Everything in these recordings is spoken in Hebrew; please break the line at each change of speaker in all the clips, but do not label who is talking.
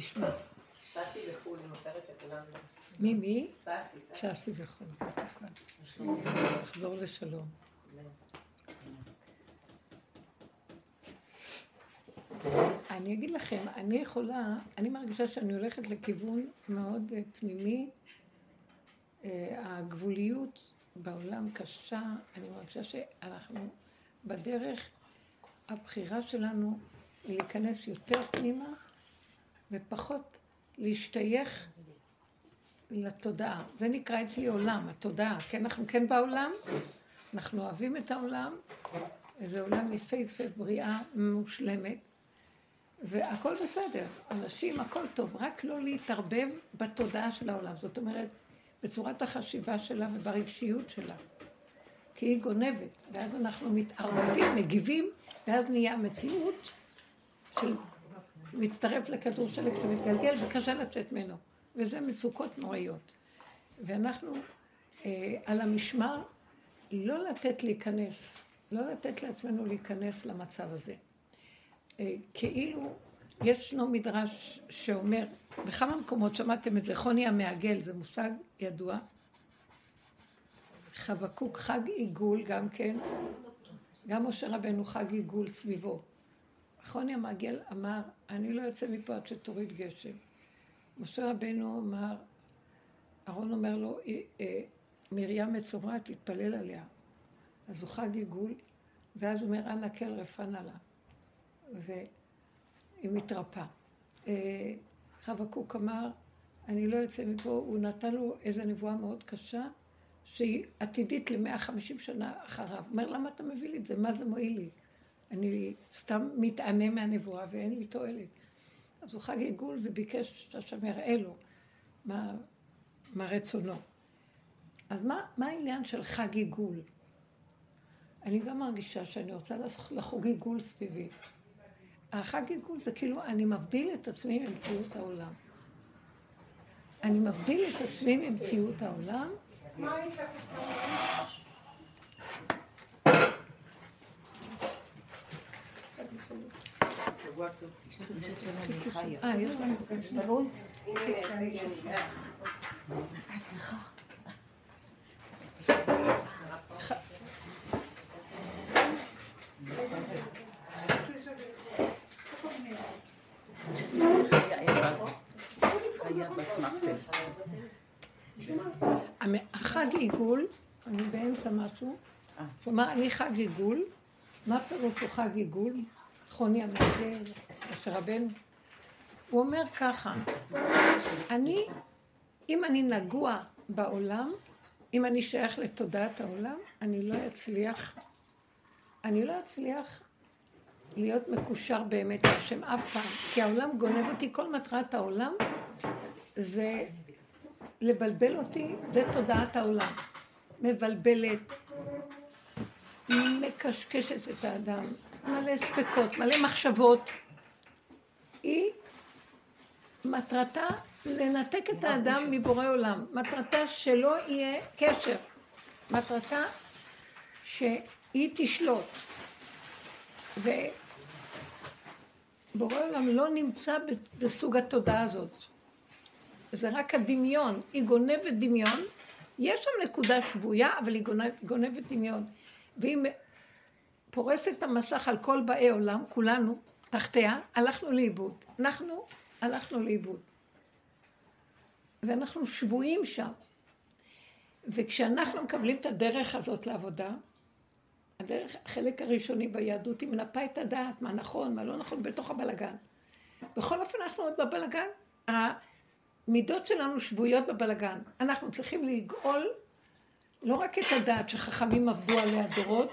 לשמה.
ססי בחו"ל, נותרת לכולם.
מי, מי?
ססי.
ששי וחו"ל. תחזור לשלום. אני אגיד לכם, אני יכולה, אני מרגישה שאני הולכת לכיוון מאוד אה, פנימי. אה, הגבוליות בעולם קשה, אני מרגישה שאנחנו בדרך, הבחירה שלנו היא להיכנס יותר פנימה ופחות להשתייך לתודעה. זה נקרא אצלי עולם, התודעה. כן, אנחנו כן בעולם, אנחנו אוהבים את העולם, זה עולם יפהפה, בריאה, מושלמת, והכל בסדר. אנשים, הכל טוב, רק לא להתערבב בתודעה של העולם. זאת אומרת, בצורת החשיבה שלה וברגשיות שלה. כי היא גונבת, ואז אנחנו מתערבבים, מגיבים, ואז נהיה מציאות של מצטרף לכדור שלג שמתגלגל וקשה לצאת ממנו. וזה מצוקות נוראיות. ואנחנו אה, על המשמר לא לתת להיכנס, לא לתת לעצמנו להיכנס למצב הזה. אה, כאילו ישנו מדרש שאומר, בכמה מקומות שמעתם את זה, חוני המעגל, זה מושג ידוע. חבקוק חג עיגול גם כן, גם משה רבנו חג עיגול סביבו. חוני המעגל אמר, אני לא יוצא מפה עד שתוריד גשם. משה רבנו אמר, אהרון אומר לו, אה, אה, מרים מצורע, תתפלל עליה. אז הוא חג עיגול, ואז אומר, אנא כל רפנה לה. והיא מתרפאה. אה, חבקוק אמר, אני לא יוצא מפה, הוא נתן לו איזו נבואה מאוד קשה, שהיא עתידית למאה חמישים שנה אחריו. אומר, למה אתה מביא לי את זה? מה זה מועיל לי? אני סתם מתענה מהנבואה ואין לי תועלת. אז הוא חג עיגול וביקש שהשם יראה לו מה, מה רצונו. אז מה, מה העניין של חג עיגול? אני גם מרגישה שאני רוצה לחוג עיגול סביבי. החג עיגול זה כאילו אני מבדיל את עצמי ממציאות העולם. אני מבדיל את עצמי ממציאות העולם. מה שבוע טוב. אה, יש לנו תלוי? סליחה. החג עיגול, אני באמצע משהו, כלומר אני חג עיגול, מה פירוש הוא חג עיגול? חוני המגן, אשר רבנו. הוא אומר ככה, אני, אם אני נגוע בעולם, אם אני שייך לתודעת העולם, אני לא אצליח, אני לא אצליח להיות מקושר באמת להשם אף פעם, כי העולם גונב אותי, כל מטרת העולם זה לבלבל אותי, זה תודעת העולם. מבלבלת, מקשקשת את האדם, מלא ספקות, מלא מחשבות. היא מטרתה לנתק את האדם מבורא עולם. מטרתה שלא יהיה קשר. מטרתה שהיא תשלוט. ובורא עולם לא נמצא בסוג התודעה הזאת. זה רק הדמיון. היא גונבת דמיון. יש שם נקודה שבויה, אבל היא גונבת דמיון. והיא פורסת את המסך על כל באי עולם, כולנו, תחתיה, הלכנו לאיבוד. אנחנו הלכנו לאיבוד. ואנחנו שבויים שם. וכשאנחנו מקבלים את הדרך הזאת לעבודה, הדרך, החלק הראשוני ביהדות, היא מנפה את הדעת, מה נכון, מה לא נכון, בתוך הבלגן. בכל אופן, אנחנו עוד בבלגן. המידות שלנו שבויות בבלגן. אנחנו צריכים לגאול לא רק את הדעת שחכמים עבדו עליה דורות,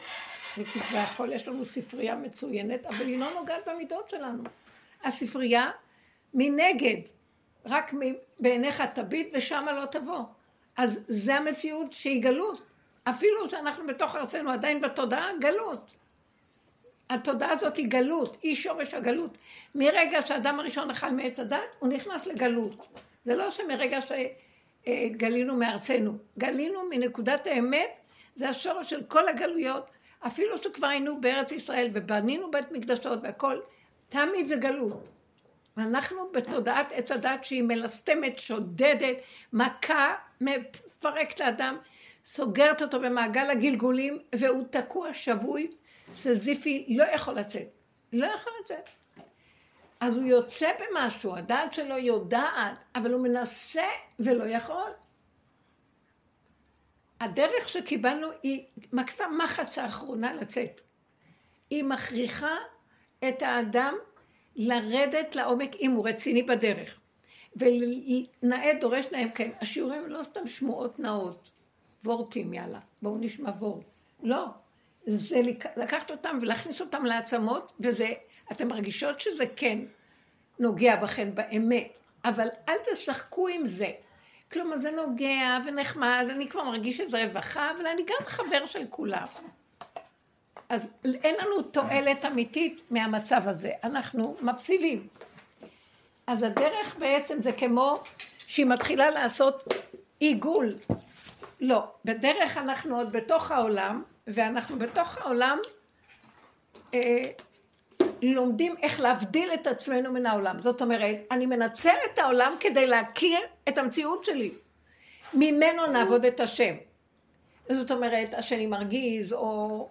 והכל, יש לנו ספרייה מצוינת, אבל היא לא נוגעת במידות שלנו. הספרייה מנגד, רק בעיניך תביט ושמה לא תבוא. אז זה המציאות שהיא גלות. אפילו שאנחנו בתוך ארצנו עדיין בתודעה, גלות. התודעה הזאת היא גלות, היא שורש הגלות. מרגע שהאדם הראשון אכל מעץ הדת, הוא נכנס לגלות. זה לא שמרגע שגלינו מארצנו, גלינו מנקודת האמת, זה השורש של כל הגלויות, אפילו שכבר היינו בארץ ישראל ובנינו בית מקדשות והכל, תמיד זה גלות. ואנחנו בתודעת עץ הדת שהיא מלסתמת, שודדת, מכה, מפרקת האדם, סוגרת אותו במעגל הגלגולים, והוא תקוע, שבוי, סזיפי, לא יכול לצאת. לא יכול לצאת. אז הוא יוצא במשהו, הדעת שלו יודעת, אבל הוא מנסה ולא יכול. הדרך שקיבלנו היא מקצה מחץ האחרונה לצאת. היא מכריחה את האדם לרדת לעומק אם הוא רציני בדרך. ונאה דורש להם כן. השיעורים לא סתם שמועות נאות, וורטים, יאללה, בואו נשמע וורט. לא, זה לקחת אותם ולהכניס אותם לעצמות, וזה, אתן מרגישות שזה כן נוגע בכם באמת, אבל אל תשחקו עם זה. כלומר, זה נוגע ונחמד, אני כבר מרגיש שזה רווחה, אבל אני גם חבר של כולם. אז אין לנו תועלת אמיתית מהמצב הזה, אנחנו מפסידים. אז הדרך בעצם זה כמו שהיא מתחילה לעשות עיגול. לא, בדרך אנחנו עוד בתוך העולם, ואנחנו בתוך העולם אה, לומדים איך להבדיל את עצמנו מן העולם. זאת אומרת, אני מנצל את העולם כדי להכיר את המציאות שלי. ממנו נעבוד את השם. זאת אומרת, השני מרגיז, או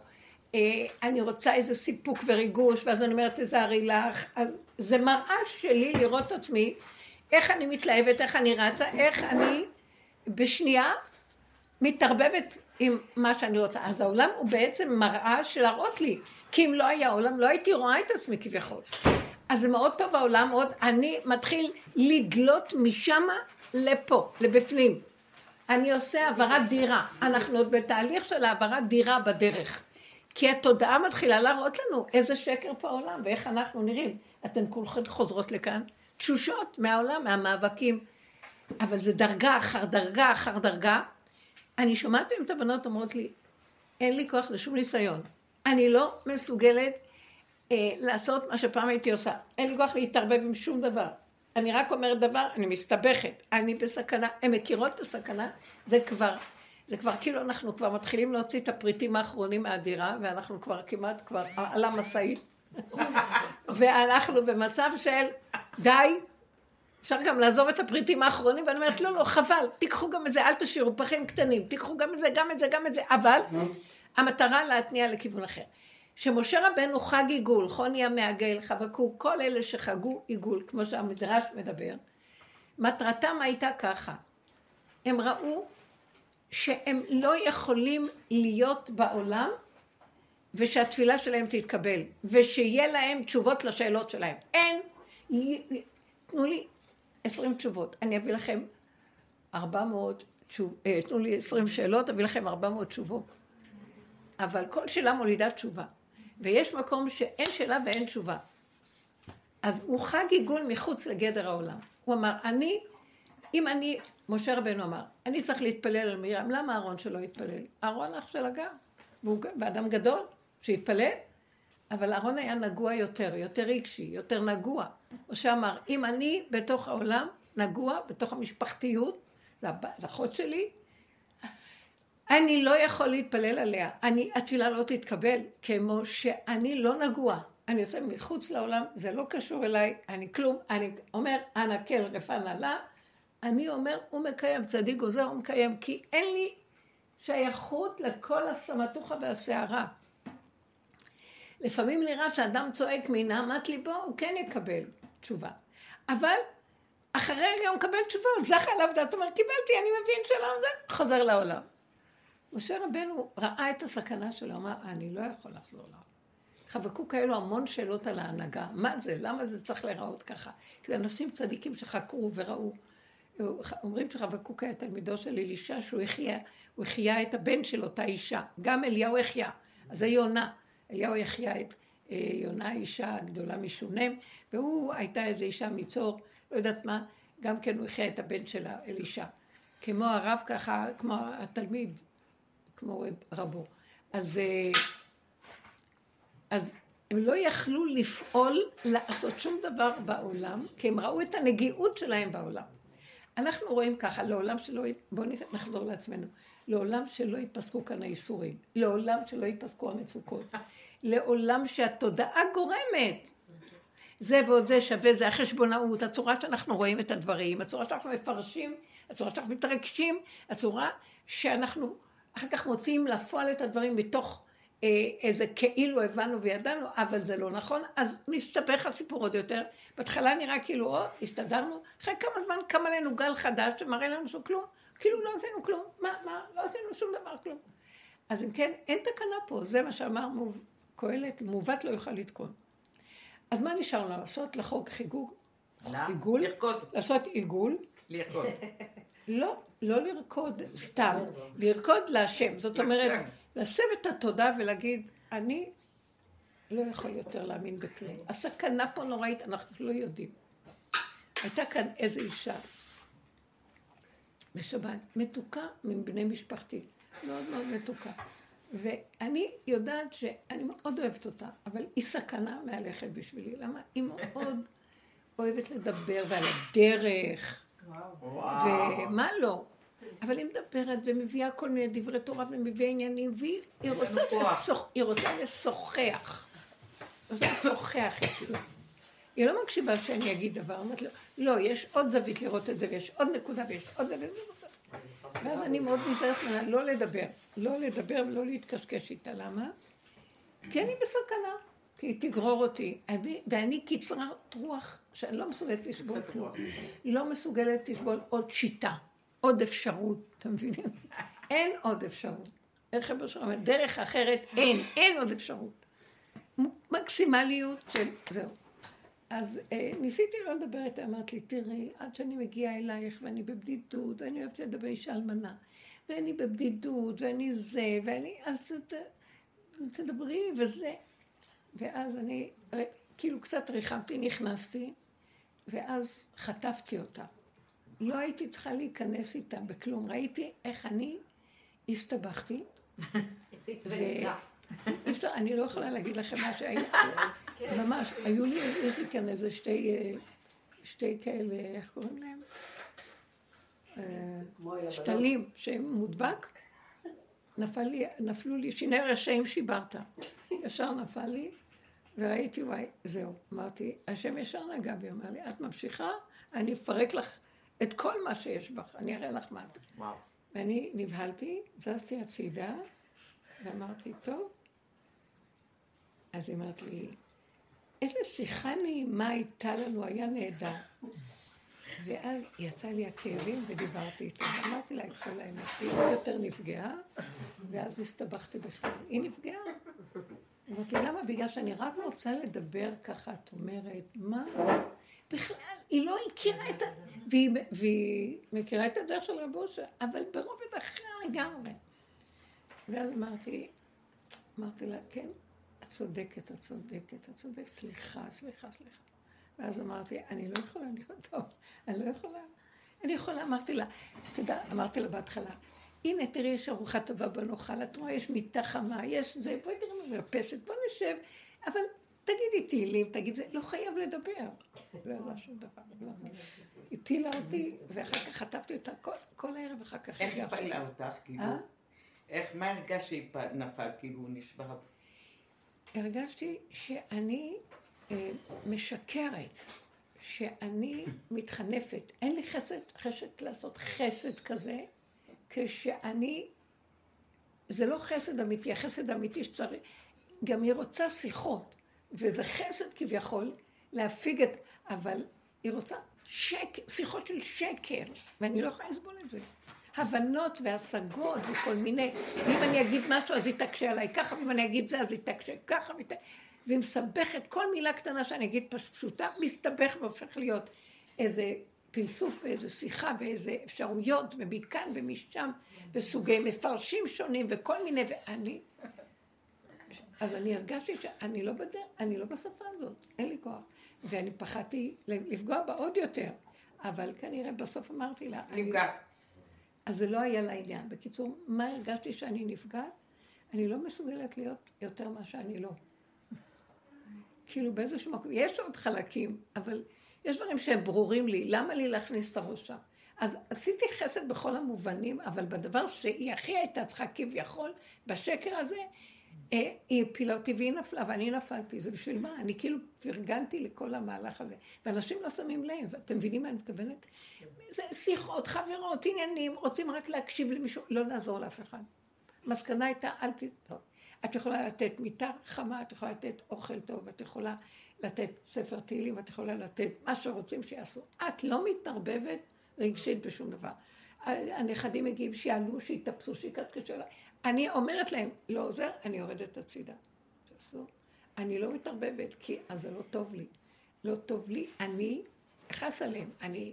אה, אני רוצה איזה סיפוק וריגוש, ואז אני אומרת, תזהרי לך. אז זה מראה שלי לראות את עצמי, איך אני מתלהבת, איך אני רצה, איך אני בשנייה מתערבבת עם מה שאני רוצה. אז העולם הוא בעצם מראה של להראות לי, כי אם לא היה עולם, לא הייתי רואה את עצמי כביכול. אז זה מאוד טוב העולם, עוד אני מתחיל לדלות משמה לפה, לבפנים. אני עושה העברת דירה. אנחנו עוד בתהליך של העברת דירה בדרך. כי התודעה מתחילה להראות לנו איזה שקר פה העולם ואיך אנחנו נראים. אתן כולכן חוזרות לכאן תשושות מהעולם, מהמאבקים. אבל זה דרגה אחר דרגה אחר דרגה. אני שומעת את הבנות אומרות לי, אין לי כוח לשום ניסיון. אני לא מסוגלת אה, לעשות מה שפעם הייתי עושה. אין לי כוח להתערבב עם שום דבר. אני רק אומרת דבר, אני מסתבכת, אני בסכנה. הן מכירות את הסכנה, זה כבר זה כבר כאילו אנחנו כבר מתחילים להוציא את הפריטים האחרונים מהדירה, ואנחנו כבר כמעט כבר על המשאית. ואנחנו במצב של די, אפשר גם לעזוב את הפריטים האחרונים, ואני אומרת, לא, לא, חבל, תיקחו גם את זה, אל תשאירו פחים קטנים, תיקחו גם את זה, גם את זה, גם את זה, אבל המטרה להתניע לכיוון אחר. שמשה רבנו חג עיגול, חוני המעגל, חבקו, כל אלה שחגו עיגול, כמו שהמדרש מדבר, מטרתם הייתה ככה, הם ראו שהם לא יכולים להיות בעולם ושהתפילה שלהם תתקבל, ושיהיה להם תשובות לשאלות שלהם. אין, תנו לי עשרים תשובות, אני אביא לכם ארבע מאות תשובות, אה, תנו לי עשרים שאלות, אביא לכם ארבע מאות תשובות. אבל כל שאלה מולידה תשובה, ויש מקום שאין שאלה ואין תשובה. אז הוא חג עיגול מחוץ לגדר העולם. הוא אמר, אני, אם אני משה רבנו אמר, אני צריך להתפלל על מרים, למה אהרון שלא יתפלל? אהרון אח של הגר, והוא אדם גדול, שיתפלל, אבל אהרון היה נגוע יותר, יותר רגשי, יותר נגוע. משה אמר, אם אני בתוך העולם נגוע, בתוך המשפחתיות, זה האחות שלי, אני לא יכול להתפלל עליה. אני, התפילה לא תתקבל, כמו שאני לא נגוע. אני יוצא מחוץ לעולם, זה לא קשור אליי, אני כלום. אני אומר, אנא כל רפא נעלה, אני אומר, הוא מקיים, צדיק גוזר, הוא מקיים, כי אין לי שייכות לכל הסמטוחה והסערה. לפעמים נראה שאדם צועק מנהמת ליבו, הוא כן יקבל תשובה. אבל אחרי רגע הוא מקבל תשובה, זכה עליו דעת, הוא אומר, קיבלתי, אני מבין שלום, זה חוזר לעולם. משה רבנו ראה את הסכנה שלו, אמר, אני לא יכול לחזור לעולם. חבקו כאלו המון שאלות על ההנהגה. מה זה? למה זה צריך להיראות ככה? כי זה אנשים צדיקים שחקרו וראו. אומרים שחבקוק היה תלמידו של אלישע, שהוא החיה, הוא החיה את הבן של אותה אישה. גם אליהו החיה. אז זה יונה. אליהו החיה את יונה, אישה גדולה משונם, והוא הייתה איזו אישה מצור, לא יודעת מה, גם כן הוא החיה את הבן שלה, אלישע. כמו הרב ככה, כמו התלמיד, כמו רבו. אז, אה, אז הם לא יכלו לפעול, לעשות שום דבר בעולם, כי הם ראו את הנגיעות שלהם בעולם. אנחנו רואים ככה, לעולם שלא, בואו נחזור לעצמנו, לעולם שלא ייפסקו כאן האיסורים, לעולם שלא ייפסקו המצוקות, לעולם שהתודעה גורמת. זה ועוד זה שווה, זה החשבונאות, הצורה שאנחנו רואים את הדברים, הצורה שאנחנו מפרשים, הצורה שאנחנו מתרגשים, הצורה שאנחנו אחר כך מוציאים לפועל את הדברים מתוך אה, איזה כאילו הבנו וידענו, אבל זה לא נכון, אז מסתבך הסיפור עוד יותר. בהתחלה נראה כאילו, או, הסתדרנו, אחרי כמה זמן קם עלינו גל חדש שמראה לנו שכלום, כאילו לא עשינו כלום, מה, מה, לא עשינו שום דבר, כלום. אז אם כן, אין תקנה פה, זה מה שאמר קהלת, מעוות לא יוכל לתקון. אז מה נשאר לנו לעשות? לחוג חיגוג? עיגול? לרקוד. לעשות עיגול.
לרקוד.
לא, לא לרקוד סתם, לרקוד להשם. זאת אומרת, להסב את התודה ולהגיד, אני לא יכול יותר להאמין בכלום. הסכנה פה נוראית, אנחנו לא יודעים. הייתה כאן איזו אישה בשבת, מתוקה מבני משפחתי, מאוד מאוד מתוקה. ואני יודעת שאני מאוד אוהבת אותה, אבל היא סכנה מהלכת בשבילי. למה? היא מאוד אוהבת לדבר ועל הדרך. ומה לא? אבל היא מדברת ומביאה כל מיני דברי תורה ומביאה עניינים, והיא רוצה, לשוח, היא רוצה לשוחח. רוצה לשוחח איתי. היא לא מקשיבה שאני אגיד דבר, אומרת לו, לא, יש עוד זווית לראות את זה, ויש עוד נקודה, ויש עוד זווית. ואז אני מאוד נזהרת ממנה לא לדבר, לא לדבר ולא להתקשקש איתה. למה? כי אני בסכנה, כי היא תגרור אותי. ואני קצרת רוח, שאני לא מסוגלת לסבול כלום. לא מסוגלת לסבול עוד שיטה, עוד אפשרות, אתם מבינים? אין עוד אפשרות. איך אבא שלך אומר, דרך אחרת אין, אין עוד אפשרות. מקסימליות של זהו. אז אה, ניסיתי לא לדבר איתה, אמרת לי, תראי, עד שאני מגיעה אלייך ואני בבדידות, ואני אוהבת לדבר אישה אלמנה, ואני בבדידות, ואני זה, ואני, אז ת, תדברי וזה. ואז אני, כאילו קצת ריחמתי, נכנסתי, ואז חטפתי אותה. לא הייתי צריכה להיכנס איתה בכלום. ראיתי איך אני הסתבכתי. אני לא יכולה להגיד לכם מה שהיה. ממש, היו לי, יש לי כאן איזה שתי, אה, שתי כאלה, איך קוראים להם? אה, שתלים שהם מודבק. נפל לי, נפלו לי, שיני רשעים שיברת. ישר נפל לי, וראיתי, וואי, זהו. אמרתי, השם ישר נגע בי, אמר לי, את ממשיכה, אני אפרק לך את כל מה שיש בך, אני אראה לך מה את. ואני נבהלתי, זזתי הצידה, ואמרתי, טוב. אז היא אמרת לי, איזה שיחה נעימה הייתה לנו, היה נהדר. ואז יצא לי הכאבים ודיברתי איתה. אמרתי לה את כל האמת. היא עוד יותר נפגעה, ואז הסתבכתי בכלל. היא נפגעה. אמרתי, למה? בגלל שאני רק רוצה לדבר ככה, את אומרת, מה? בכלל, היא לא הכירה את ה... והיא, והיא מכירה את הדרך של רב אושר, אבל ברובד אחר לגמרי. ואז אמרתי, אמרתי לה, כן, את צודקת, את צודקת, את צודקת, סליחה, סליחה, סליחה. ואז אמרתי, אני לא יכולה להיות טוב, אני לא יכולה. אני יכולה, אמרתי לה, אתה יודע, אמרתי לה בהתחלה, הנה, תראי, יש ארוחה טובה בנאכל, את רואה, יש מיטה חמה, יש זה, בואי תראי מרפסת, בוא נשב, אבל תגידי תהילים, תגיד זה, לא חייב לדבר. לא ידע שום דבר, לא. הפילה אותי, ואחר כך חטפתי אותה כל, כל הערב, אחר כך...
איך הפילה אותך, כאילו? אה? איך, מה הרגשת שנפל, כאילו, נשברת?
הרגשתי שאני אה, משקרת, שאני מתחנפת. אין לי חסד, חשד לעשות חסד כזה, כשאני, זה לא חסד אמיתי, החסד האמיתי שצריך, גם היא רוצה שיחות, וזה חסד כביכול להפיג את, אבל היא רוצה שקר, שיחות של שקר, ואני לא יכולה לסבול את זה. הבנות והשגות וכל מיני, ואם אני אגיד משהו אז היא תקשה עליי ככה, ואם אני אגיד זה אז היא תקשה ככה, והיא מסבכת כל מילה קטנה שאני אגיד פשוטה, מסתבך והופך להיות איזה פלסוף ואיזה שיחה ואיזה אפשרויות ומכאן ומשם וסוגי מפרשים שונים וכל מיני ואני אז אני הרגשתי שאני לא בדרך, אני לא בשפה הזאת, אין לי כוח. ואני פחדתי לפגוע בה עוד יותר אבל כנראה בסוף אמרתי לה
נפגעת
אז זה לא היה לעניין. בקיצור, מה הרגשתי שאני נפגעת? אני לא מסוגלת להיות יותר מה שאני לא. כאילו באיזשהו מקום, יש עוד חלקים, אבל יש דברים שהם ברורים לי, למה לי להכניס את הראש שם? אז עשיתי חסד בכל המובנים, אבל בדבר שהיא הכי הייתה צריכה כביכול, בשקר הזה, היא הפילה אותי והיא נפלה ואני נפלתי, זה בשביל מה? אני כאילו פרגנתי לכל המהלך הזה. ואנשים לא שמים לב, אתם מבינים מה אני מתכוונת? זה שיחות, חברות, עניינים, רוצים רק להקשיב למישהו, לא לעזור לאף אחד. המסקנה הייתה, אל ת... טוב. את יכולה לתת מיטה חמה, את יכולה לתת אוכל טוב, את יכולה לתת ספר תהילים, את יכולה לתת מה שרוצים שיעשו. את לא מתערבבת רגשית בשום דבר. הנכדים מגיעים שיעלו, שיתאפסו, שיקטקשו אליי. אני אומרת להם, לא עוזר, אני יורדת הצידה. אני לא מתערבבת, כי אז זה לא טוב לי. לא טוב לי, אני אכעס עליהם, אני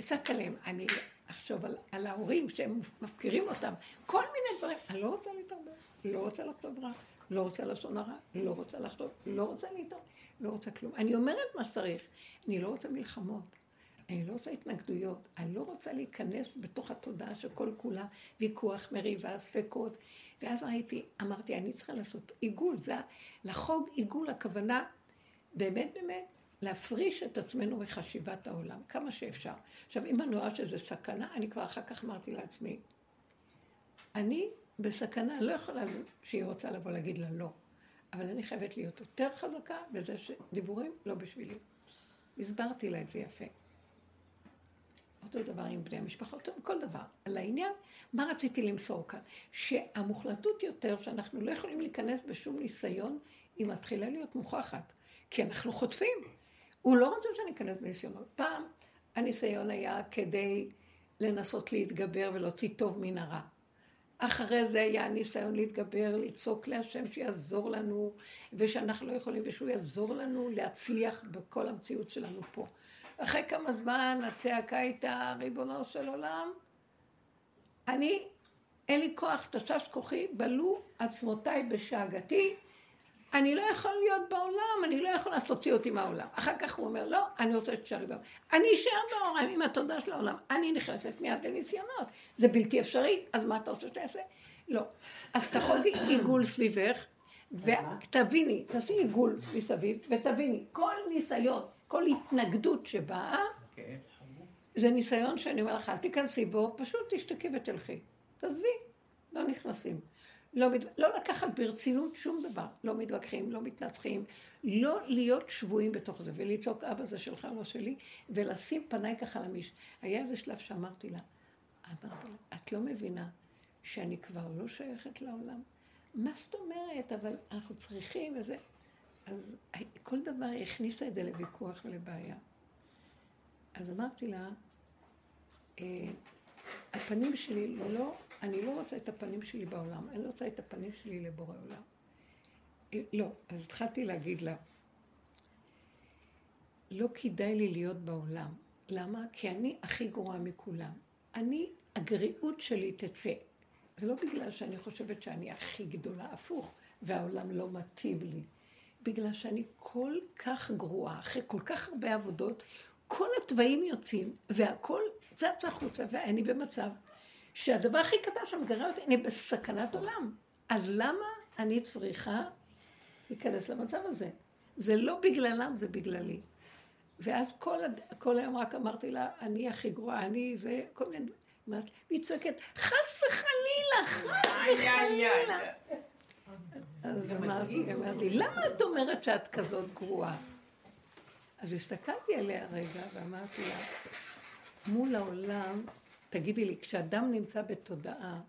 אצעק עליהם, אני אחשוב על, על ההורים שהם מפקירים אותם, כל מיני דברים. אני לא רוצה להתערבב, לא רוצה לכתוב רע, לא רוצה לשון הרע, לא רוצה לחשוב, לא רוצה להתערבב, לא רוצה כלום. אני אומרת מה שצריך, אני לא רוצה מלחמות. אני לא רוצה התנגדויות, אני לא רוצה להיכנס בתוך התודעה שכל כולה ויכוח, מריבה, ספקות. ואז ראיתי, אמרתי, אני צריכה לעשות עיגול, זה לחוג עיגול, הכוונה באמת באמת להפריש את עצמנו מחשיבת העולם, כמה שאפשר. עכשיו, אם אני רואה שזה סכנה, אני כבר אחר כך אמרתי לעצמי, אני בסכנה, לא יכולה שהיא רוצה לבוא להגיד לה לא, אבל אני חייבת להיות יותר חזקה בזה שדיבורים לא בשבילי. הסברתי לה את זה יפה. אותו דבר עם בני המשפחות, כל דבר. על העניין, מה רציתי למסור כאן? שהמוחלטות יותר, שאנחנו לא יכולים להיכנס בשום ניסיון, היא מתחילה להיות מוכחת. כי אנחנו חוטפים. הוא לא רוצה שאני אכנס בניסיונות. פעם הניסיון היה כדי לנסות להתגבר ולהוציא טוב מן הרע. אחרי זה היה ניסיון להתגבר, לצעוק להשם שיעזור לנו, ושאנחנו לא יכולים, ושהוא יעזור לנו להצליח בכל המציאות שלנו פה. אחרי כמה זמן הצעקה הייתה, ריבונו של עולם, אני, אין לי כוח, תשש כוחי, בלו עצמותיי בשאגתי, אני לא יכול להיות בעולם, אני לא יכול, אז תוציא אותי מהעולם. אחר כך הוא אומר, לא, אני רוצה שתשארי בעולם. אני אשאר בעולם עם התודה של העולם. אני נכנסת מיד לניסיונות. זה בלתי אפשרי, אז מה אתה רוצה שאתה אעשה? לא. אז תחוגי עיגול סביבך, ותביני, תעשי עיגול מסביב, ותביני, כל ניסיון, כל התנגדות שבאה, כן. זה ניסיון שאני אומר לך, אל תיכנסי בו, פשוט תשתקי ותלכי. תעזבי, לא נכנסים. לא, מת... לא לקחת ברצינות שום דבר, לא מתווכחים, לא מתנצחים, לא להיות שבויים בתוך זה, ולצעוק אבא זה שלך, לא שלי, ולשים פניי ככה למיש. היה איזה שלב שאמרתי לה, אמרתי לה, את לא מבינה שאני כבר לא שייכת לעולם? מה זאת אומרת? אבל אנחנו צריכים וזה. אז כל דבר הכניסה את זה לוויכוח ולבעיה. אז אמרתי לה, אה, הפנים שלי לא, אני לא רוצה את הפנים שלי בעולם, אני לא רוצה את הפנים שלי לבורא עולם. אה, לא, אז התחלתי להגיד לה, לא כדאי לי להיות בעולם. למה? כי אני הכי גרועה מכולם. אני, הגריעות שלי תצא. זה לא בגלל שאני חושבת שאני הכי גדולה, הפוך, והעולם לא מתאים לי. בגלל שאני כל כך גרועה, אחרי כל כך הרבה עבודות, כל התוואים יוצאים, והכל צץ החוצה, ואני במצב שהדבר הכי קטן שמגרה אותי, אני בסכנת עולם. אז למה אני צריכה להיכנס למצב הזה? זה לא בגללם, זה בגללי. ואז כל, כל היום רק אמרתי לה, אני הכי גרועה, אני זה, כל מיני דברים. והיא צועקת, חס וחלילה, חס וחלילה. אז אמרתי, אמרתי, למה את אומרת שאת כזאת גרועה? אז הסתכלתי עליה רגע ואמרתי לה, מול העולם, תגידי לי, כשאדם נמצא בתודעה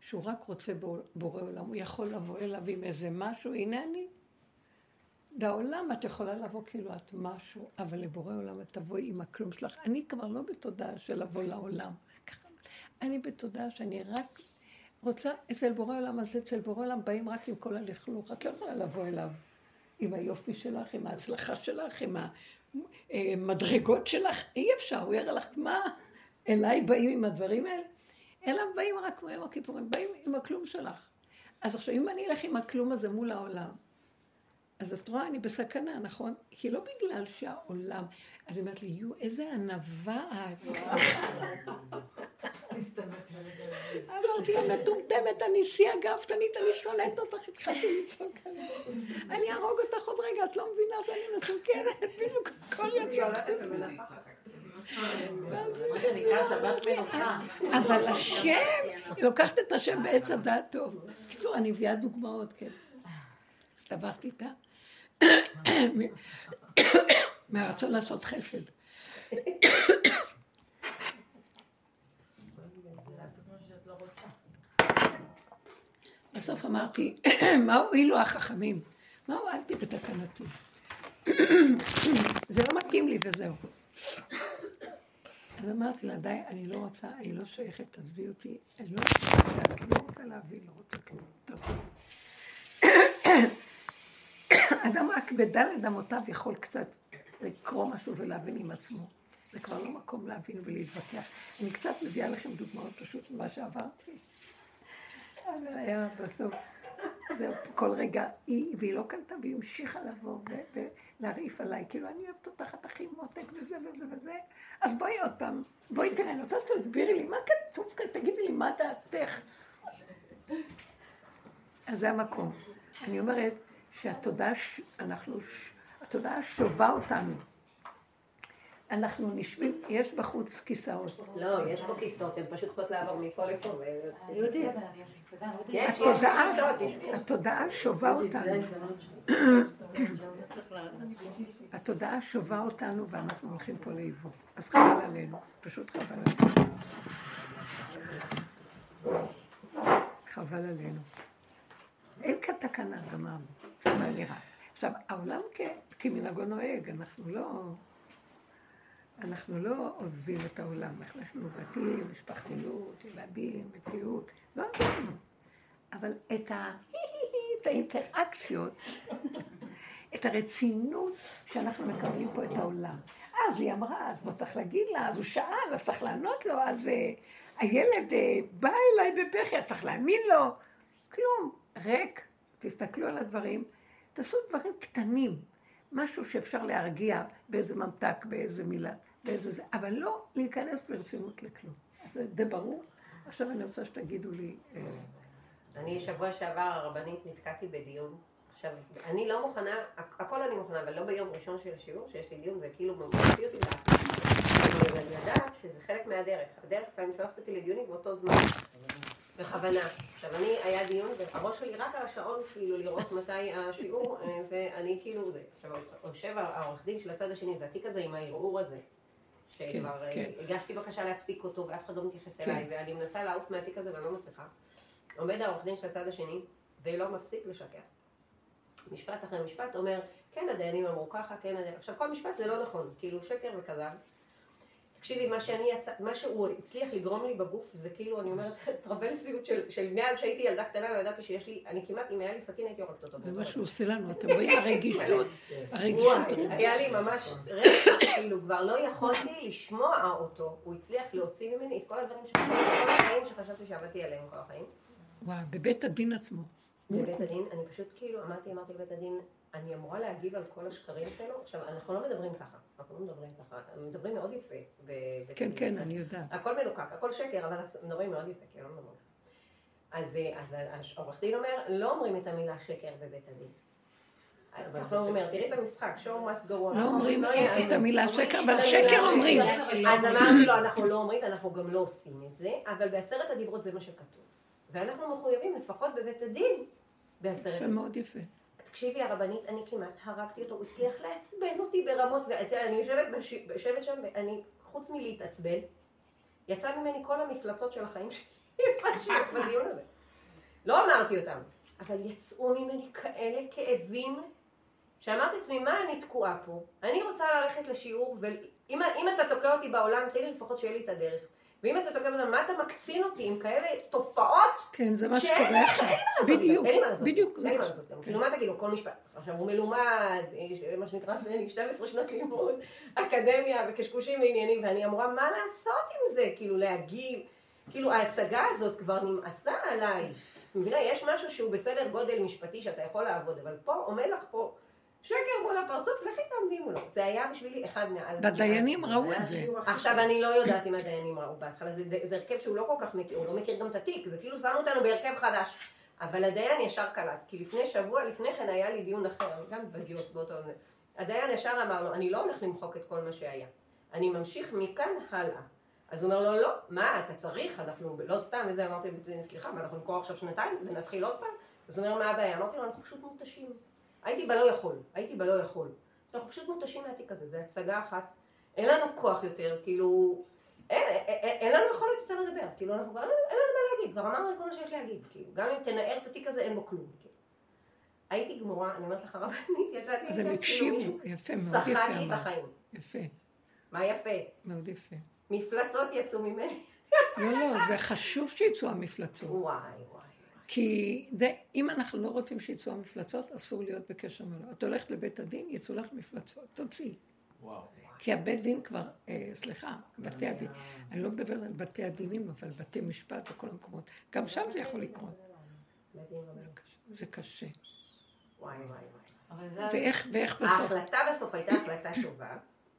שהוא רק רוצה בורא עולם, הוא יכול לבוא אליו עם איזה משהו, הנה אני. בעולם את יכולה לבוא כאילו את משהו, אבל לבורא עולם את תבואי עם הכלום שלך. אני כבר לא בתודעה של לבוא לעולם. ככה, אני בתודעה שאני רק רוצה, אצל בורא עולם הזה, אצל בורא עולם באים רק עם כל הלכלוך. את לא יכולה לבוא אליו עם היופי שלך, עם ההצלחה שלך, עם המדרגות שלך. אי אפשר, הוא יראה לך מה, אליי באים עם הדברים האלה? אליו באים רק כמו יום הכיפורים, באים עם הכלום שלך. אז עכשיו, אם אני אלך עם הכלום הזה מול העולם, אז את רואה, אני בסכנה, נכון? כי לא בגלל שהעולם... אז היא אומרת לי, יו, איזה ענווה את. אמרתי לה, מטומטמת, אני שיא הגאוותנית, אני שונאת אותך, התחלתי לצעוק עליה. אני אהרוג אותך עוד רגע, את לא מבינה שאני מסוכנת, בדיוק הכל יצא. אבל השם, היא לוקחת את השם בעץ הדעת טוב. בקיצור, אני מביאה דוגמאות, כן. הסתבכתי איתה, מהרצון לעשות חסד. בסוף אמרתי, מה הועילו החכמים? מה הועלתי בתקנתי? זה לא מתאים לי וזהו. אז אמרתי לה, די, אני לא רוצה, אני לא שייכת, תעזבי אותי, אני לא רוצה, אני לא רוצה להבין, לא רוצה כלום. אדם רק בדלת אמותיו יכול קצת לקרוא משהו ולהבין עם עצמו. זה כבר לא מקום להבין ולהתווכח. אני קצת מביאה לכם דוגמאות פשוט ממה שעברתי. היה בסוף, כל רגע, היא, והיא לא קלטה, והיא המשיכה לבוא ולהרעיף עליי, כאילו, אני אוהבת אותך, את הכי מותק וזה וזה וזה, אז בואי עוד פעם, בואי תראה, אני רוצה שתסבירי לי, מה כתוב כאן, תגידי לי, מה דעתך? אז זה המקום. אני אומרת שהתודעה, אנחנו, התודעה שובה אותנו. אנחנו נשבים, יש בחוץ כיסאות.
לא, יש פה כיסאות, הן פשוט צריכות לעבור מפה לפה.
יהודית, התודעה שובה אותנו. התודעה שובה אותנו ואנחנו הולכים פה לאיבוד. אז חבל עלינו, פשוט חבל עלינו. חבל עלינו. אין כאן תקנה, גמרנו. זה מה נראה. עכשיו, העולם כמנהגו נוהג, אנחנו לא... אנחנו לא עוזבים את העולם, אנחנו בתים, משפחתיות, ילדים, מציאות, לא עזבנו. אבל את, ה... את האינטראקציות, את הרצינות שאנחנו מקבלים פה את העולם. אז היא אמרה, אז בוא צריך להגיד לה, אז הוא שאל, אז צריך לענות לו, אז uh, הילד uh, בא אליי בבכי, אז צריך להאמין לו. כלום, ריק. תסתכלו על הדברים, תעשו דברים קטנים, משהו שאפשר להרגיע באיזה ממתק, באיזה מילה. באיזה זה, אבל לא להיכנס ברצינות לכלום. זה ברור. עכשיו אני רוצה שתגידו לי... אה,
אני שבוע שעבר הרבנית נתקעתי בדיון. עכשיו, אני לא מוכנה, הכל אני מוכנה, אבל לא ביום ראשון של השיעור, שיש לי דיון, זה כאילו מוציא אותי לעשות. אני יודעת שזה חלק מהדרך. הדרך לפעמים שולחת אותי לדיונים באותו זמן. בכוונה. עכשיו, אני, היה דיון, והראש שלי רק על השעון, כאילו, לראות מתי השיעור, אה, ואני כאילו, עכשיו, יושב העורך דין של הצד השני, זה התיק הזה עם הערעור הזה. שכבר כן, כן. הגשתי בקשה להפסיק אותו ואף אחד לא מתייחס כן. אליי, ואני מנסה לעוף מהתיק הזה ואני לא מצליחה. עומד העורך דין של הצד השני, ולא מפסיק לשקר. משפט אחרי משפט אומר, כן הדיינים אמרו ככה, כן הדיינים... עכשיו כל משפט זה לא נכון, כאילו שקר וכזב. תקשיבי, מה, שאני יצא, מה שהוא הצליח לגרום לי בגוף זה כאילו, אני אומרת, טרבלסיות של, של מאז שהייתי ילדה קטנה, לא ידעתי שיש לי, אני כמעט, אם היה לי סכין הייתי הורגת אותו.
זה מה שהוא עושה לנו, אתם רואים הרגישות, הרגישות.
היה לי ממש רגע, כאילו, כבר לא יכולתי לשמוע אותו, הוא הצליח להוציא ממני את כל הדברים שחשבתי, כל החיים שחשבתי שעבדתי עליהם כל החיים.
וואו, בבית הדין עצמו.
בבית הדין, אני פשוט כאילו, אמרתי, אמרתי לבית הדין, אני אמורה להגיב על כל השקרים שלו? עכשיו, אנחנו לא מדברים ככה, אנחנו לא מדברים ככה, מדברים מאוד יפה.
כן, כן, אני יודעת.
הכל מלוקק, הכל שקר, אבל אנחנו מדברים מאוד יפה, כן, לא מדברים אז, אז העורך דין אומר, לא אומרים את המילה שקר בבית הדין. אנחנו לא אומרים, תראי את המשחק, show must go on.
לא אומרים את המילה שקר, אבל שקר אומרים.
אז אמרתי לו, אנחנו לא אומרים, אנחנו גם לא עושים את זה, אבל בעשרת הדיברות זה מה שכתוב. ואנחנו מחויבים לפחות בבית הדין בעשרת.
יפה, מאוד יפה.
תקשיבי הרבנית, אני כמעט הרגתי אותו, הוא הצליח לעצבן אותי ברמות, ואני יושבת, יושבת שם, ואני, חוץ מלהתעצבן, יצא ממני כל המפלצות של החיים שלי בדיון הזה. לא אמרתי אותם, אבל יצאו ממני כאלה כאבים, שאמרתי לעצמי, מה אני תקועה פה? אני רוצה ללכת לשיעור, ואם אתה תוקע אותי בעולם, תן לי לפחות שיהיה לי את הדרך. ואם אתה תוקף אותם, מה אתה מקצין אותי עם כאלה תופעות?
כן, זה מה שקורה עכשיו. בדיוק, בדיוק.
אין לי מה לעשות. כאילו, מה תגידו, כל משפט. עכשיו, הוא מלומד, מה שנקרא, 12 שנות לימוד, אקדמיה וקשקושים ועניינים, ואני אמורה, מה לעשות עם זה? כאילו, להגיב. כאילו, ההצגה הזאת כבר נמאסה עליי. מבינה, יש משהו שהוא בסדר גודל משפטי שאתה יכול לעבוד, אבל פה עומד לך פה שקר מול הפרצוף, לכי תעמדי מולו. זה היה בשבילי אחד מעל...
והדיינים ראו את זה.
עכשיו, אני לא יודעת אם הדיינים ראו בהתחלה, זה, זה הרכב שהוא לא כל כך מכיר, הוא לא מכיר גם את התיק, זה כאילו שמו אותנו בהרכב חדש. אבל הדיין ישר קלט, כי לפני שבוע לפני כן היה לי דיון אחר, גם בדיוק באותו... הדיין ישר אמר לו, אני לא הולך למחוק את כל מה שהיה, אני ממשיך מכאן הלאה. אז הוא אומר לו, לא, מה, אתה צריך, אנחנו לא סתם, וזה אמרתי, סליחה, מה, אנחנו נקרוא עכשיו שנתיים ונתחיל עוד פעם? אז הוא אומר, מה הבעיה? אמרתי לו, אנחנו פשוט מותשים. הייתי בלא יכול, הייתי בלא יכול. אנחנו פשוט מותשים מהתיק הזה, זה הצגה אחת. אין לנו כוח יותר, כאילו, אין, אין, אין לנו יכולת יותר לדבר, כאילו, אנחנו כבר, אין לנו מה להגיד, כבר אמרנו את כל מה שיש להגיד, כאילו, גם אם תנער את התיק הזה, אין בו כלום, כאילו. הייתי גמורה, אני אומרת לך רבנית, יצאתי...
אז הם הקשיבו, יפה, מאוד יפה
צחקתי את. החיים.
יפה,
מה יפה?
מאוד יפה.
מפלצות יצאו ממני.
לא, לא, זה חשוב שיצאו המפלצות.
וואי, וואי.
כי זה, אם אנחנו לא רוצים שיצאו המפלצות, אסור להיות בקשר מולו. את הולכת לבית הדין, יצאו לך מפלצות, תוציאי.
וואו.
כי הבית דין כבר, אה, סליחה, בתי הדין, אני לא מדברת על בתי הדינים, אבל בתי משפט וכל המקומות. גם שם זה יכול לקרות. זה קשה.
וואי, וואי, וואי.
ואיך בסוף?
ההחלטה בסוף הייתה החלטה טובה.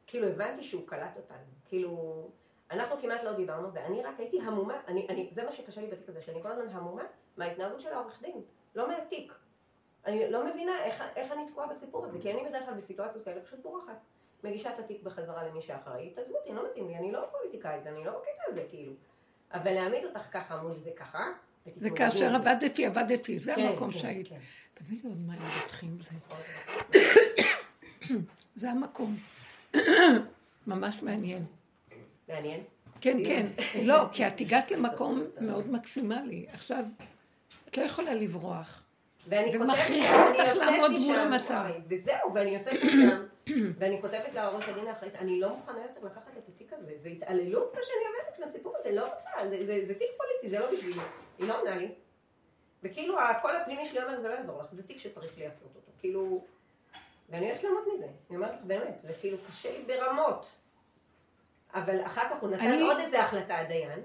כאילו, הבנתי שהוא קלט אותנו. כאילו, אנחנו כמעט לא דיברנו, ואני רק הייתי המומה, אני, אני, זה מה שקשה לי בתיק הזה, שאני כל הזמן המומה מההתנהגות של העורך דין, לא מהתיק. אני לא מבינה איך, איך אני תקועה בסיפור הזה, כי אני בדרך כלל בסיטואציות כאלה פשוט בורחת. מגישה את התיק בחזרה למי שאחראי, תעזבו אותי, לא מתאים לי, אני לא פוליטיקאית, אני לא בקטע הזה, כאילו. אבל להעמיד אותך ככה מול זה ככה,
זה כאשר. עבדתי, עבדתי, זה
כן,
המקום
כן,
שהיית.
כן.
תביא לי עוד מים רותחים. זה- זה המקום. ממש מעניין.
מעניין.
כן, כן. לא, כי את הגעת למקום מאוד מקסימלי. עכשיו, את לא יכולה לברוח.
ואני
ומכריחים אותך לעמוד מול המצב.
וזהו, ואני יוצאת משם, ואני כותבת לעורך הדין האחראית, אני לא מוכנה יותר לקחת את התיק הזה, זה התעללות מה שאני עובדת מהסיפור הזה, לא רוצה, זה, זה, זה תיק פוליטי, זה לא בשבילי, היא לא עונה לי. וכאילו הקול הפנימי שלי אומר, זה לא יעזור לך, זה תיק שצריך לעשות אותו, כאילו, ואני הולכת למות מזה, אני אומרת לך באמת, זה כאילו קשה לי ברמות. אבל אחר כך הוא נתן
אני-
עוד איזה החלטה, הדיין,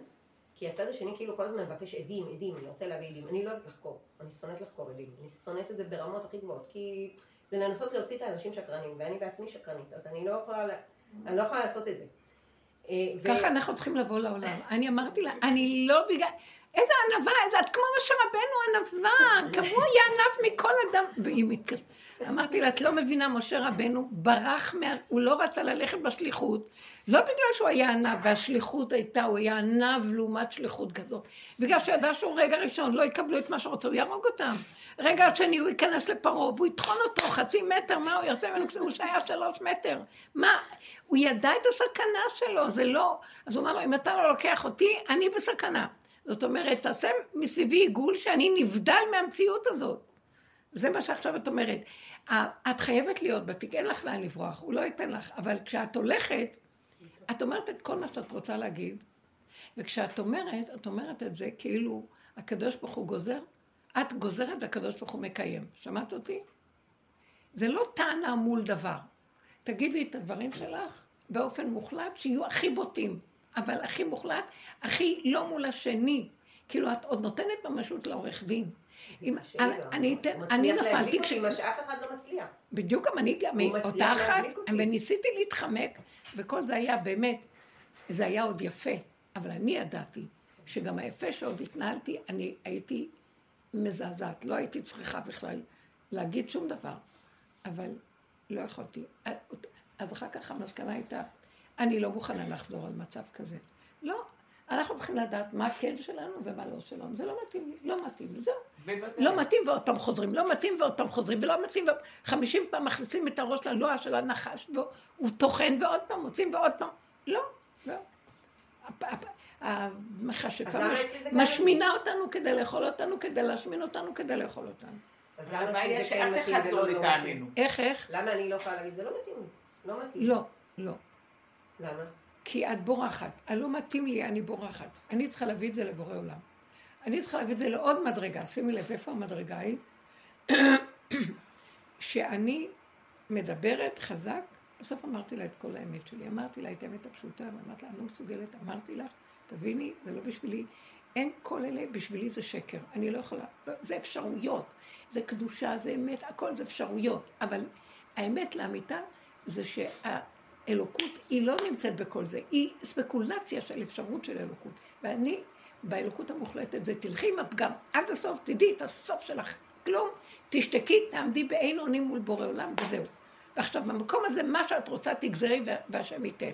כי הצד השני כאילו כל הזמן מבקש עדים, עדים, אני רוצה להביא עדים. אני לא אוהבת לחקור, אני שונאת לחקור עדים. אני שונאת את זה ברמות הכי גבוהות, כי זה לנסות להוציא את האנשים שקרנים, ואני בעצמי שקרנית, אז אני לא יכולה, לה- אני לא יכולה לעשות את זה. אה,
ככה אנחנו צריכים לבוא לעולם. אני אמרתי לה, אני לא בגלל... איזה ענווה, איזה, את כמו משה רבנו ענווה, כמוה ענב מכל אדם. והיא מתקשרת. אמרתי לה, את לא מבינה, משה רבנו ברח, מה... הוא לא רצה ללכת בשליחות, לא בגלל שהוא היה ענב, והשליחות הייתה, הוא היה ענב לעומת שליחות כזאת. בגלל שהוא ידע שהוא רגע ראשון, לא יקבלו את מה שרוצה, הוא יהרוג אותם. רגע שני הוא ייכנס לפרעה, והוא יטחון אותו חצי מטר, מה הוא יעשה ממנו כשהוא שהיה שלוש מטר? מה? הוא ידע את הסכנה שלו, זה לא... אז הוא אמר לו, אם אתה לא לוקח אותי, אני בסכנה. זאת אומרת, תעשה מסביבי עיגול שאני נבדל מהמציאות הזאת. זה מה שעכשיו את אומרת. את חייבת להיות בתיק, אין לך לאן לברוח, הוא לא ייתן לך. אבל כשאת הולכת, את אומרת את כל מה שאת רוצה להגיד, וכשאת אומרת, את אומרת את זה כאילו הקדוש ברוך הוא גוזר, את גוזרת והקדוש ברוך הוא מקיים. שמעת אותי? זה לא טענה מול דבר. תגידי את הדברים שלך באופן מוחלט, שיהיו הכי בוטים, אבל הכי מוחלט, הכי לא מול השני. כאילו, את עוד נותנת ממשות לעורך דין. אם,
קשה לי
אני,
לו.
אני,
הוא
אתן-
מצליח
אני
להדליק
נפלתי
אותי,
כש...
מה שאף אחד לא מצליח.
בדיוק גם אני, אותה אחת. וניסיתי להתחמק, וכל זה היה באמת, זה היה עוד יפה. אבל אני ידעתי שגם היפה שעוד התנהלתי, אני הייתי מזעזעת. לא הייתי צריכה בכלל להגיד שום דבר. אבל לא יכולתי. אז אחר כך המסקנה הייתה, אני לא מוכנה לחזור על מצב כזה. לא, אנחנו צריכים לדעת מה כן שלנו ומה לא שלנו. זה לא מתאים לי, לא מתאים לי, זהו.
בוודאי.
לא מתאים ועוד פעם חוזרים, לא מתאים ועוד פעם חוזרים, ולא מתאים, וחמישים פעם מכניסים את הראש ללוע של הנחש, והוא טוחן ועוד פעם מוצאים ועוד פעם. לא, לא. המכשפה מש- משמינה אותנו כדי לאכול אותנו, כדי להשמין אותנו, כדי לאכול אותנו.
אז למה
הבעיה
זה כן
שאף אחד לא
לא. מתאים?
איך, איך?
למה אני לא יכולה להגיד, זה לא מתאים לי. לא מתאים. לי.
לא, לא.
למה?
כי את בורחת. הלא מתאים לי, אני בורחת. אני צריכה להביא את זה לבורא עולם. אני צריכה להביא את זה לעוד מדרגה. שימי לב, איפה המדרגה היא? שאני מדברת חזק, בסוף אמרתי לה את כל האמת שלי. אמרתי לה את האמת הפשוטה, ואמרתי לה, אני לא מסוגלת, אמרתי לך, תביני, זה לא בשבילי. אין כל אלה, בשבילי זה שקר. אני לא יכולה, לא, זה אפשרויות. זה קדושה, זה אמת, הכל זה אפשרויות. אבל האמת לאמיתה זה שהאלוקות היא לא נמצאת בכל זה, היא ספקולציה של אפשרות של אלוקות. ואני, באלוקות המוחלטת זה תלכי עם הפגם עד הסוף, תדעי את הסוף שלך, כלום, תשתקי, תעמדי באין אונים מול בורא עולם, וזהו. ועכשיו, במקום הזה, מה שאת רוצה תגזרי וה- והשם ייתן.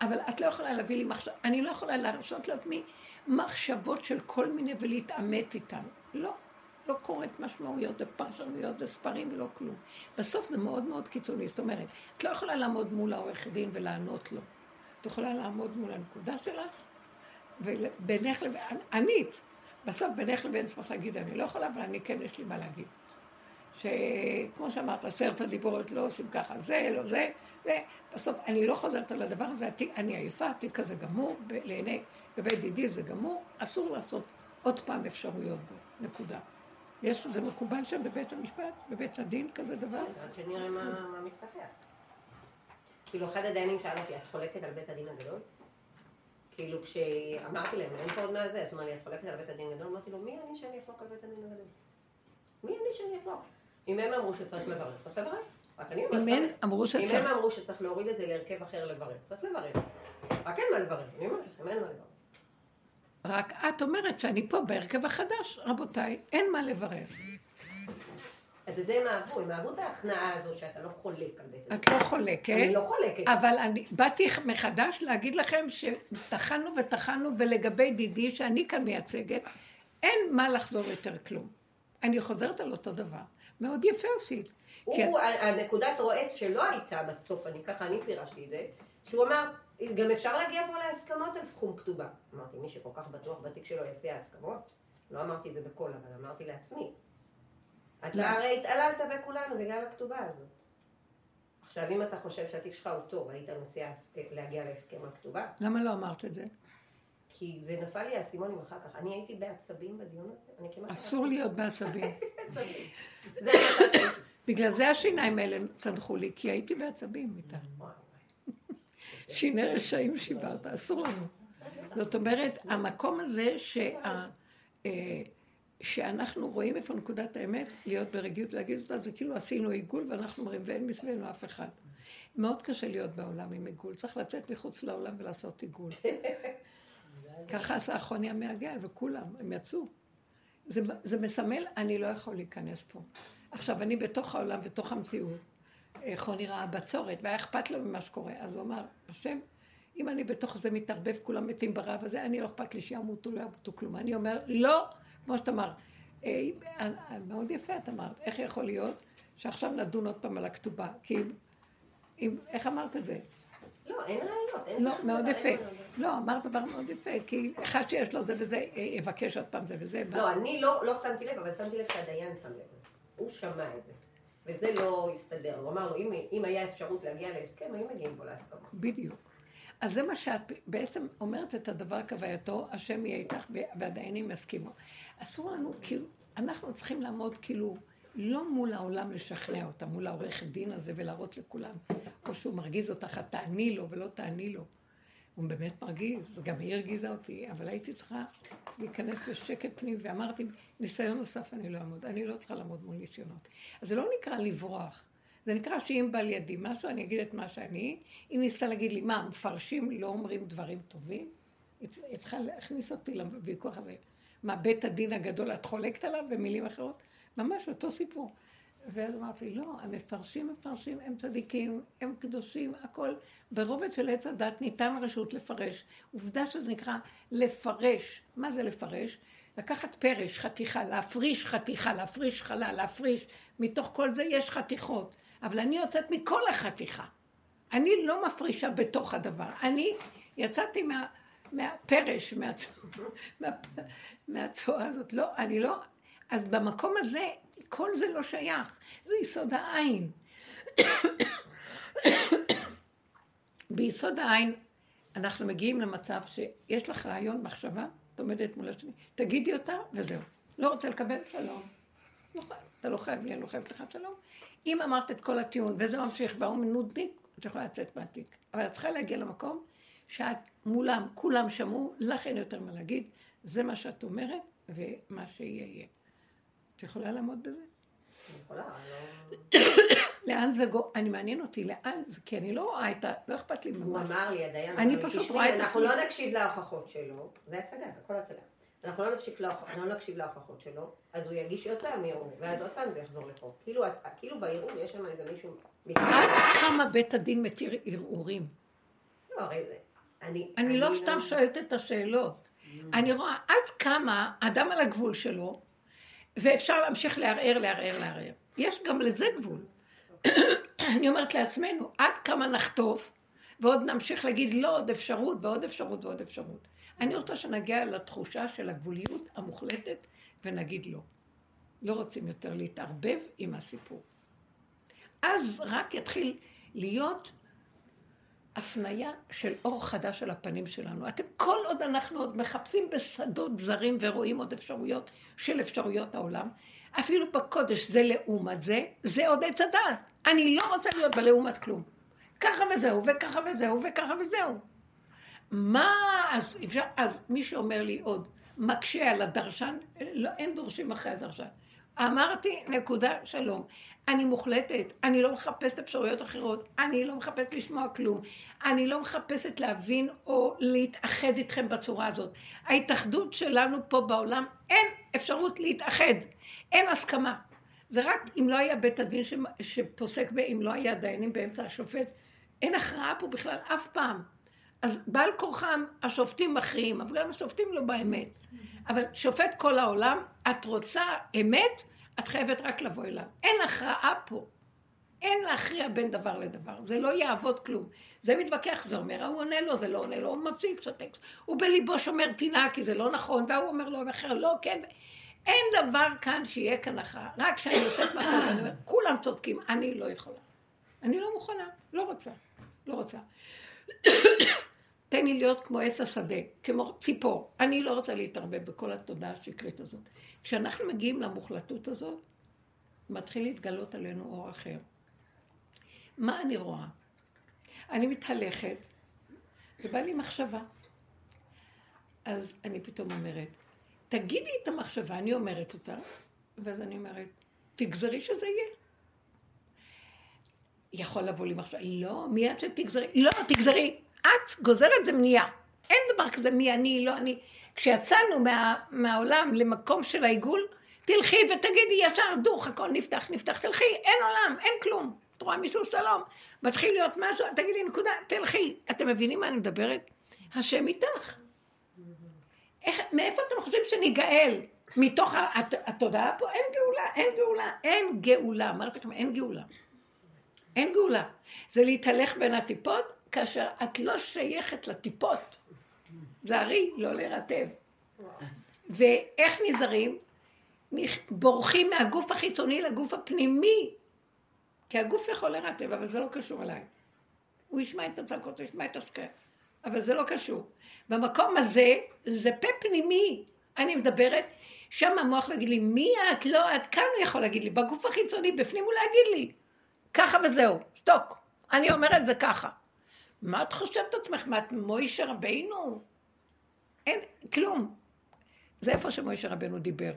אבל את לא יכולה להביא לי מחשב, אני לא יכולה להרשות לעצמי מחשבות של כל מיני ולהתעמת איתן. לא, לא קוראת משמעויות ופרשנויות וספרים ולא כלום. בסוף זה מאוד מאוד קיצוני. זאת אומרת, את לא יכולה לעמוד מול העורך דין ולענות לו. את יכולה לעמוד מול הנקודה שלך, ובינך לבין, ענית. בסוף בינך לבין צריך להגיד, אני לא יכולה, אבל אני כן, יש לי מה להגיד. שכמו שאמרת, עשרת הדיברות לא עושים ככה, זה, לא זה, ובסוף אני לא חוזרת על הדבר הזה, התיק, אני עייפה, התיק הזה גמור, לעיני בבית דידי זה גמור, אסור לעשות עוד פעם אפשרויות בו, נקודה. יש, זה מקובל שם בבית המשפט, בבית הדין, כזה דבר?
עד שנראה מה מתפתח. כאילו, אחד הדיינים שאל אותי, את חולקת על בית הדין הגדול? כאילו, כשאמרתי להם, אין פה עוד מה זה, אז אמר לי, את חולקת על בית הדין הגדול? אמרתי לו, מי אני שאני אחלוק על בית הדין הגדול? מי אני שאני אחלוק? אם הם אמרו שצריך לברר, צריך. רק אני
אומרת... אם הם אמרו
שצריך... אם הם אמרו שצריך להוריד את זה להרכב אחר לברר, צריך לברר. רק אין מה לברר, אני אומרת לכם, אין מה לברר.
רק את אומרת שאני פה בהרכב החדש, רבותיי, אין מה לברר.
אז את זה הם אהבו, הם אהבו את ההכנעה הזו שאתה לא חולק על בית הדין.
את לא חולקת.
אני לא חולקת.
אבל אני באתי מחדש להגיד לכם שטחנו וטחנו, ולגבי דידי, שאני כאן מייצגת, אין מה לחזור יותר כלום. אני חוזרת על אותו דבר. מאוד יפה עשית.
הוא, הנקודת רועץ שלא הייתה בסוף, אני ככה, אני פירשתי את זה, שהוא אמר, גם אפשר להגיע פה להסכמות על סכום כתובה. אמרתי, מי שכל כך בטוח בתיק שלו יציע הסכמות? לא אמרתי את זה בקול, אבל אמרתי לעצמי. אתה לא. הרי התעללת בכולנו בגלל הכתובה הזאת. עכשיו, אם אתה חושב שהתיק שלך הוא טוב, היית מציע להגיע להסכם על כתובה?
למה לא אמרת את זה?
כי זה נפל לי האסימונים אחר כך. אני הייתי בעצבים בדיון הזה.
אסור להיות בעצבים. בגלל זה השיניים האלה צנחו לי, כי הייתי בעצבים איתה. שיני רשעים שיברת, אסור לנו. זאת אומרת, המקום הזה שה... אה, שאנחנו רואים איפה נקודת האמת, להיות ברגיעות ולהגיד אותה, זה כאילו עשינו עיגול ואנחנו אומרים, ואין מסביבנו אף אחד. מאוד קשה להיות בעולם עם עיגול, צריך לצאת מחוץ לעולם ולעשות עיגול. ככה עשה החוני המעגל, וכולם, הם יצאו. זה, זה מסמל, אני לא יכול להיכנס פה. עכשיו, אני בתוך העולם, בתוך המציאות. חוני ראה בצורת, והיה אכפת לו ממה שקורה. אז הוא אמר, השם, אם אני בתוך זה מתערבב, כולם מתים ברעב הזה, אני לא אכפת לי שימותו, לא ימותו כלום. אני אומר, לא, כמו שאת אמרת. אה, אה, מאוד יפה את אמרת, איך יכול להיות שעכשיו נדון עוד פעם על הכתובה? כי אם, איך אמרת את זה?
לא, אין ראיות.
לא, מאוד יפה. לא, אמרת דבר מאוד יפה, כי אחד שיש לו זה וזה, אה, יבקש עוד פעם זה וזה.
לא, אני לא, לא שמתי לב, אבל שמתי לב שהדיין שם לב. הוא שמע את זה. וזה לא הסתדר. הוא אמר לו, אם, אם היה אפשרות להגיע להסכם, היו מגיעים בו להסכמה.
בדיוק. אז זה מה שאת בעצם אומרת את הדבר כווייתו, השם יהיה איתך והדיינים יסכימו. אסור לנו, כאילו, אנחנו צריכים לעמוד כאילו, לא מול העולם לשכנע אותה, מול העורך דין הזה ולהראות לכולם, או שהוא מרגיז אותך, את תעני לו ולא תעני לו. הוא באמת מרגיז, גם היא הרגיזה אותי, אבל הייתי צריכה להיכנס לשקט פנים, ואמרתי, ניסיון נוסף אני לא אעמוד, אני לא צריכה לעמוד מול ניסיונות. אז זה לא נקרא לברוח, זה נקרא שאם בא לידי משהו, אני אגיד את מה שאני, אם ניסתה להגיד לי, מה, מפרשים לא אומרים דברים טובים? היא צריכה להכניס אותי לוויכוח הזה. מה, בית הדין הגדול, את חולקת עליו במילים אחרות? ממש אותו סיפור. ואז אמרתי, לא, המפרשים מפרשים, הם צדיקים, הם קדושים, הכל. ברובד של עץ הדת ניתן רשות לפרש. עובדה שזה נקרא לפרש. מה זה לפרש? לקחת פרש, חתיכה, להפריש חתיכה, להפריש חלל, להפריש. מתוך כל זה יש חתיכות. אבל אני יוצאת מכל החתיכה. אני לא מפרישה בתוך הדבר. אני יצאתי מה, מהפרש, מהצואה מה, מה הזאת. לא, אני לא... אז במקום הזה, כל זה לא שייך. זה יסוד העין. ביסוד העין אנחנו מגיעים למצב שיש לך רעיון, מחשבה, עומדת מול השני, תגידי אותה וזהו. לא רוצה לקבל, שלום. לא חייב, אתה לא חייב לי, אני לא חייבת לך שלום. אם אמרת את כל הטיעון וזה ממשיך והוא נודניק, את יכולה לצאת מהתיק. אבל את צריכה להגיע למקום שאת מולם, כולם שמעו, לך אין יותר מה להגיד, זה מה שאת אומרת, ומה שיהיה יהיה. את יכולה לעמוד בזה?
לא-
לאן זה גו... אני מעניין אותי, לאן זה... כי אני לא רואה את ה... לא אכפת לי
ממש. הוא אמר לי, הדיין,
אני פשוט רואה את
עצמי. אנחנו לא נקשיב להוכחות שלו, זה הצגה, הכל הצגה. אנחנו לא נקשיב, לא נקשיב להוכחות שלו, אז הוא יגיש עוד פעם ערעור, ואז עוד פעם זה יחזור לפה. כאילו, כאילו בערעור יש שם איזה מישהו...
עד כמה בית הדין מתיר ערעורים?
לא, הרי זה... אני...
אני לא סתם לא- שואלת את השאלות. אני רואה עד כמה אדם על הגבול שלו, ואפשר להמשיך לערער, לערער, לערער. יש גם לזה גבול. אני אומרת לעצמנו, עד כמה נחטוף, ועוד נמשיך להגיד לא, עוד אפשרות, ועוד אפשרות, ועוד אפשרות. אני רוצה שנגיע לתחושה של הגבוליות המוחלטת, ונגיד לא. לא רוצים יותר להתערבב עם הסיפור. אז רק יתחיל להיות הפניה של אור חדש על הפנים שלנו. אתם, כל עוד אנחנו עוד מחפשים בשדות זרים ורואים עוד אפשרויות של אפשרויות העולם, אפילו בקודש זה לעומת זה, זה עוד עץ הדעת. אני לא רוצה להיות בלעומת כלום. ככה וזהו, וככה וזהו, וככה וזהו. מה, אז, אפשר, אז מי שאומר לי עוד, מקשה על הדרשן, לא, אין דורשים אחרי הדרשן. אמרתי, נקודה, שלום. אני מוחלטת, אני לא מחפשת אפשרויות אחרות, אני לא מחפשת לשמוע כלום, אני לא מחפשת להבין או להתאחד איתכם בצורה הזאת. ההתאחדות שלנו פה בעולם, אין אפשרות להתאחד, אין הסכמה. זה רק אם לא היה בית הדין שפוסק, אם לא היה דיינים באמצע השופט, אין הכרעה פה בכלל אף פעם. אז בעל כורחם השופטים מכריעים, אבל גם השופטים לא באמת. אבל שופט כל העולם, את רוצה אמת, את חייבת רק לבוא אליו. אין הכרעה פה. אין להכריע בין דבר לדבר. זה לא יעבוד כלום. זה מתווכח, זה אומר, הוא עונה לו, זה לא עונה לו, הוא מפסיק, שותק. הוא בליבו שומר טינה, כי זה לא נכון, והוא אומר לו, אחר, לא, כן. אין דבר כאן שיהיה כאן הכרעה. רק כשאני יוצאת מהכרעה, אני אומרת, כולם צודקים, אני לא יכולה. אני לא מוכנה, לא רוצה, לא רוצה. תן לי להיות כמו עץ השדה, כמו ציפור. אני לא רוצה להתערבב בכל התודעה השקרית הזאת. כשאנחנו מגיעים למוחלטות הזאת, מתחיל להתגלות עלינו אור אחר. מה אני רואה? אני מתהלכת, ובא לי מחשבה. אז אני פתאום אומרת, תגידי את המחשבה, אני אומרת אותה, ואז אני אומרת, תגזרי שזה יהיה. יכול לבוא לי מחשבה, לא, מיד שתגזרי, לא, תגזרי, את גוזרת זה מניעה. אין דבר כזה מי אני, לא אני. כשיצאנו מה, מהעולם למקום של העיגול, תלכי ותגידי ישר דוך, הכל נפתח, נפתח, תלכי, אין עולם, אין כלום. את רואה מישהו שלום, מתחיל להיות משהו, תגידי נקודה, תלכי. אתם מבינים מה אני מדברת? השם איתך. איך, מאיפה אתם חושבים שניגאל? מתוך התודעה פה אין גאולה, אין גאולה, אין גאולה. אמרתי לכם, אין גאולה. אין גאולה. זה להתהלך בין הטיפות, כאשר את לא שייכת לטיפות. זהרי, לא להירטב. ואיך נזהרים? בורחים מהגוף החיצוני לגוף הפנימי. כי הגוף יכול לרטב, אבל זה לא קשור אליי. הוא ישמע את הצעקות, הוא ישמע את השקעה. אבל זה לא קשור. במקום הזה, זה פה פנימי. אני מדברת, שם המוח יגיד לי, מי את? לא, את כאן הוא יכול להגיד לי. בגוף החיצוני, בפנים הוא יגיד לי. ככה וזהו, שתוק. אני אומרת זה ככה. מה את חושבת עצמך? מה את מוישה רבינו? אין, כלום. זה איפה שמוישה רבנו דיבר.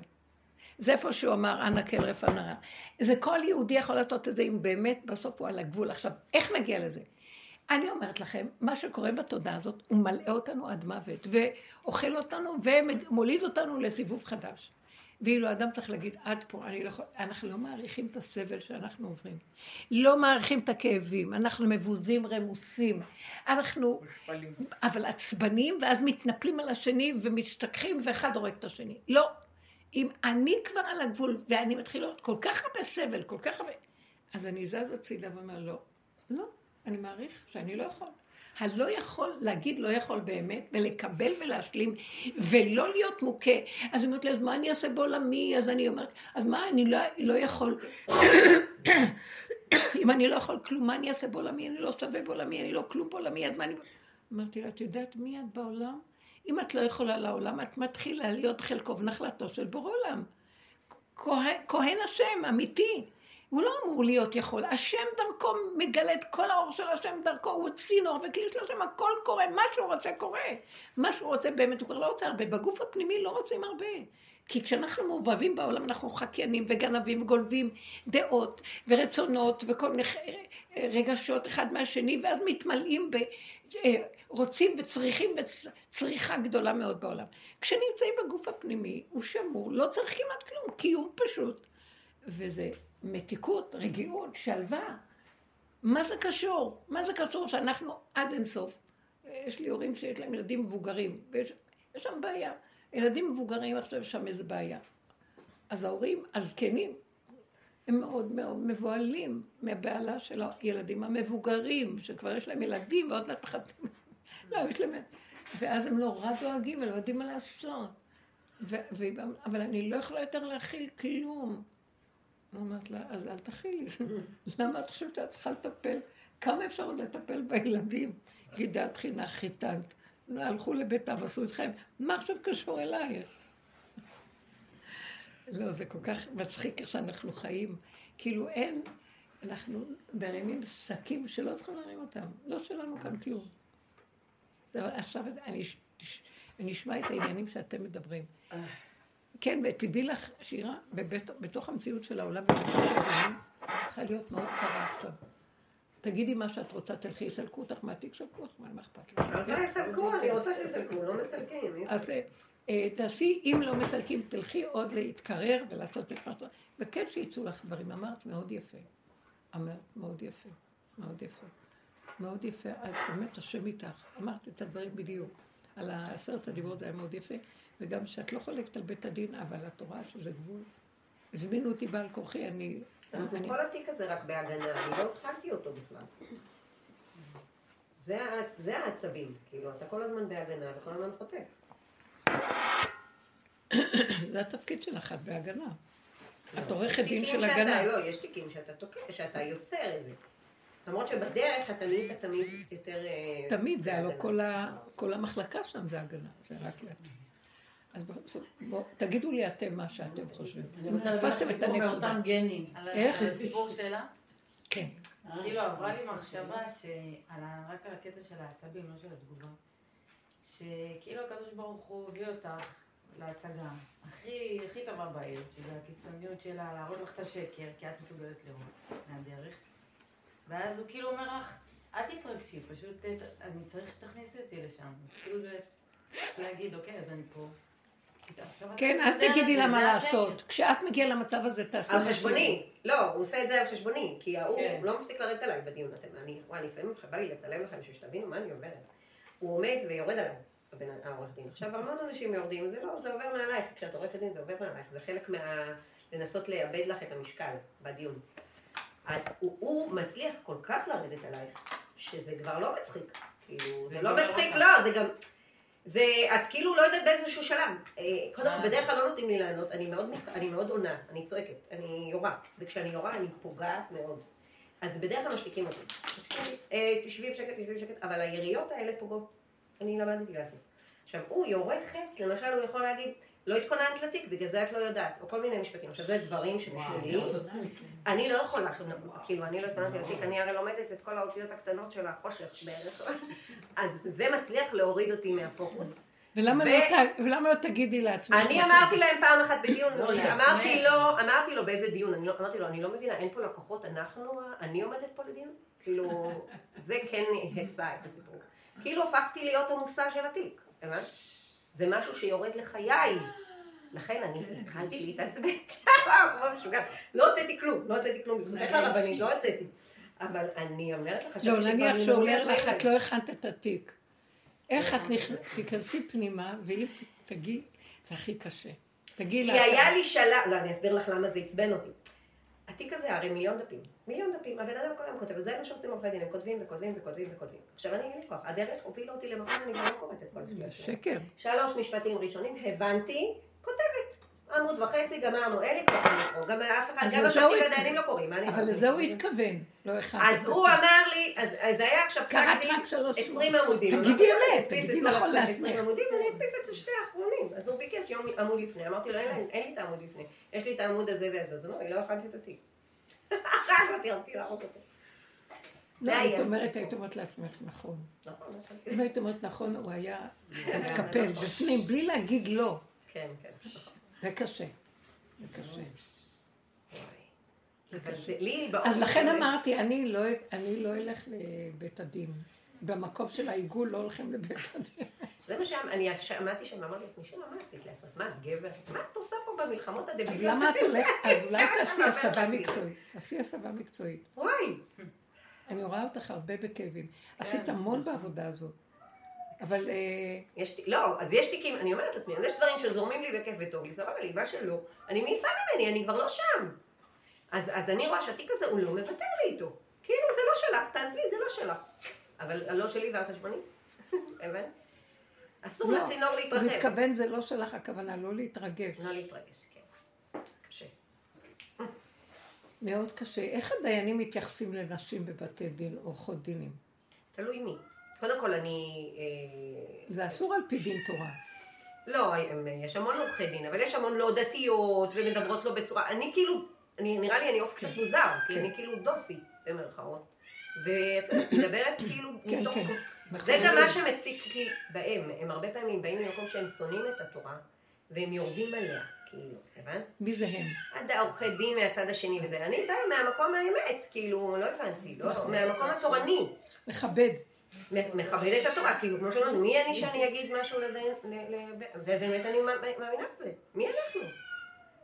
זה איפה שהוא אמר, אנא כל רפא נרא. זה כל יהודי יכול לעשות את זה אם באמת בסוף הוא על הגבול. עכשיו, איך נגיע לזה? אני אומרת לכם, מה שקורה בתודעה הזאת, הוא מלאה אותנו עד מוות, ואוכל אותנו ומוליד אותנו לסיבוב חדש. ואילו אדם צריך להגיד, עד פה, לא יכול... אנחנו לא מעריכים את הסבל שאנחנו עוברים. לא מעריכים את הכאבים, אנחנו מבוזים, רמוסים. אנחנו, אבל עצבנים, ואז מתנפלים על השני ומשתכחים, ואחד הורג את השני. לא. אם אני כבר על הגבול, ואני מתחיל לראות כל כך הרבה סבל, כל כך הרבה... אז אני זז הצידה ואומר, לא, לא, אני מעריך שאני לא יכול. הלא יכול להגיד לא יכול באמת, ולקבל ולהשלים, ולא להיות מוכה. אז היא אומרת לי, אז מה אני אעשה בעולמי? אז אני אומרת, אז מה, אני לא, לא יכול... אם אני לא יכול כלום, מה אני אעשה בעולמי? אני לא שווה בעולמי, אני לא כלום בעולמי, אז מה אני... אמרתי לה, את יודעת מי את בעולם? אם את לא יכולה לעולם, את מתחילה להיות חלקו ונחלתו של בורא עולם. כהן השם, אמיתי. הוא לא אמור להיות יכול. השם דרכו מגלה את כל האור של השם דרכו, הוא צינור וכלי של השם, הכל קורה, מה שהוא רוצה קורה. מה שהוא רוצה באמת, הוא כבר לא רוצה הרבה. בגוף הפנימי לא רוצים הרבה. כי כשאנחנו מעורבבים בעולם, אנחנו חקיינים וגנבים וגולבים דעות ורצונות וכל מיני רגשות אחד מהשני, ואז מתמלאים ב... אה, רוצים וצריכים וצריכה גדולה מאוד בעולם. כשנמצאים בגוף הפנימי, הוא שמור, לא צריך כמעט כלום, קיום פשוט. וזה מתיקות, רגיעות, שלווה. מה זה קשור? מה זה קשור שאנחנו עד אינסוף? יש לי הורים שיש להם ילדים מבוגרים, ויש שם בעיה. ילדים מבוגרים עכשיו שם איזה בעיה. אז ההורים הזקנים, הם מאוד מאוד מבוהלים מהבהלה של הילדים המבוגרים, שכבר יש להם ילדים ועוד מעט מחתים. לא, יש להם... ואז הם נורא דואגים ולא יודעים מה לעשות. ו... ו... אבל אני לא יכולה יותר להכיל כלום. אמרת לה, אז אל תכילי. למה את חושבת שאת צריכה לטפל? כמה אפשר עוד לטפל בילדים? גידלת חינך, חיתנת. הלכו לביתם, עשו איתכם. מה עכשיו קשור אלייך? לא, זה כל כך מצחיק איך שאנחנו חיים. כאילו אין, אנחנו מרימים שקים שלא צריכים להרים אותם. לא שלנו כאן כלום. עכשיו אני, אני אשמע את העניינים שאתם מדברים. כן, ותדעי לך, שירה, בתוך המציאות של העולם, צריכה להיות מאוד קרה עכשיו. תגידי מה שאת רוצה, תלכי, יסלקו אותך מהתיק, שלקו אותך, מה אכפת
לך? לא יסלקו, אני רוצה שיסלקו, לא מסלקים.
אז אה, תעשי, אם לא מסלקים, תלכי עוד להתקרר ולעשות את מה שאתה... וכן שיצאו לך דברים. אמרת מאוד יפה. אמרת מאוד יפה. מאוד יפה. מאוד יפה. את באמת, השם איתך. אמרת את הדברים בדיוק. על עשרת הדיברות זה היה מאוד יפה. וגם שאת לא חולקת על בית הדין, אבל את רואה שזה גבול. הזמינו אותי בעל כורחי, אני...
אני... כל התיק הזה רק בהגנה, אני לא התחלתי אותו בכלל. זה העצבים, כאילו, אתה כל הזמן בהגנה וכל הזמן חוטף.
זה התפקיד שלך, את בהגנה. את עורכת דין של הגנה.
לא, יש תיקים שאתה תוקע, שאתה יוצר את זה. למרות שבדרך אתה תמיד, תמיד יותר...
אה, תמיד, זה הלוא כל המחלקה שם זה הגנה, זה רק לאט. אז בואו, תגידו לי אתם מה שאתם חושבים.
אני רוצה לדבר סיפור מאותם גנים.
איך?
על הסיפור שלה?
כן.
כאילו עברה לי מחשבה רק על הקטע של העצבים, לא של התגובה. שכאילו הקדוש ברוך הוא הביא אותך להצגה הכי, הכי טובה בעיר, שזה הקיצוניות שלה, להראות לך את השקר, כי את מסוגלת לראות מהדרך. ואז הוא כאילו אומר לך, אל תתרגשי, פשוט אני צריך שתכניסי אותי לשם. כאילו זה להגיד, אוקיי, אז אני פה.
כן, אל תגידי לה מה לעשות. כשאת מגיעה למצב הזה, תעשי
על חשבוני. לא, הוא עושה את זה על חשבוני. כי ההוא כן. לא מפסיק לרדת עליי בדיון. אני, וואי, לפעמים בא לי לצלם לכם בשביל שתבינו מה אני עוברת. הוא עומד ויורד עליי. העורך דין. עכשיו המון אנשים יורדים, זה לא, זה עובר מעלייך, כשאת עורכת דין זה עובר מעלייך, זה חלק מה... לנסות לאבד לך את המשקל בדיון. הוא, הוא מצליח כל כך לרדת עלייך, שזה כבר לא מצחיק. כאילו, זה לא מצחיק, לא, זה גם... זה, את כאילו לא יודעת באיזשהו שלב. אה, קודם כל, בדרך כלל לא נותנים לי לענות, אני מאוד, אני מאוד עונה, אני צועקת, אני יורה, וכשאני יורה אני פוגעת מאוד. אז בדרך כלל משתיקים אותי. אה, תשבי בשקט, תשבי בשקט, אבל היריות האלה פוגעות. אני למדתי לעשות. עכשיו, הוא יורה חץ, למשל הוא יכול להגיד, לא התכוננת לתיק, בגלל זה את לא יודעת, או כל מיני משפטים. עכשיו, זה דברים שבשבילי, אני לא יכולה, כאילו, אני לא התכוננתי לתיק, אני הרי לומדת את כל האותיות הקטנות של החושך בערך, אז זה מצליח להוריד אותי מהפוקוס.
ולמה, לא, ת... ולמה לא תגידי לעצמך?
אני אמרתי להם פעם אחת בדיון, לא, אמרתי לו, אמרתי לו באיזה דיון, אני לא, אמרתי לו, אני לא מבינה, אין פה לקוחות, אנחנו, אני עומדת פה לדיון? כאילו, זה כן היסה את הסיפור. כאילו הפכתי להיות המושא של התיק, הבנת? זה משהו שיורד לחיי. לכן אני התחלתי להתעצבן שם, כמו משוגעת. לא הוצאתי כלום, לא הוצאתי כלום, בזכותך הרבנית לא הוצאתי. אבל אני אומרת לך,
לא, נניח שאומר לך, את לא הכנת את התיק. איך את תיכנסי פנימה, ואם תגיעי, זה הכי קשה. תגיעי
כי היה לי שלב, לא, אני אסביר לך למה זה עצבן אותי. התיק הזה הרי מיליון דפים, מיליון דפים, הבן אדם כל היום כותב, וזה מה שעושים עורכי דין, הם כותבים וכותבים וכותבים וכותבים. עכשיו אני אין לי כוח, הדרך הובילה אותי למקום, אני כבר לא קוראת את כל
זה. שקר.
שלוש משפטים ראשונים, הבנתי, כותבת. עמוד וחצי, גמרנו, אין לי כוח לקרוא, גם אף אחד, גם השופטים הדיינים לא קוראים,
אבל לזה הוא התכוון, לא אחד.
אז הוא אמר לי, אז זה היה עכשיו
קראת רק
עשרים עמודים.
תגידי אמת, תגידי נכון לעצמך.
ואני אדפיס את שתי האחרונים. אז הוא ביקש יום עמוד לפני, אמרתי לו, אין לי את העמוד לפני, יש לי את העמוד הזה והזה, אז הוא אומר, לא הכנתי את התיק. הרג אותי, רציתי להרוג אותו.
לא, היית אומרת, היית אומרת לעצמך, נכון. נכון. אם היית אומרת נכון, הוא היה מתקפל בפנים, בלי להגיד לא.
כן, כן.
קשה. זה קשה. זה קשה. אז לכן אמרתי, אני לא אלך לבית הדין. במקום של העיגול לא הולכים לבית הדין.
זה מה שאני שמעתי שם, אמרתי לעצמי, שמה, מה עשית לעצמך? מה, את גבר? מה את עושה פה במלחמות הדביליות?
אז למה את הולכת? אז אולי תעשי הסבה מקצועית. תעשי הסבה מקצועית.
וואי.
אני רואה אותך הרבה בכאבים. עשית המון בעבודה הזאת. אבל אה,
יש, לא, אז יש תיקים, אני אומרת לעצמי, אז יש דברים שזורמים לי בכיף וטוב לי, סבבה לי, מה שלא, אני מעיפה ממני, אני כבר לא שם. אז, אז אני רואה שהתיק הזה, הוא לא מוותר לי איתו. כאילו, זה לא שלך, תעזבי, זה לא שלך. אבל הלא שלי ואת חשבוני. הבנת? אסור
לא,
לצינור
הוא
להתרחב.
מתכוון זה לא שלך הכוונה, לא להתרגש.
לא להתרגש, כן. קשה.
מאוד קשה. איך הדיינים מתייחסים לנשים בבתי דין, עורכות דינים?
תלוי מי. קודם כל, אני... אה,
זה אסור על פי דין תורה.
לא, יש המון עורכי דין, אבל יש המון לא דתיות, ומדברות לא בצורה... אני כאילו, אני, נראה לי אני עוף קצת מוזר, כי
כן.
אני כאילו דוסי, במרכאות. ואת מדברת כאילו
כן,
מתוך...
כן.
זה גם מה שמציק לי בהם. הם הרבה פעמים באים ממקום שהם שונאים את התורה, והם יורדים עליה, כאילו, הבנת?
מי זה הם?
עד העורכי דין מהצד השני וזה. אני באה מהמקום האמת, כאילו, לא הבנתי, לא,
נכון.
מהמקום התורני.
מכבד.
מכבד את התורה, כאילו, כמו שאמרנו, מי אני שאני אגיד משהו לדיין, ל- ל- ובאמת אני מאמינה בזה, מי אנחנו?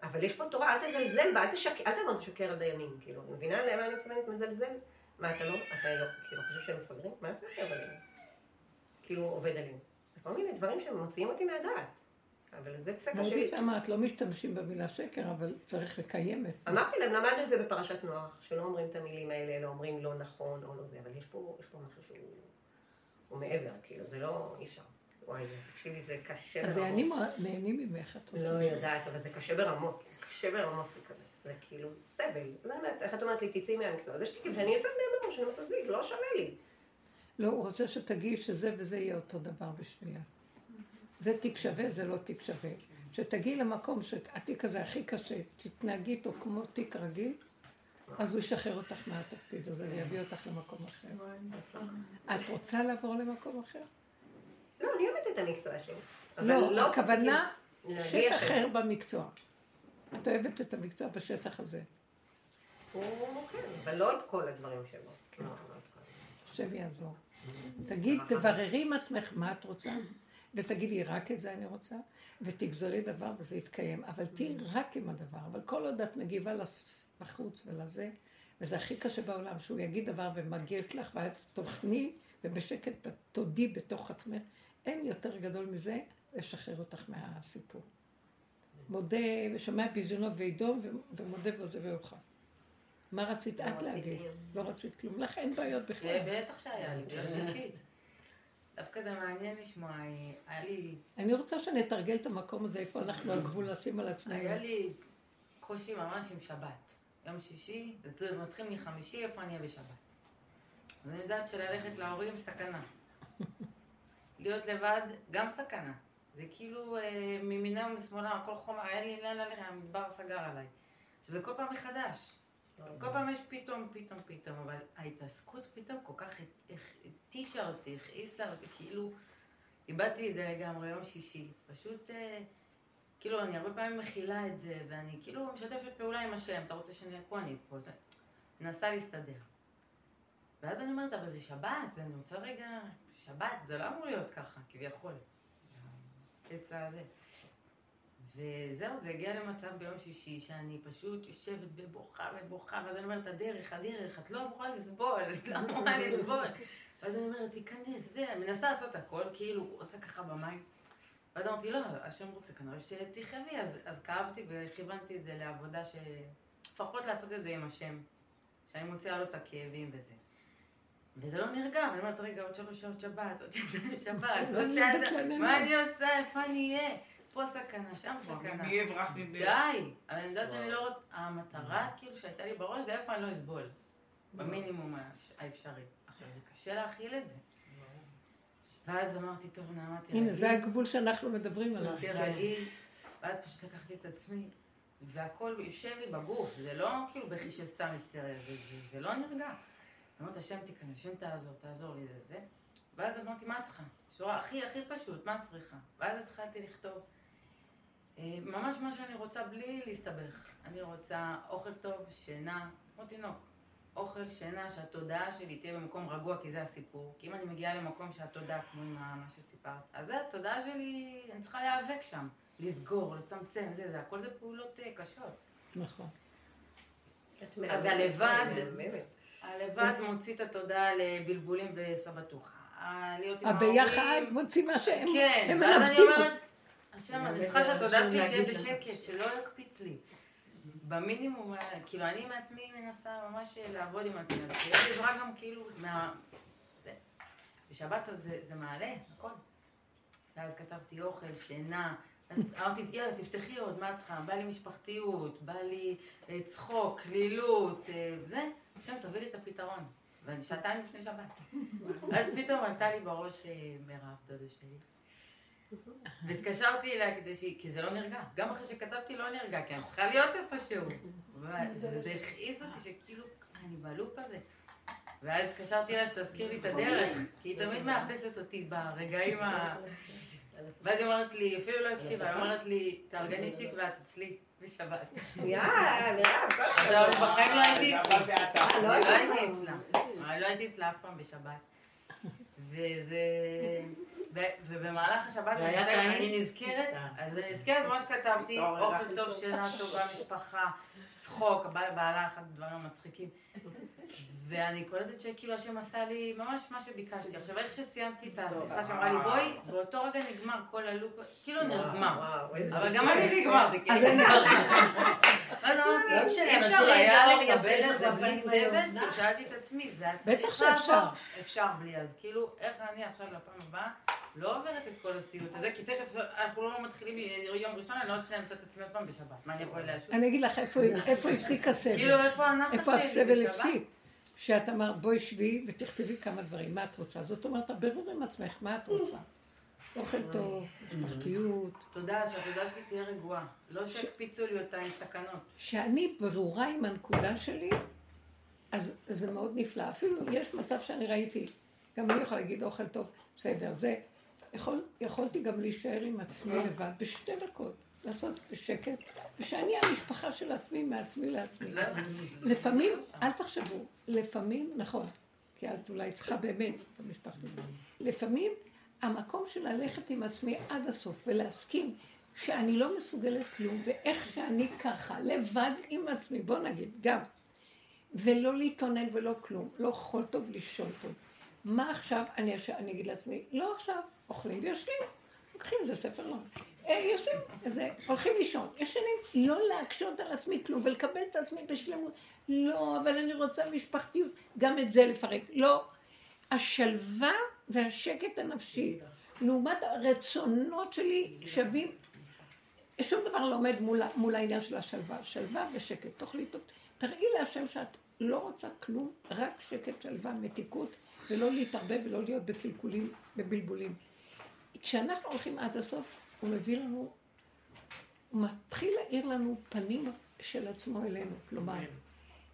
אבל יש פה תורה, אל תזלזל בה, אל תשקר, אל תשקר על דיינים, כאילו, מבינה למה אני מתכוונת מזלזל? מה, אתה לא, אתה לא, כאילו, חושב שהם מפגרים? מה אתה חושב עליהם? כאילו, עובד עליהם. זה כל מיני דברים שמוציאים אותי מהדעת. אבל זה דפקה
מאוד
שלי.
יפה אמרת, לא משתמשים במילה שקר, אבל צריך לקיים את זה.
אמרתי להם, למדנו את זה בפרשת נוח, שלא אומרים את המילים האלה, לא אומרים לא נכון או לא זה, אבל יש פה, יש פה משהו שהוא הוא מעבר, כאילו, זה לא, אי אפשר. וואי, זה- תקשיבי, זה קשה ברמות.
הדיינים נהנים ממך, את
לא
רוצה.
יודעת, אבל זה קשה ברמות. קשה ברמות לקבל. זה כאילו סבל. לא יודעת, איך את אומרת לי, תצאי מהמקצוע? אז יש תיקים שאני יוצאת מהם מראש, אני אומרת, עזבי, לא שווה לי.
לא, הוא רוצה שתגיעי שזה וזה יהיה אותו דבר בשבילך. זה תיק שווה, זה לא תיק שווה. שתגיעי למקום שהתיק הזה הכי קשה, תתנהגי איתו כמו תיק רגיל, אז הוא ישחרר אותך מהתפקיד הזה ויביא אותך למקום אחר. את רוצה לעבור למקום אחר?
לא, אני אוהבת את המקצוע שלי. אבל
לא, הכוונה שטח. אחר במקצוע. את אוהבת את המקצוע בשטח הזה.
הוא, כן, אבל לא את כל הדברים שלו.
כן.
לא, לא.
השם יעזור. תגיד, תבררי עם עצמך מה את רוצה, ותגידי, רק את זה אני רוצה, ותגזרי דבר וזה יתקיים. אבל תהיי רק עם הדבר. אבל כל עוד את מגיבה בחוץ ולזה, וזה הכי קשה בעולם, שהוא יגיד דבר ומגיב לך, ואת תוכני, ובשקט תודי בתוך עצמך, אין יותר גדול מזה לשחרר אותך מהסיפור. מודה ושומע ביזיונו וידום, ו- ומודה ועוזב ויוכל. מה רצית
לא
את
רציתי.
להגיד? לא רצית כלום. לך אין בעיות בכלל.
בטח שהיה לי, זה שישי. דווקא זה מעניין לשמוע, היה לי,
אני רוצה שנתרגל את המקום הזה, איפה אנחנו על גבול לשים על עצמנו.
היה לי קושי ממש עם שבת. יום שישי, זה מתחיל מחמישי, איפה אני אהיה בשבת. אני יודעת שללכת להורים סכנה. להיות לבד, גם סכנה. זה כאילו אה, מימינה ומשמאלה, הכל חומר, אין לי לאן ללכת, המדבר סגר עליי. שזה כל פעם מחדש. כל פעם יש פתאום, פתאום, פתאום, אבל ההתעסקות פתאום כל כך התישה אותי, הכעיסה אותי, כאילו, איבדתי את זה לגמרי, יום שישי. פשוט, אה, כאילו, אני הרבה פעמים מכילה את זה, ואני כאילו משתפת פעולה עם השם, אתה רוצה שאני פה, אני פה, מנסה להסתדר. ואז אני אומרת, אבל זה שבת, אני רוצה רגע, שבת, זה לא אמור להיות ככה, כביכול. הזה. וזהו, זה הגיע למצב ביום שישי שאני פשוט יושבת בבוכה ובוכה, ואז אני אומרת, הדרך, הדרך, את לא אמורה לסבול, את לא אמורה לסבול. ואז אני אומרת, תיכנס, זה, מנסה לעשות הכל, כאילו, עושה ככה במים. ואז אמרתי, לא, השם רוצה כנראה שתכאבי, אז, אז כאבתי וכיוונתי את זה לעבודה ש... לפחות לעשות את זה עם השם, שאני מוציאה לו את הכאבים וזה. וזה לא נרגע, ואני אומרת, רגע, עוד שלוש שעות שבת, עוד שעתיים שבת, עוד שעתיים,
לנו.
מה אני עושה, איפה אני אהיה? פה סכנה, שם סכנה.
מי יברח מבית?
די, אבל אני יודעת שאני לא רוצה, המטרה כאילו שהייתה לי בראש זה איפה אני לא אסבול, במינימום האפש- האפשרי. עכשיו זה קשה להכיל את זה. ואז אמרתי, טוב נעמה תירגעי,
הנה, זה הגבול שאנחנו מדברים עליו.
תירגעי, ואז פשוט לקחתי את עצמי, והכל יושב לי בגוף, זה לא כאילו בכי של סתם היסטריה, זה, זה, זה לא נרגע. אמרת, השם תיכנס, השם תעזור, תעזור לי, זה זה. ואז אמרתי, מה את צריכה? שורה הכי הכי פשוט, מה את צריכה? ואז התחלתי לכתוב. אה, ממש מה שאני רוצה בלי להסתבך. אני רוצה אוכל טוב, שינה, כמו תינוק. אוכל, שינה, שהתודעה שלי תהיה במקום רגוע, כי זה הסיפור. כי אם אני מגיעה למקום שהתודעה, כמו עם מה שסיפרת, אז זה התודעה שלי, אני צריכה להיאבק שם. לסגור, לצמצם, זה, זה, הכל זה פעולות אה, קשות.
נכון.
אז הלבד-. הלבד מוציא את התודעה לבלבולים וסבתוכה.
הביחד. מוציא מה שהם,
כן,
הם
ואז אני
מנווטים
אומרת,
אותי.
השם, אני צריכה שהתודעה
חשוב
שלי תהיה. בשקט, שלא יקפיץ לי. במינימום, כאילו, אני מעצמי מנסה ממש לעבוד עם עצמי, אבל שיש עזרה גם כאילו מה... בשבת אז זה זה מעלה, הכל. ואז כתבתי אוכל, שינה. אז אמרתי, יאללה, תפתחי עוד, מה את צריכה? בא לי משפחתיות, בא לי אה, צחוק, כלילות, אה, זה. השם, תביא לי את הפתרון. ואני שעתיים לפני שבת. אז פתאום עלתה לי בראש אה, מירב, דודה שלי. והתקשרתי אליה כדי שהיא, כי זה לא נרגע. גם אחרי שכתבתי לא נרגע, כי אני צריכה להיות איפשהו. וזה הכעיס אותי שכאילו, אני בלופ הזה. ואז התקשרתי אליה שתזכיר לי את הדרך, כי היא תמיד מאפסת אותי ברגעים ה... ואז היא אומרת לי, אפילו לא הקשיבה, היא אומרת לי, תארגני תיק ואת אצלי בשבת.
יאללה, מירב, כל הכבוד.
עכשיו, בחיים לא הייתי אצלה.
אה, לא
לא
הייתי
לא הייתי אף פעם בשבת. וזה... ובמהלך השבת אני נזכרת. אז אני נזכרת במה שכתבתי, אוכל טוב. שינה טובה, משפחה, צחוק, בעלה אחד הדברים המצחיקים. ואני קולטת שכאילו השם עשה לי ממש מה שביקשתי. עכשיו, איך שסיימתי את השיחה שאמרה לי בואי, באותו רגע נגמר כל הלופ, כאילו נגמר. אבל גם אני נגמרתי,
אז
כאילו.
אני...
ואז אמרתי,
לא
אי
משנה, אבל
אפשר
תראי,
היה
זה לא
לקבל את זה בלי סבל. כאילו שאלתי את עצמי, זה היה צריך
בטח. שאפשר.
אפשר בלי, אז כאילו, איך אני עכשיו לפעם הבאה לא עוברת את כל הסיוט הזה, כי תכף אנחנו לא מתחילים יום ראשון, אני לא עוד שניה אמצא את עצמי עוד פעם בשבת, מה אני אליה שוב?
אני אגיד לך איפה איפה הפסיק הסבל.
כאילו, איפה
הסבל? הפסיק? שאת אמרת, בואי שבי ותכתבי כמה דברים, מה את רוצה? זאת אומרת, הבירור עם עצמך, מה את רוצה? אוכל טוב, משפחתיות.
תודה, שהתודה שלי תהיה רגועה. לא שיקפיצו לי אותה עם סכנות.
שאני ברורה עם הנקודה שלי, אז זה מאוד נפלא. אפילו יש מצב שאני ראיתי, גם אני יכולה להגיד אוכל טוב, בסדר, זה... יכול, יכולתי גם להישאר עם עצמי לבד בשתי דקות, לעשות בשקט, ושאני המשפחה של עצמי, מעצמי לעצמי. לפעמים, אל תחשבו, לפעמים, נכון, כי את אולי צריכה באמת את המשפחתית. לפעמים המקום של ללכת עם עצמי עד הסוף ולהסכים שאני לא מסוגלת כלום, ואיך שאני ככה, לבד עם עצמי, בוא נגיד, גם, ולא להתאונן ולא כלום, לא אכול טוב, לישון טוב. מה עכשיו אני, אני אגיד לעצמי, לא עכשיו, אוכלים ויושבים, לוקחים איזה ספר לא. אה, יושבים, איזה, הולכים לישון, ישנים, לא להקשות על עצמי כלום ולקבל את עצמי בשלמות. לא, אבל אני רוצה משפחתיות, גם את זה לפרק. לא. השלווה והשקט הנפשי, לעומת הרצונות שלי שווים, שום דבר לא עומד מול, מול העניין של השלווה. שלווה ושקט, תאכלי טוב. תראי להשם שאת לא רוצה כלום, רק שקט, שלווה, מתיקות, ולא להתערבב ולא להיות בקלקולים, בבלבולים. כשאנחנו הולכים עד הסוף, הוא מביא לנו, הוא מתחיל להאיר לנו פנים של עצמו אלינו. כלומר,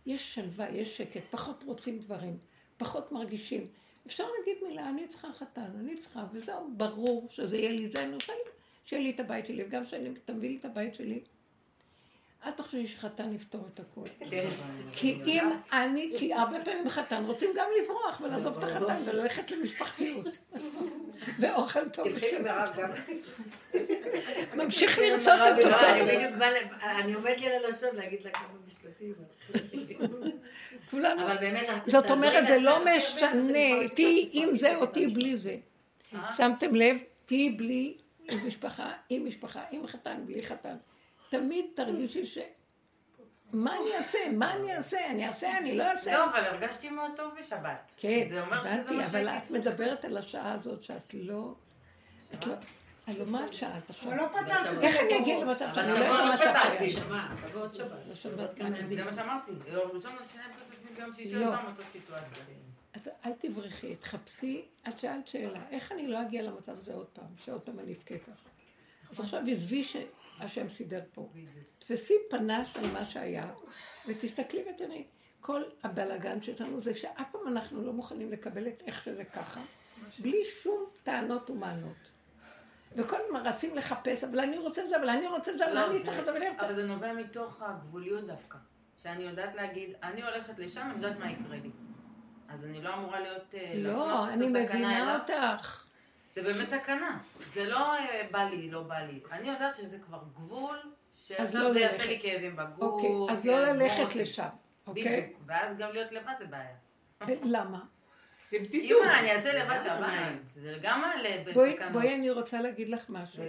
יש שלווה, יש שקט, פחות רוצים דברים, פחות מרגישים. אפשר להגיד מילה, אני צריכה חתן, אני צריכה, וזהו, ברור שזה יהיה לי, זה אני רוצה לי, שיהיה לי את הבית שלי, וגם כשאני תביא לי את הבית שלי, אל תחשבי שחתן יפתור את הכול.
כן.
כי אם אני, כי הרבה פעמים חתן רוצים גם לברוח ולעזוב את החתן וללכת למשפחתיות. ואוכל טוב. ממשיך לרצות את אותו דבר.
אני עומדת לי על הלשון להגיד לה כמה משפטים.
כולנו. זאת אומרת, זה לא משנה, תהיי עם זה או. תהיי בלי זה.
אה?
שמתם לב? תהיי בלי משפחה, עם משפחה, עם חתן, בלי חתן. תמיד תרגישי ש... מה אני אעשה? מה אני אעשה? אני אעשה? אני לא אעשה?
לא, אבל הרגשתי מאוד טוב בשבת.
כן,
זה אומר שזה
הבנתי, אבל את מדברת על השעה הזאת שאת לא... את לא... לא, מה את שאלת עכשיו?
אבל לא פתרת.
איך אני אגיע למצב שאני לא יודעת
לא שבת,
שהיה?
שמע, תבוא עוד שבת.
לא שבת.
זה מה שאמרתי, יום ראשון עוד את עצמי ביום שישי
לא.
עוד פעם אותה סיטואציה.
אל תברחי, תחפשי, את שאלת שאלה, איך אני לא אגיע למצב הזה עוד פעם, שעוד פעם אני אבכה ככה. אז עכשיו עזבי שהשם סידר פה. תפסי פנס על מה שהיה, ותסתכלי ותראי. כל הבלגן שלנו זה שאף פעם אנחנו לא מוכנים לקבל את איך שזה ככה, בלי שום טענות ומענות. וכל הזמן רצים לחפש, אבל אני רוצה את זה, אבל אני רוצה את זה, אבל
לא,
אני צריך את זה, ואני רוצה...
אבל זה נובע מתוך הגבוליות דווקא. שאני יודעת להגיד, אני הולכת לשם, אני יודעת מה יקרה לי. אז אני לא אמורה להיות... אה,
לא, אני מבינה. אותך.
זה באמת סכנה. זה לא אה, בא לי, לא בא לי. אני יודעת שזה כבר גבול,
אז
שעכשיו
לא
זה
ללכת.
יעשה לי כאבים בגוף.
אוקיי, אז לא ללכת. לשם, אוקיי?
בדיוק. ואז גם להיות לבד זה בעיה.
למה?
זה
אם
בדידות.
אני אעשה לבד שבת, זה גם מעלה
בואי,
בסכנות.
בואי, אני רוצה להגיד לך משהו.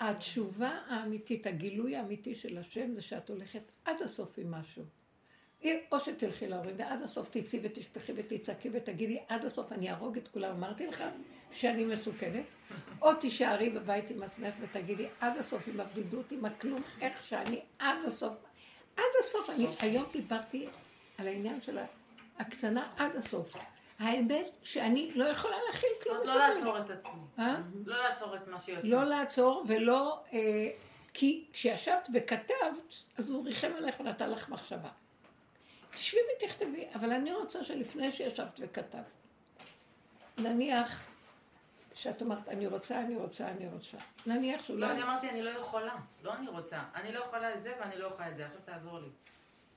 התשובה האמיתית, הגילוי האמיתי של השם, זה שאת הולכת עד הסוף עם משהו. או שתלכי להורים ועד הסוף תצאי ותשפכי ותצעקי ותגידי עד הסוף אני אהרוג את כולם, אמרתי לך שאני מסוכנת, או תישארי בבית עם עצמך ותגידי עד הסוף עם הבדידות, עם הכלום, איך שאני עד הסוף, עד הסוף, אני היום דיברתי על העניין של ההקצנה עד הסוף. האמת שאני לא יכולה להכיל כלום.
לא
בסוף
לעצור את עצמי.
אה?
לא לעצור את מה שיוצא.
לא לעצור ולא... אה, כי כשישבת וכתבת, אז הוא ריחם עליך ונתן לך מחשבה. תשבי ותכתבי, אבל אני רוצה שלפני שישבת וכתבת, נניח שאת אמרת, אני רוצה, אני רוצה, אני רוצה. נניח
לא,
שאולי...
אני אמרתי, אני לא יכולה. לא אני רוצה. אני לא יכולה את זה ואני לא יכולה את זה. עכשיו תעזור לי.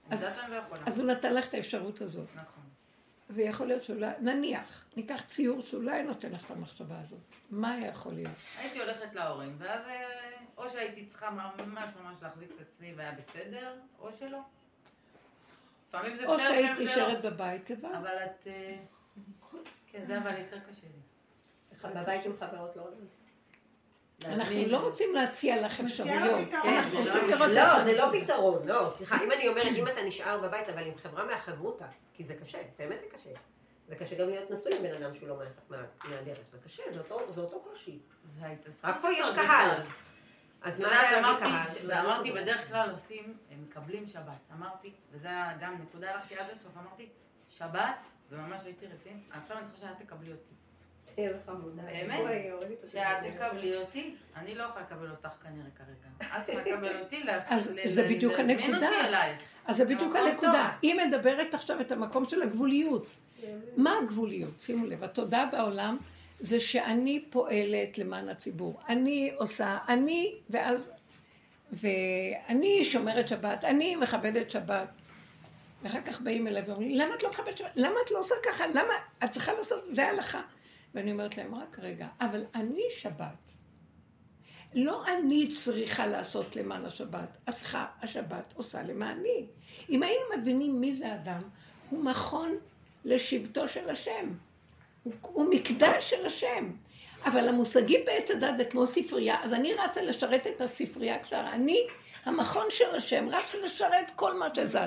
אז-
לא.
אז הוא נתן לך את האפשרות הזאת.
נכון.
ויכול להיות שאולי, נניח, ניקח ציור שאולי נותן לך את המחשבה הזאת. מה יכול להיות?
הייתי הולכת להורים, ואז אה, או שהייתי צריכה ממש ממש להחזיק את עצמי והיה בסדר, או שלא. לפעמים זה
או
בסדר,
שהיית
לא.
נשארת בבית לבד.
אבל את... אה, כן, זה אבל יותר קשה לי.
בבית עם חברות לא עולים.
אנחנו לא רוצים להציע לך אפשרויות. אנחנו רוצים
לא-
לראות
לא. זה לא פתרון, לא. סליחה, אם אני אומרת, אם אתה נשאר בבית, אבל עם חברה מהחברותה, כי זה קשה, באמת זה קשה. זה קשה גם להיות נשוי עם בן אדם שהוא לא מה- מה- מהדרך, זה קשה, זה אותו- קושי. רק פה יש קהל. אז מה היה
אמרתי,
בקהל?
ואמרתי, בדרך כלל עושים, הם מקבלים שבת. אמרתי, וזה היה גם נקודה, הלכתי עד הסוף, אמרתי, שבת, וממש הייתי רצינית, עכשיו אני צריכה שאת תקבלי אותי.
איזה חמודה.
באמת? שאת תקבלי אותי, אני לא יכולה לקבל אותך כנראה כרגע. את צריכה לקבל אותי, לה-
אז
ל-
זה
ל-
בדיוק
להזמין
הנקודה.
אותי אלייך.
אז זה בדיוק הנקודה. היא מדברת עכשיו את המקום של הגבוליות. מה הגבוליות? שימו לב, התודעה בעולם זה שאני פועלת למען הציבור. אני עושה, אני, ואז... ואני שומרת שבת, אני מכבדת שבת. ואחר כך באים אליי ואומרים לי, למה את לא מכבדת שבת? למה את לא עושה ככה? למה? את צריכה לעשות, זה הלכה. ואני אומרת להם, רק רגע, אבל אני שבת. לא אני צריכה לעשות למען השבת, צריכה, השבת עושה למעני. אם היינו מבינים מי זה אדם, הוא מכון לשבטו של השם. הוא, הוא מקדש של השם. אבל המושגים בעץ הדת זה כמו ספרייה, אז אני רצה לשרת את הספרייה כשאני, המכון של השם, רץ לשרת כל מה שזז.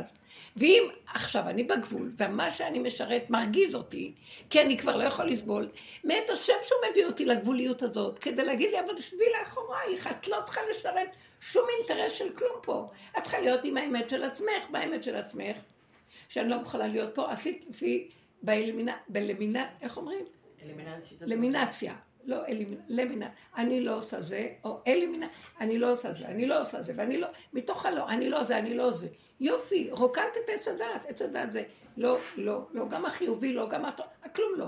ואם עכשיו אני בגבול, ומה שאני משרת מרגיז אותי, כי אני כבר לא יכול לסבול, מאת השם שהוא מביא אותי לגבוליות הזאת, כדי להגיד לי, אבל שבי לאחורייך, את לא צריכה לשרת שום אינטרס של כלום פה. את צריכה להיות עם האמת של עצמך, באמת של עצמך, שאני לא מוכנה להיות פה, עשית לפי, בלמינה, איך אומרים? למינציה. לא אלימינה, למינה, אני לא עושה זה, או אלימינה, אני לא עושה זה, אני לא עושה זה, ואני לא, מתוך הלא, אני לא זה, אני לא זה. יופי, רוקנת את עץ הדעת, עץ הדעת זה לא, לא, לא, גם החיובי, לא, גם הטוב, הכלום לא.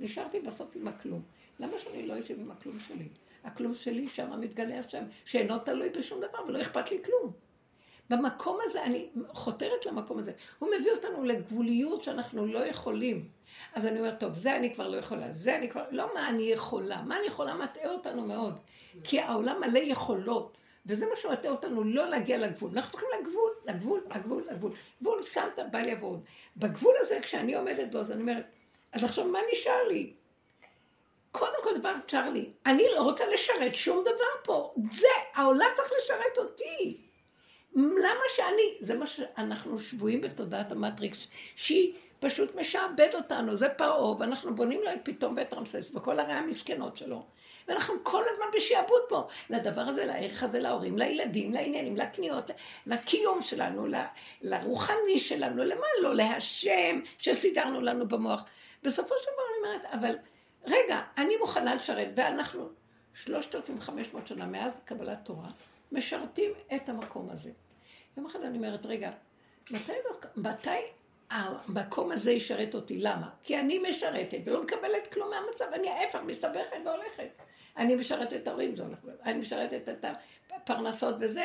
נשארתי בסוף עם הכלום. למה שאני לא אשב עם הכלום שלי? הכלום שלי שם מתגלה השם, שאינו תלוי בשום דבר ולא אכפת לי כלום. במקום הזה, אני חותרת למקום הזה. הוא מביא אותנו לגבוליות שאנחנו לא יכולים. אז אני אומרת, טוב, זה אני כבר לא יכולה, זה אני כבר, לא מה אני יכולה, מה אני יכולה מטעה אותנו מאוד. כי העולם מלא יכולות, וזה מה שמטעה אותנו, לא להגיע לגבול. אנחנו צריכים לגבול, לגבול, לגבול, לגבול. גבול שמת, בל יבואון. בגבול הזה, כשאני עומדת בו, אז אני אומרת, אז עכשיו מה נשאר לי? קודם כל דבר נשאר לי, אני לא רוצה לשרת שום דבר פה. זה, העולם צריך לשרת אותי. למה שאני, זה מה שאנחנו שבויים בתודעת המטריקס, שהיא פשוט משעבד אותנו, זה פרעה, ואנחנו בונים לו את פתאום ואת רמסס, וכל הרי המסכנות שלו. ואנחנו כל הזמן בשעבוד פה, לדבר הזה, לערך הזה, להורים, לילדים, לעניינים, לקניות, לקיום שלנו, ל- לרוחני שלנו, למה לא, להשם שסידרנו לנו במוח. בסופו של דבר אני אומרת, אבל רגע, אני מוכנה לשרת, ואנחנו 3,500 שנה מאז קבלת תורה, משרתים את המקום הזה. יום אחד אני אומרת, רגע, מתי, מתי המקום הזה ישרת אותי? למה? כי אני משרתת ולא מקבלת כלום מהמצב, אני ההפך, מסתבכת והולכת. אני משרתת את ההורים, זה הולך, אני משרתת את הפרנסות וזה,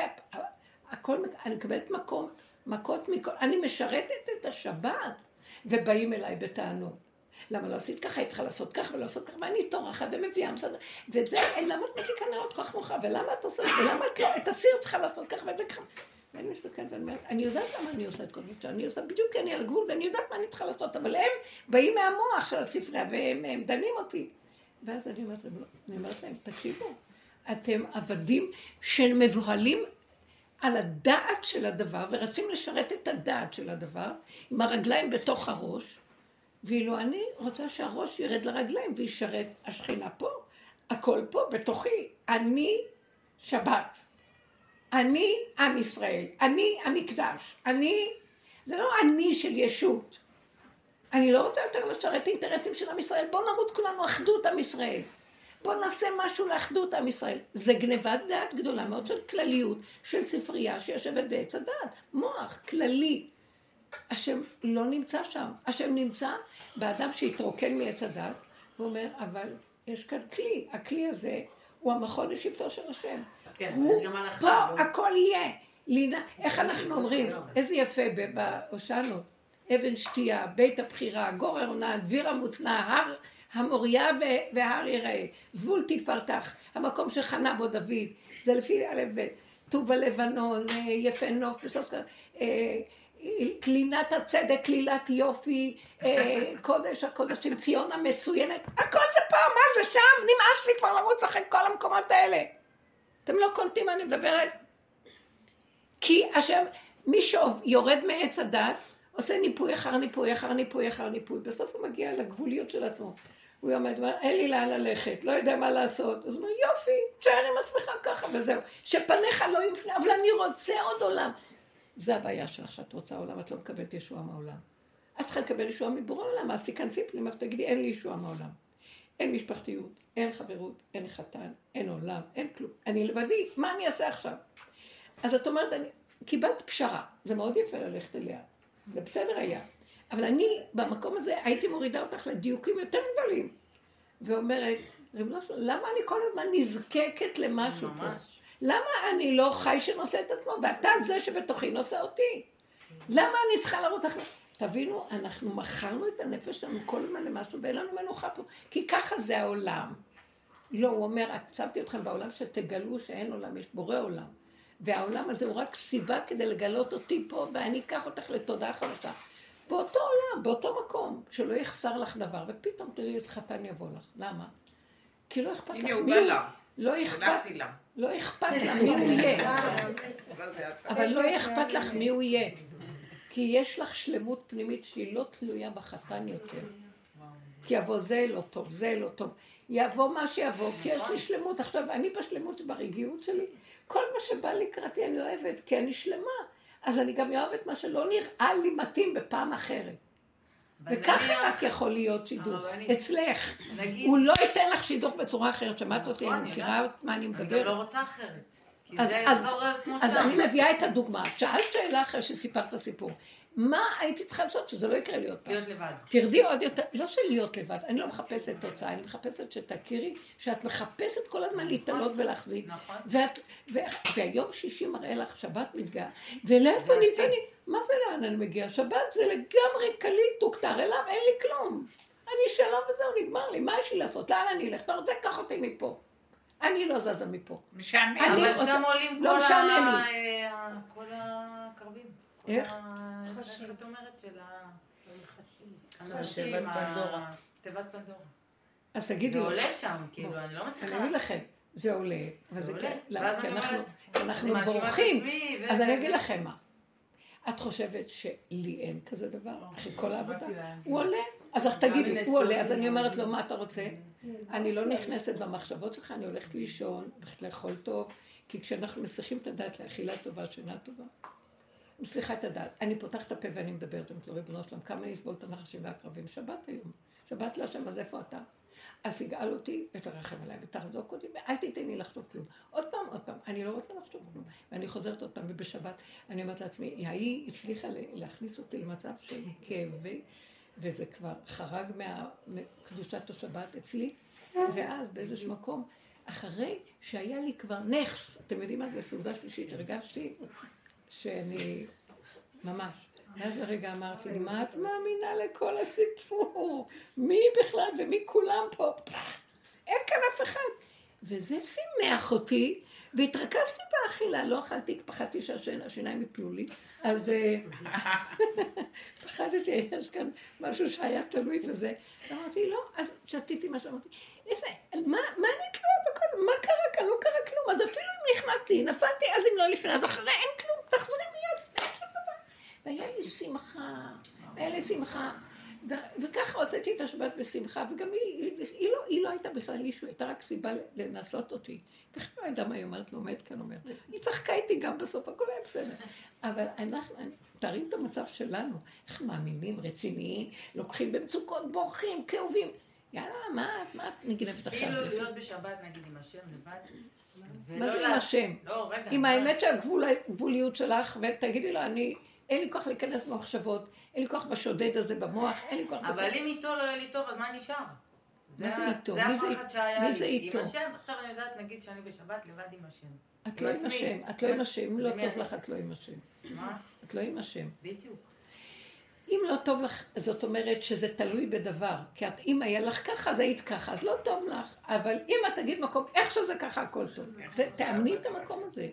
הכל, אני מקבלת מקום, מכות מכל, אני משרתת את השבת, ובאים אליי בטענות. למה לא עשית ככה, היא צריכה לעשות ככה ולעשות ככה, ואני טורחת ומביאה, מסדר, ואת זה, למה את נרות כל כך מאוחר, ולמה את עושה, ולמה את לא, את הסיר צריכה לעשות ככה ואת זה ככה. ואני מסתכלת ואני אומרת, אני יודעת למה אני עושה את כל מה שאני עושה, בדיוק כי אני על הגבול ואני יודעת מה אני צריכה לעשות, אבל הם באים מהמוח של הספרייה והם הם דנים אותי. ואז אני אומרת להם, אני אומרת להם, תקשיבו, אתם עבדים של מבוהלים על הדעת של הדבר, ורצים לשרת את הדעת של הדבר, עם הרגליים בתוך הראש, ואילו אני רוצה שהראש ירד לרגליים וישרת השכינה פה, הכל פה, בתוכי. אני שבת. אני עם ישראל. אני המקדש. אני, זה לא אני של ישות. אני לא רוצה יותר לשרת אינטרסים של עם ישראל. בואו נרוץ כולנו אחדות עם ישראל. בואו נעשה משהו לאחדות עם ישראל. זה גנבת דעת גדולה מאוד של כלליות, של ספרייה שיושבת בעץ הדעת. מוח כללי. השם לא נמצא שם. השם נמצא באדם שהתרוקן מעץ הדעת, והוא אומר, אבל יש כאן כלי. הכלי הזה הוא המכון לשבטו של השם.
כן,
הוא,
יש גם הלכה.
פה
לא?
הכל יהיה. לינה, איך אנחנו אומרים? איזה יפה בהושענות. אבן שתייה, בית הבחירה, גורר עונה, דביר המוצנע, הר המוריה והר יראה, זבול תפארתך, המקום שחנה בו דוד, זה לפי א' ב', טוב הלבנון, אה, יפה נוף, בסוף, אה, קלינת הצדק, כלילת יופי, אה, קודש הקודשים, ציון המצוינת, הכל זה פה, מה זה שם? נמאס לי כבר לרוץ אחרי כל המקומות האלה. אתם לא קולטים מה אני מדברת? כי השם, מי שיורד מעץ הדת, עושה ניפוי אחר ניפוי אחר ניפוי אחר ניפוי, בסוף הוא מגיע לגבוליות של עצמו. הוא אומר, אין לי לאן ללכת, לא יודע מה לעשות. אז הוא אומר, יופי, תשאר עם עצמך ככה וזהו. שפניך לא יופנה, אבל אני רוצה עוד עולם. זה הבעיה שלך, שאת רוצה עולם, את לא מקבלת ישועה מהעולם. את צריכה לקבל ישועה מבורא עולם, אז תיכנסי פנימה ותגידי, אין לי ישועה מהעולם. אין משפחתיות, אין חברות, אין חתן, אין עולם, אין כלום. אני לבדי, מה אני אעשה עכשיו? אז את אומרת, אני, קיבלת פשרה, זה מאוד יפה ללכת אליה, זה בסדר היה. אבל אני, במקום הזה, הייתי מורידה אותך לדיוקים יותר גדולים. ואומרת, ריבונו שלום, למה אני כל הזמן נזקקת למשהו פה? למה אני לא חי שנושא את עצמו, ואתה זה שבתוכי נושא אותי? למה אני צריכה לרוץ אחרי... תבינו, אנחנו מכרנו את הנפש שלנו כל הזמן למשהו, ואין לנו מנוחה פה, כי ככה זה העולם. לא, הוא אומר, הצבתי אתכם בעולם שתגלו שאין עולם, יש בורא עולם. והעולם הזה הוא רק סיבה כדי לגלות אותי פה, ואני אקח אותך לתודעה חדשה. באותו עולם, באותו מקום, שלא יחסר לך דבר, ופתאום תראי איזה חתן יבוא לך. למה? כי לא אכפת לך
הנה הוא בא. לה.
לא אכפת,
לה.
לא אכפת לה מי הוא יהיה. אבל לא אכפת לך מי הוא יהיה. כי יש לך שלמות פנימית שהיא לא תלויה בחתן יותר. כי יבוא זה לא טוב, זה לא טוב. יבוא מה שיבוא, כי יש לי שלמות. עכשיו, אני בשלמות ברגיעות שלי, כל מה שבא לקראתי אני אוהבת, כי אני שלמה. אז אני גם אוהבת מה שלא נראה לי מתאים בפעם אחרת. וככה רק יכול להיות שידוך.
הרבנית.
אצלך. הוא לא ייתן לך שידוך בצורה אחרת. שמעת אותי,
נכון,
אני
אני
מכירה מה אני
אני גם
מדברת.
לא רוצה אחרת.
אז- אז- אז. אני מביאה את הדוגמה. שאלת שאלה אחרי שסיפרת סיפור. מה הייתי צריכה לעשות שזה לא יקרה לי עוד פעם?
להיות לבד.
תרדי עוד יותר, לא של להיות לבד, אני לא מחפשת תוצאה, אני מחפשת שתכירי שאת מחפשת כל הזמן להתעלות ולהחזיק.
נכון.
ואת, ו, והיום שישי מראה לך שבת מתגאה, ולאיפה אני, ואני, מה זה לאן אני מגיעה? שבת זה לגמרי קליל תוכתר אליו, אין לי כלום. אני שלו וזהו, נגמר לי, מה יש לי לעשות? לאן אני אלך? אתה רוצה, קח אותי מפה. אני לא זזה מפה.
משעמם.
אבל שם עולים
לא
כל
משעמם איך?
את אומרת? של ה...
תיבת פנדורה.
אז תגידי
זה עולה שם, כאילו, אני לא
אני
מצליחה.
אגיד לכם, זה עולה, אבל
זה.
כן, למה? כי
אני
אנחנו,
אני
בורחים. אז אני אגיד לכם מה. את חושבת שלי אין כזה דבר, אחרי כל העבודה?
שמעתי להם.
הוא עולה, אז איך תגידי, הוא עולה, אז. אני אומרת לו, מה אתה רוצה? אני לא נכנסת במחשבות שלך, אני הולכת לישון, הולכת לאכול טוב, כי כשאנחנו מסיחים את הדעת לאכילה טובה, שינה טובה, מסיחה את הדעת. אני פותחת את הפה ואני מדברת, אומרת לו, ריבונו שלום, כמה יסבול את הנחשים והקרבים? שבת היום. שבת להשם, אז איפה אתה? אז תגאל אותי ותרחם עליי ותחזוק אותי, ואל תיתן לי לחשוב כלום. עוד פעם, עוד פעם, אני לא רוצה לחשוב כלום. ואני חוזרת עוד פעם, ובשבת אני אומרת לעצמי, ההיא הצליחה להכניס אותי למצב של כאבי, וזה כבר חרג מקדושת השבת אצלי, ואז באיזשהו מקום, אחרי שהיה לי כבר נכס, אתם יודעים מה זה סעודה שלישית, הרגשתי שאני, ממש. ואז לרגע אמרתי, מה את מאמינה לכל הסיפור? מי בכלל ומי כולם פה? אין כאן אף אחד. וזה שימח אותי, והתרכזתי באכילה, לא אכלתי, פחדתי שהשיניים יפלו לי, אז אה, פחדתי, יש כאן משהו שהיה תלוי בזה. אמרתי, לא, אז שתיתי מה שאמרתי, איזה, מה, מה אני תלויה בכל, מה קרה כאן? לא קרה כלום, אז אפילו אם נכנסתי, נפלתי, אז אם לא לפני, אז אחרי אין כלום, תחזרי מיד, אין שום דבר. והיה לי שמחה, היה לי שמחה. וככה הוצאתי את השבת בשמחה, וגם היא, היא, לא, היא לא הייתה בכלל מישהו, הייתה רק סיבה לנסות אותי. בכלל לא ידעה מה היא אומרת, לא עומד כאן אומרת. היא צחקה איתי גם בסוף, הכל היה בסדר. אבל אנחנו, תארים את המצב שלנו, איך מאמינים, רציניים, לוקחים במצוקות, בורחים, כאובים. יאללה, מה, מה את נגנבת אחרי
כאילו? להיות בשבת נגיד עם השם לבד.
מה זה עם השם?
לא, רגע.
עם
לא-
האמת שהגבוליות שלך, ותגידי לו, אני, אין לי כוח להיכנס במחשבות, אין לי כוח בשודד הזה במוח, אין לי כוח...
אבל. אם איתו לא יהיה לי טוב, אז מה נשאר?
מה זה איתו?
זה
מי זה
הפחד
מי. זה איתו?
עם השם, עכשיו אני יודעת, נגיד שאני בשבת לבד עם השם.
את לא עם. השם, את לא עם השם, אם לא טוב? לך, את לא עם השם.
מה?
את לא עם השם.
בדיוק.
אם לא טוב לך, זאת אומרת שזה תלוי בדבר. כי את, אם היה לך ככה, אז היית ככה, אז לא טוב לך. אבל אם את תגיד מקום, איך שזה ככה, הכל טוב. תאמני את המקום הזה.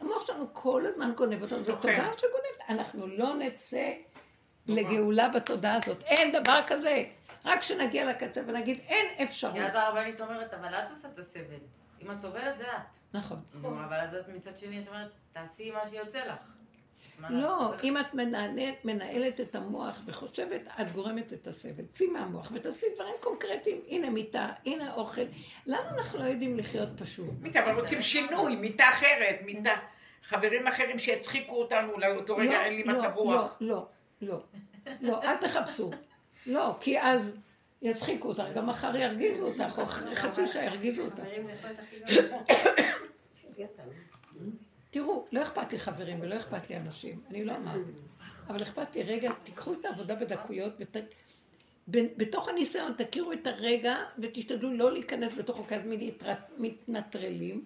המוח שלנו כל הזמן גונב אותנו, זו. תודעה שגונבת. אנחנו לא נצא לגאולה בתודעה הזאת. אין דבר כזה. רק כשנגיע לקצה ונגיד, אין אפשרות.
אז הרבנית אומרת, אבל את עושה את הסבל. אם את סובלת, זה את.
נכון.
אבל אז את מצד שני, את אומרת, תעשי מה שיוצא לך.
לא, אם את מנהלת, מנהלת את המוח וחושבת, את גורמת את הסבל. צאי מהמוח ותעשי דברים קונקרטיים. הנה מיטה, הנה אוכל. למה אנחנו לא יודעים לחיות פשוט?
מיטה, אבל רוצים שינוי, מיטה אחרת, מיטה. חברים אחרים שיצחיקו אותנו, אולי אותו רגע
לא,
אין לי
לא,
מצב רוח.
לא, לא, לא, לא, אל תחפשו. לא, כי אז יצחיקו אותך, גם מחר ירגיזו אותך, או חצי שעה ירגיזו אותך. תראו, לא אכפת לי חברים ולא אכפת לי אנשים, אני לא אמרתי. אבל אכפת לי, רגע, תיקחו את העבודה בדקויות ות... בתוך הניסיון תכירו את הרגע ותשתדלו לא להיכנס אז מתרת- מתנטרלים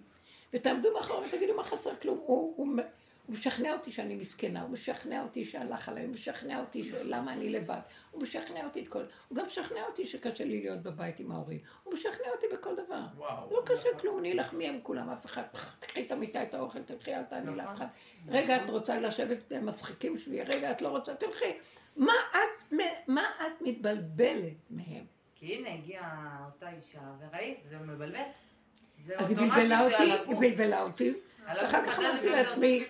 ותעמדו מאחור ותגידו מה חסר כלום. הוא, הוא, הוא משכנע אותי שאני מסכנה, הוא משכנע אותי שהלך עליי, הוא משכנע אותי למה אני לבד, הוא משכנע אותי את כל... הוא גם משכנע אותי שקשה לי להיות בבית עם ההורים, הוא משכנע אותי בכל דבר.
וואו.
לא קשה כלום, אני אלך מי הם כולם, אף אחד, קחי את המיטה, את האוכל, תלכי, אל תעני לאף אחד. רגע, את רוצה לשבת עם המצחיקים שלי, רגע, את לא רוצה, תלכי. מה את, מה את מתבלבלת מהם?
כי הנה הגיעה אותה אישה, וראית, זה מבלבל.
אז היא בלבלה אותי. היא בלבלה אותי, ואחר כך אמרתי לעצמי,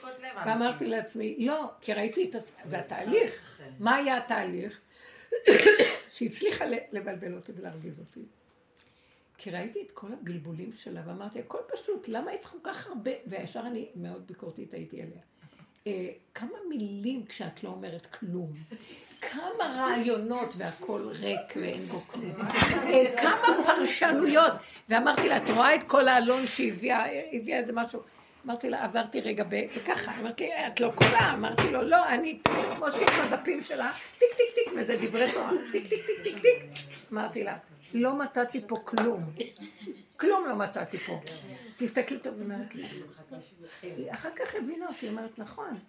ואמרתי. לעצמי, לא, כי ראיתי את, התהליך.
כן.
מה היה התהליך? שהצליחה לבלבל אותי ולהרגיז אותי. כי ראיתי את כל הבלבולים שלה ואמרתי, הכל פשוט, למה היא צריכה כל כך הרבה, וישר אני מאוד ביקורתית הייתי עליה. אה, כמה מילים כשאת לא אומרת כלום. כמה רעיונות והכל ריק ואין בו כלום. אה, כמה פרשנויות. ואמרתי לה, את רואה את כל האלון שהביאה, הביאה איזה משהו. אמרתי לה, עברתי רגע ב... וככה, אמרתי, את לא קולה, אמרתי לו, לא, אני כמו שהיא בדפים שלה, טיק טיק טיק, וזה דברי תורה, טיק טיק טיק טיק טיק. אמרתי לה, לא מצאתי פה כלום. כלום לא מצאתי פה. תסתכלי טוב, אומרת לי. היא אחר כך הבינה אותי, אומרת, נכון.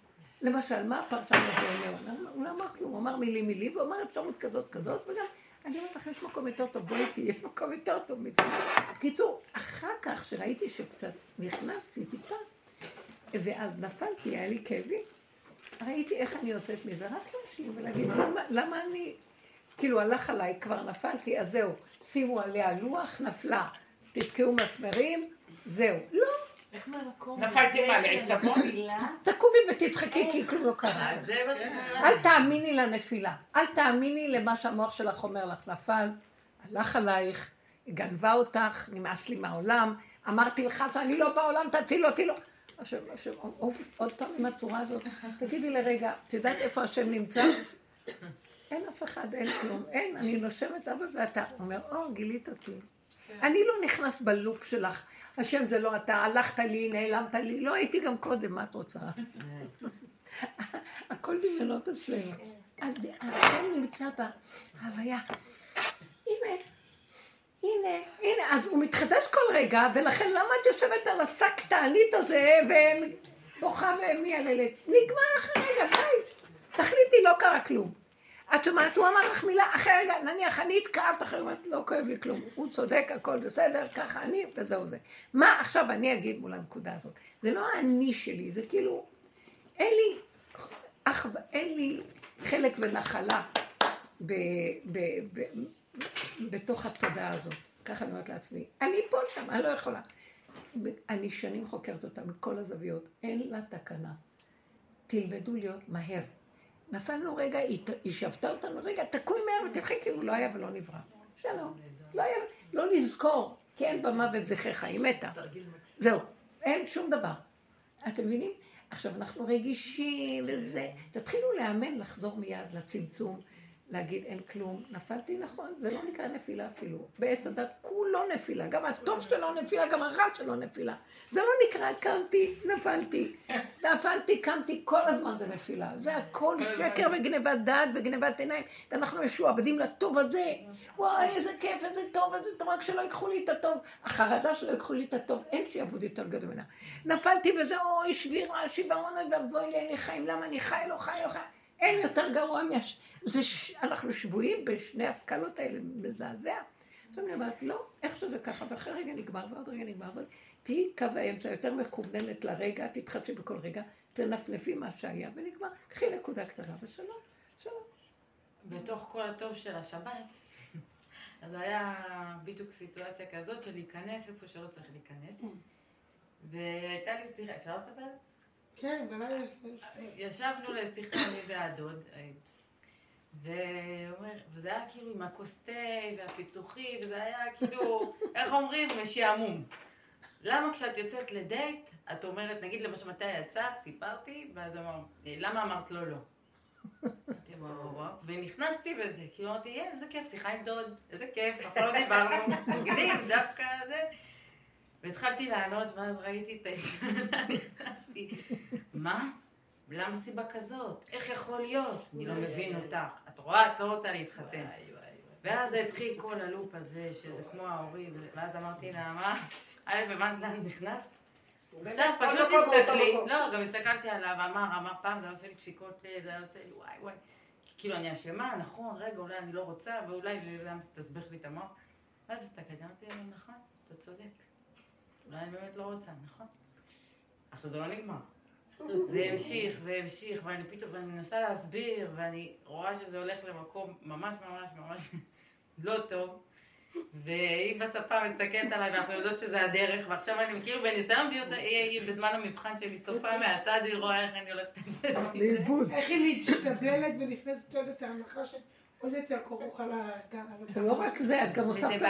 למשל, מה הפרשן הזה אומר? הוא לא אמר כלום, הוא אמר מילי מילי, והוא אמר אפשרות כזאת כזאת, וגם, אני אומרת לך, יש מקום יותר טוב, בואי יש מקום יותר טוב מזה. בקיצור, אחר כך, שראיתי שקצת נכנסתי טיפה, ואז נפלתי, היה לי כאבים, ראיתי איך אני יוצאת מזה, רק להשלים ולהגיד, למה, למה אני, כאילו הלך עליי, כבר נפלתי, אז זהו, שימו עליה לוח, נפלה, תתקעו מסמרים, זהו. לא,
נפלתי מה, לעצמון?
תקומי ותצחקי כי כלום לא קרה.
מה שקרה.
אל תאמיני לנפילה, אל תאמיני למה שהמוח שלך אומר לך, נפלת, הלך עלייך, גנבה אותך, נמאס לי מהעולם, אמרתי לך שאני לא בעולם, תציל אותי, לא. עכשיו, עכשיו, עוף, עוד פעם עם הצורה הזאת, תגידי לרגע, את יודעת איפה השם נמצא? אין אף אחד, אין כלום, אין, אני נושמת, אבא זה אתה. הוא אומר, או, גילית אותי. אני לא נכנס בלופ שלך, השם זה לא אתה, הלכת לי, נעלמת לי, לא הייתי גם קודם, מה את רוצה? הכל דמיונות אצלנו. השם נמצא בהוויה. הנה, הנה, הנה, אז הוא מתחדש כל רגע, ולכן למה את יושבת על השק תענית הזה, ובוכה ומייללת? נגמר אחרי רגע, די. תחליטי, לא קרה כלום. את שומעת, הוא אמר לך מילה, אחרי רגע, נניח, אני התכאבת, אחרי רגע, לא כואב לי כלום. הוא צודק, הכל בסדר, ככה אני, וזהו זה. מה עכשיו אני אגיד מול הנקודה הזאת? זה לא האני שלי, זה כאילו, אין לי, אח, אין לי חלק ונחלה ב, ב, ב, בתוך התודעה הזאת. ככה אני אומרת לעצמי. אני אפול שם, אני לא יכולה. אני שנים חוקרת אותה מכל הזוויות, אין לה תקנה. תלמדו להיות מהר. נפלנו רגע, היא שבתה אותנו, רגע, תקוי מהר ותלכי כאילו לא היה ולא נברא. שלום. לא היה, לא לזכור, כי אין במוות זכרך, היא מתה. זהו, אין שום דבר. אתם מבינים? עכשיו, אנחנו רגישים וזה. תתחילו לאמן לחזור מיד לצמצום, להגיד אין כלום. נפלתי נכון, זה לא נקרא נפילה אפילו. בעץ הדת כולו נפילה, גם הטוב שלו נפילה, גם הרע שלו נפילה. זה לא נקרא קמתי, נפלתי. נפלתי, קמתי, כל הזמן זה נפילה. זה הכל שקר וגנבת דעת וגנבת עיניים. ואנחנו משועבדים לטוב הזה. וואי, איזה כיף, איזה טוב, איזה טוב, רק שלא ייקחו לי את הטוב. החרדה שלא ייקחו לי את הטוב, אין שיעבוד יותר גדול ממנה. נפלתי וזה, אוי, שבירה, שיוורון, ואבוי לי, אין לי חיים, למה אני חי, לא חי, לא חי. אין יותר גרוע מהש... זה ש... אנחנו שבויים בשני הסקלות האלה, מזעזע. אז אני אומרת, לא, איך שזה ככה, ואחרי רגע נגמר, ועוד רגע נגמר, ועוד... תהיי קו האמצע, יותר מכווננת לרגע, תתחדשי בכל רגע, תנפנפי מה שהיה, ונגמר. קחי נקודה קטנה, ושלום, שלום.
בתוך כל הטוב של השבת, אז היה בדיוק סיטואציה כזאת של להיכנס איפה שלא צריך להיכנס. והייתה לי שיחה, אפשר לספר?
כן, בלילה יש...
ישבנו לשיחה, אני והדוד, וזה היה כאילו עם הכוס תה והפיצוחי, וזה היה כאילו, איך אומרים, משעמום. למה כשאת יוצאת לדייט, את אומרת, נגיד למשל מתי יצאת, סיפרתי, ואז אמר, למה אמרת לא לא? אמרתי, ונכנסתי בזה, כאילו אמרתי, "אה, איזה כיף, שיחה עם דוד, איזה כיף, פעם לא דיברנו, מגניב, דווקא זה. והתחלתי לענות, ואז ראיתי את ההזדמנה, נכנסתי, מה? למה סיבה כזאת? איך יכול להיות? אני לא מבין אותך. את רואה, את לא רוצה להתחתן. ואז התחיל כל הלופ הזה, שזה כמו ההורים, ואז אמרתי לה, מה? א', הבנת לאן נכנסת? עכשיו פשוט תסתכלי. לא, גם הסתכלתי עליו, אמר, אמר פעם, זה היה עושה לי דפיקות לב, זה היה עושה לי וואי וואי. כאילו אני אשמה, נכון, רגע, אולי אני לא רוצה, ואולי היה מסתסבך לי את המוח. ואז הסתכלתי, אמרתי לו, נכון, אתה צודק. אולי אני באמת לא רוצה, נכון? עכשיו זה לא נגמר. זה המשיך והמשיך, ואני פתאום, ואני מנסה להסביר, ואני רואה שזה הולך למקום ממש ממש ממש לא טוב. והיא בספה מסתכלת עליי, ואנחנו יודעות שזה הדרך, ועכשיו אני כאילו בניסיון, והיא עושה, היא, היא בזמן המבחן שלי צופה מהצד, היא רואה איך אני הולכת את זה.
איך היא משתבלת ונכנסת לעוד את ההנחה על ה...
זה לא רק זה, את גם הוספת.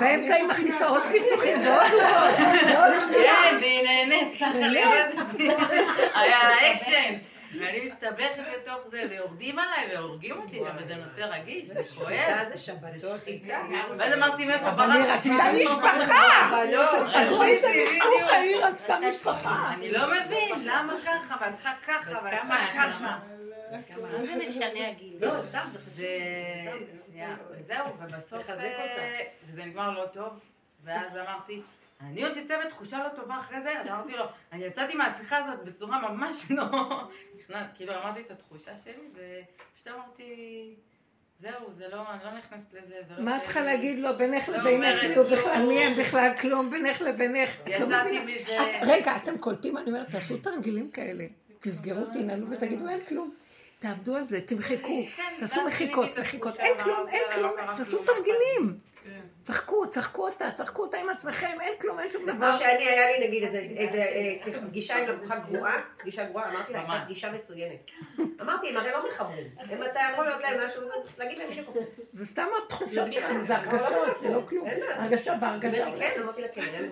באמצע היא מכניסה. עוד פיצוחים ועוד ועוד, ועוד שטויות.
כן, והיא נהנית ככה, היה אקשן. ואני מסתבכת לתוך זה, ויורדים עליי והורגים אותי שם, וזה נושא רגיש, זה כואב.
זה שבתות.
ואז אמרתי, מאיפה
אבל היא? רצתה משפחה. תראו איזה
בדיוק.
משפחה, היא רצתה משפחה.
אני לא מבין, למה ככה, ואת צריכה ככה, ואת צריכה ככה.
מה זה משנה הגיל?
לא, סתם, זה חשוב.
זה... וזהו, ובסוף...
תחזק
אה,
אותה.
וזה נגמר לא טוב, ואז אמרתי, אני עוד אצא בתחושה לא טובה אחרי זה, אז אמרתי לו, אני יצאתי מהשיחה הזאת בצורה ממש לא... כאילו אמרתי את התחושה שלי, ופשוט אמרתי, זהו, זה לא, אני לא נכנסת לזה, זה לא
מה את
שלי."
צריכה להגיד לו? בינך
לא
לבינך
אומרת
מי הוא
כלום.
בכלל, מי הם בכלל כלום, בינך לבינך. את לא
יצאתי
מבינה.
מזה...
רגע, אתם קולטים? אני אומרת, תעשו תרגילים כאלה. תסגרו, תנעלו ותגידו, אין כלום. תעבדו על זה, תמחקו,
כן,
תעשו מחיקות, מחיקות. אין כלום, אין כלום, תעשו תרגילים.
כן.
צחקו, צחקו אותה, צחקו אותה עם עצמכם, אין כלום, אין שום דבר.
כמו שאני, היה לי נגיד איזה- אה, פגישה עם לקוחה גרועה, פגישה גרועה, אמרתי לה, הייתה. פגישה מצוינת. אמרתי, הם הרי לא מחברים. אם אתה יכול להיות להם משהו, להגיד להם שיקום.
זה סתם התחושות שלנו, זה הרגשות, זה לא כלום.
אין מה.
הרגשה
באמת
בהרגשה.
שכן, אמרתי לה, כן.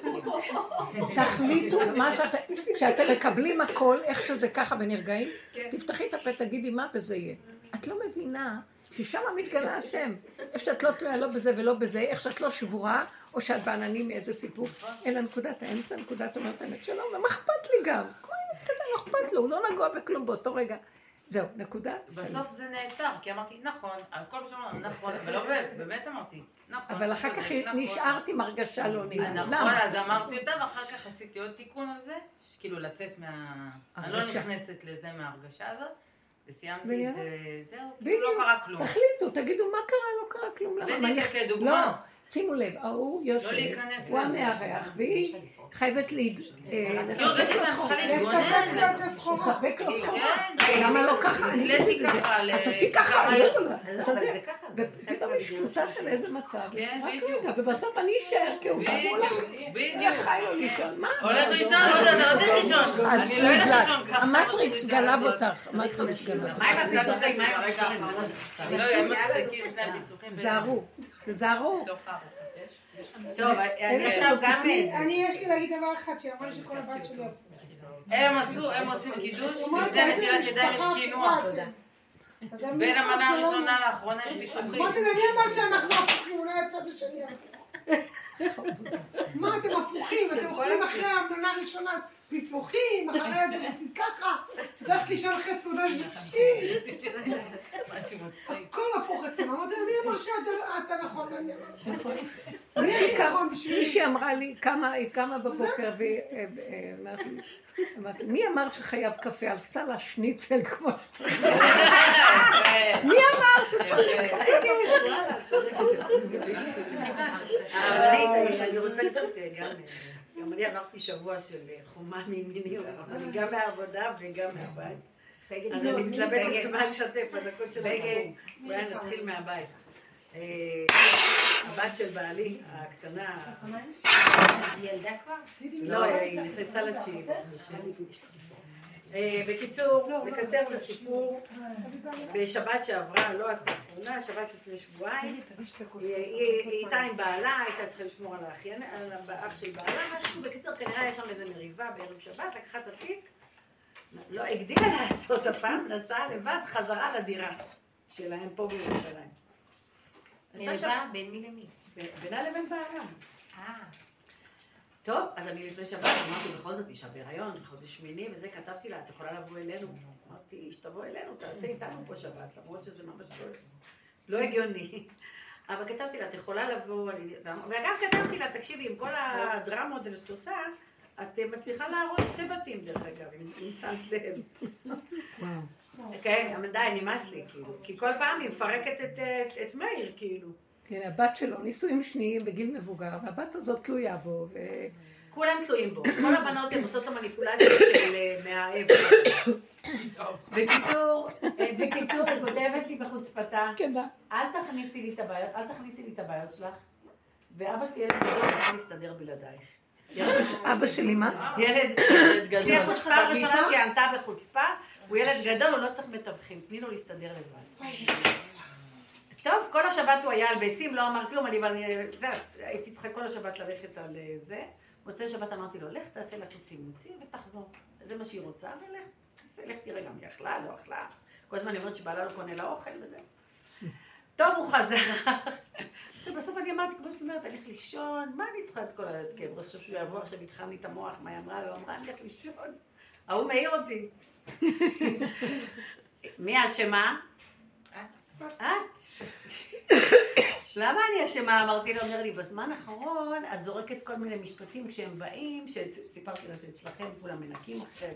תחליטו מה שאתם, כשאתם מקבלים הכל, איך שזה ככה ונרגעים,
כן.
תפתחי את הפה, תגידי מה וזה יהיה. את לא מבינה ששם מתגלה השם. איפה שאת לא תלויה לא בזה ולא בזה, איך שאת לא שבורה, או שאת בעננים מאיזה סיפור, אלא נקודת האמצע, נקודת אומרת האמת שלום, ומה אכפת לי גם? כמו ילד קטן, לא אכפת לו, הוא לא נגוע בכלום באותו רגע. זהו, נקודה.
בסוף זה נעצר, כי אמרתי, נכון, על כל מה שאמרנו, נכון, אבל לא באמת, באמת אמרתי, נכון.
אבל אחר כך
נכון.
נשארת עם הרגשה לא נעימה.
נכון,
למה?
אז אמרתי אותה, ואחר כך עשיתי עוד תיקון על זה, כאילו לצאת מה... אני לא. נכנסת לזה מההרגשה הזאת, וסיימתי את. זה, זהו, כאילו. לא קרה כלום.
תחליטו, תגידו מה קרה, לא קרה כלום. למה? מה
בדיוק, כדוגמה.
לא, שימו לב, ההוא
לא
יושב,
להיכנס
הוא. המארח, והיא חייבת אה,
כאילו,
לספק לו סחורה.
צריכה
לספק
להתגונן,
לו את הסחורה.
לספק לו סחורה.
כן,
למה לא ככה? אני.
ככה
אז תעשי
ככה.
לא, לא. ופתאום יש תחושה של איזה מצב,
כן,
רק. רגע, ובסוף אני אשאר, כי הוא
בדיוק.
חי לו לישון, מה?
הולך לישון, לא יודע, אתה הולך לישון.
אז
אני לא ככה.
המטריקס גלב אותך, המטריקס גלב.
מה אם את צודקת ברגע האחרון? אני לא יודעת, זה שני הפיצוחים.
תזהרו, תזהרו.
טוב, אני עכשיו גם
אני-
איזה.
אני, יש לי להגיד דבר אחד, שהיא אמרה שכל הבת שלי.
הם עשו, הם עושים קידוש, לפני נטילת ידיים יש קינוח.
הם
בין המנה. הראשונה לאחרונה יש ביטוחים.
אמרתי לה, מי אמר שאנחנו הפוכים? אולי הצד השני. מה אתם הפוכים? אתם אוכלים אחרי המנה הראשונה פיצוחים, אחרי זה אתם עושים ככה, את הולכת לישון אחרי סעודה שלישית.
משהו מצחיק.
הכל הפוך אצלנו. אמרתי לה, מי אמר שאתה נכון? אני אמרתי, נכון.
מישהי אמרה לי, קמה, היא קמה בבוקר והיא אה, אה, אמרת לי, אמרתי, מי אמר שחייב קפה? על סל השניצל כמו שצריך. מי אמר
הרבנית, אני רוצה קצת גם... גם אני עברתי שבוע של חומה מימיניות, אני גם מהעבודה וגם מהבית. אז אני מתלבטת מה לשתף בדקות של החירום. אולי נתחיל מהבית. אה, הבת של בעלי, הקטנה,
ילדה כבר?
לא, היא נכנסה לתשיעי. אה, בקיצור, לקצר את הסיפור, בשבת שעברה, לא האחרונה, שבת לפני שבועיים, היא הייתה עם בעלה, הייתה צריכה לשמור על האח של בעלה, משהו, בקיצור, כנראה יש שם איזה מריבה בערב שבת, לקחה את התיק, לא, הגדילה לעשות הפעם, נסעה לבד חזרה לדירה שלהם פה בירושלים.
מריבה בין מי למי?
בינה לבין בעלה.
אה.
טוב, אז אני לפני שבת אמרתי, בכל זאת אישה בהיריון, חודש שמיני, וזה, כתבתי לה, את יכולה לבוא אלינו? אמרתי, שתבוא אלינו, תעשה איתנו פה שבת, למרות שזה ממש לא, לא הגיוני. אבל כתבתי לה, את יכולה לבוא, אני, וגם כתבתי לה, תקשיבי, עם כל הדרמות שאת עושה, את מצליחה להרוס שתי בתים, דרך אגב, אם שמת לב. כן, אבל די, נמאס לי, כאילו. כי כל פעם היא מפרקת את, את, את מאיר, כאילו.
כן, הבת שלו, נישואים שניים בגיל מבוגר, והבת הזאת תלויה בו, ו...
כולם תלויים בו. כל הבנות הן עושות את המניפולציות של אה, מהאב. בקיצור, אה, בקיצור, היא כותבת לי בחוצפתה,
כן,
אל תכניסי לי את הבעיות, אל תכניסי לי את הבעיות שלך. ואבא שלי ילד גדול, הוא יכול להסתדר בלעדייך.
אבא שלי מה?
ילד גדול. זה פעם ראשונה שהיא ענתה בחוצפה, הוא ילד גדול, הוא לא צריך מתווכים, תני לו להסתדר לבד. טוב, כל השבת הוא היה על ביצים, לא אמר כלום, אני, יודעת, הייתי צריכה כל השבת ללכת על אה, זה. מוצאי שבת אמרתי לו, לך תעשה לה צימוצים ותחזור. זה מה שהיא רוצה, ולך, לך תראה גם היא אכלה, לא אכלה. כל הזמן היא אומרת שבעלה לא קונה לה אוכל וזה. טוב, הוא חזר. עכשיו בסוף אני אמרתי, כמו שאת אומרת, אני אלך לישון, מה אני צריכה את כל ראש? עכשיו שהוא יבוא עכשיו יטחן לי את המוח, מה היא אמרה? לא אמרה, אני אלך לישון. ההוא מעיר אותי. מי אשמה? את. למה אני אשמה? אמרתי לו, אומר לי, בזמן האחרון את זורקת כל מיני משפטים כשהם באים, שסיפרתי לה שאצלכם כולם מנקים עכשיו,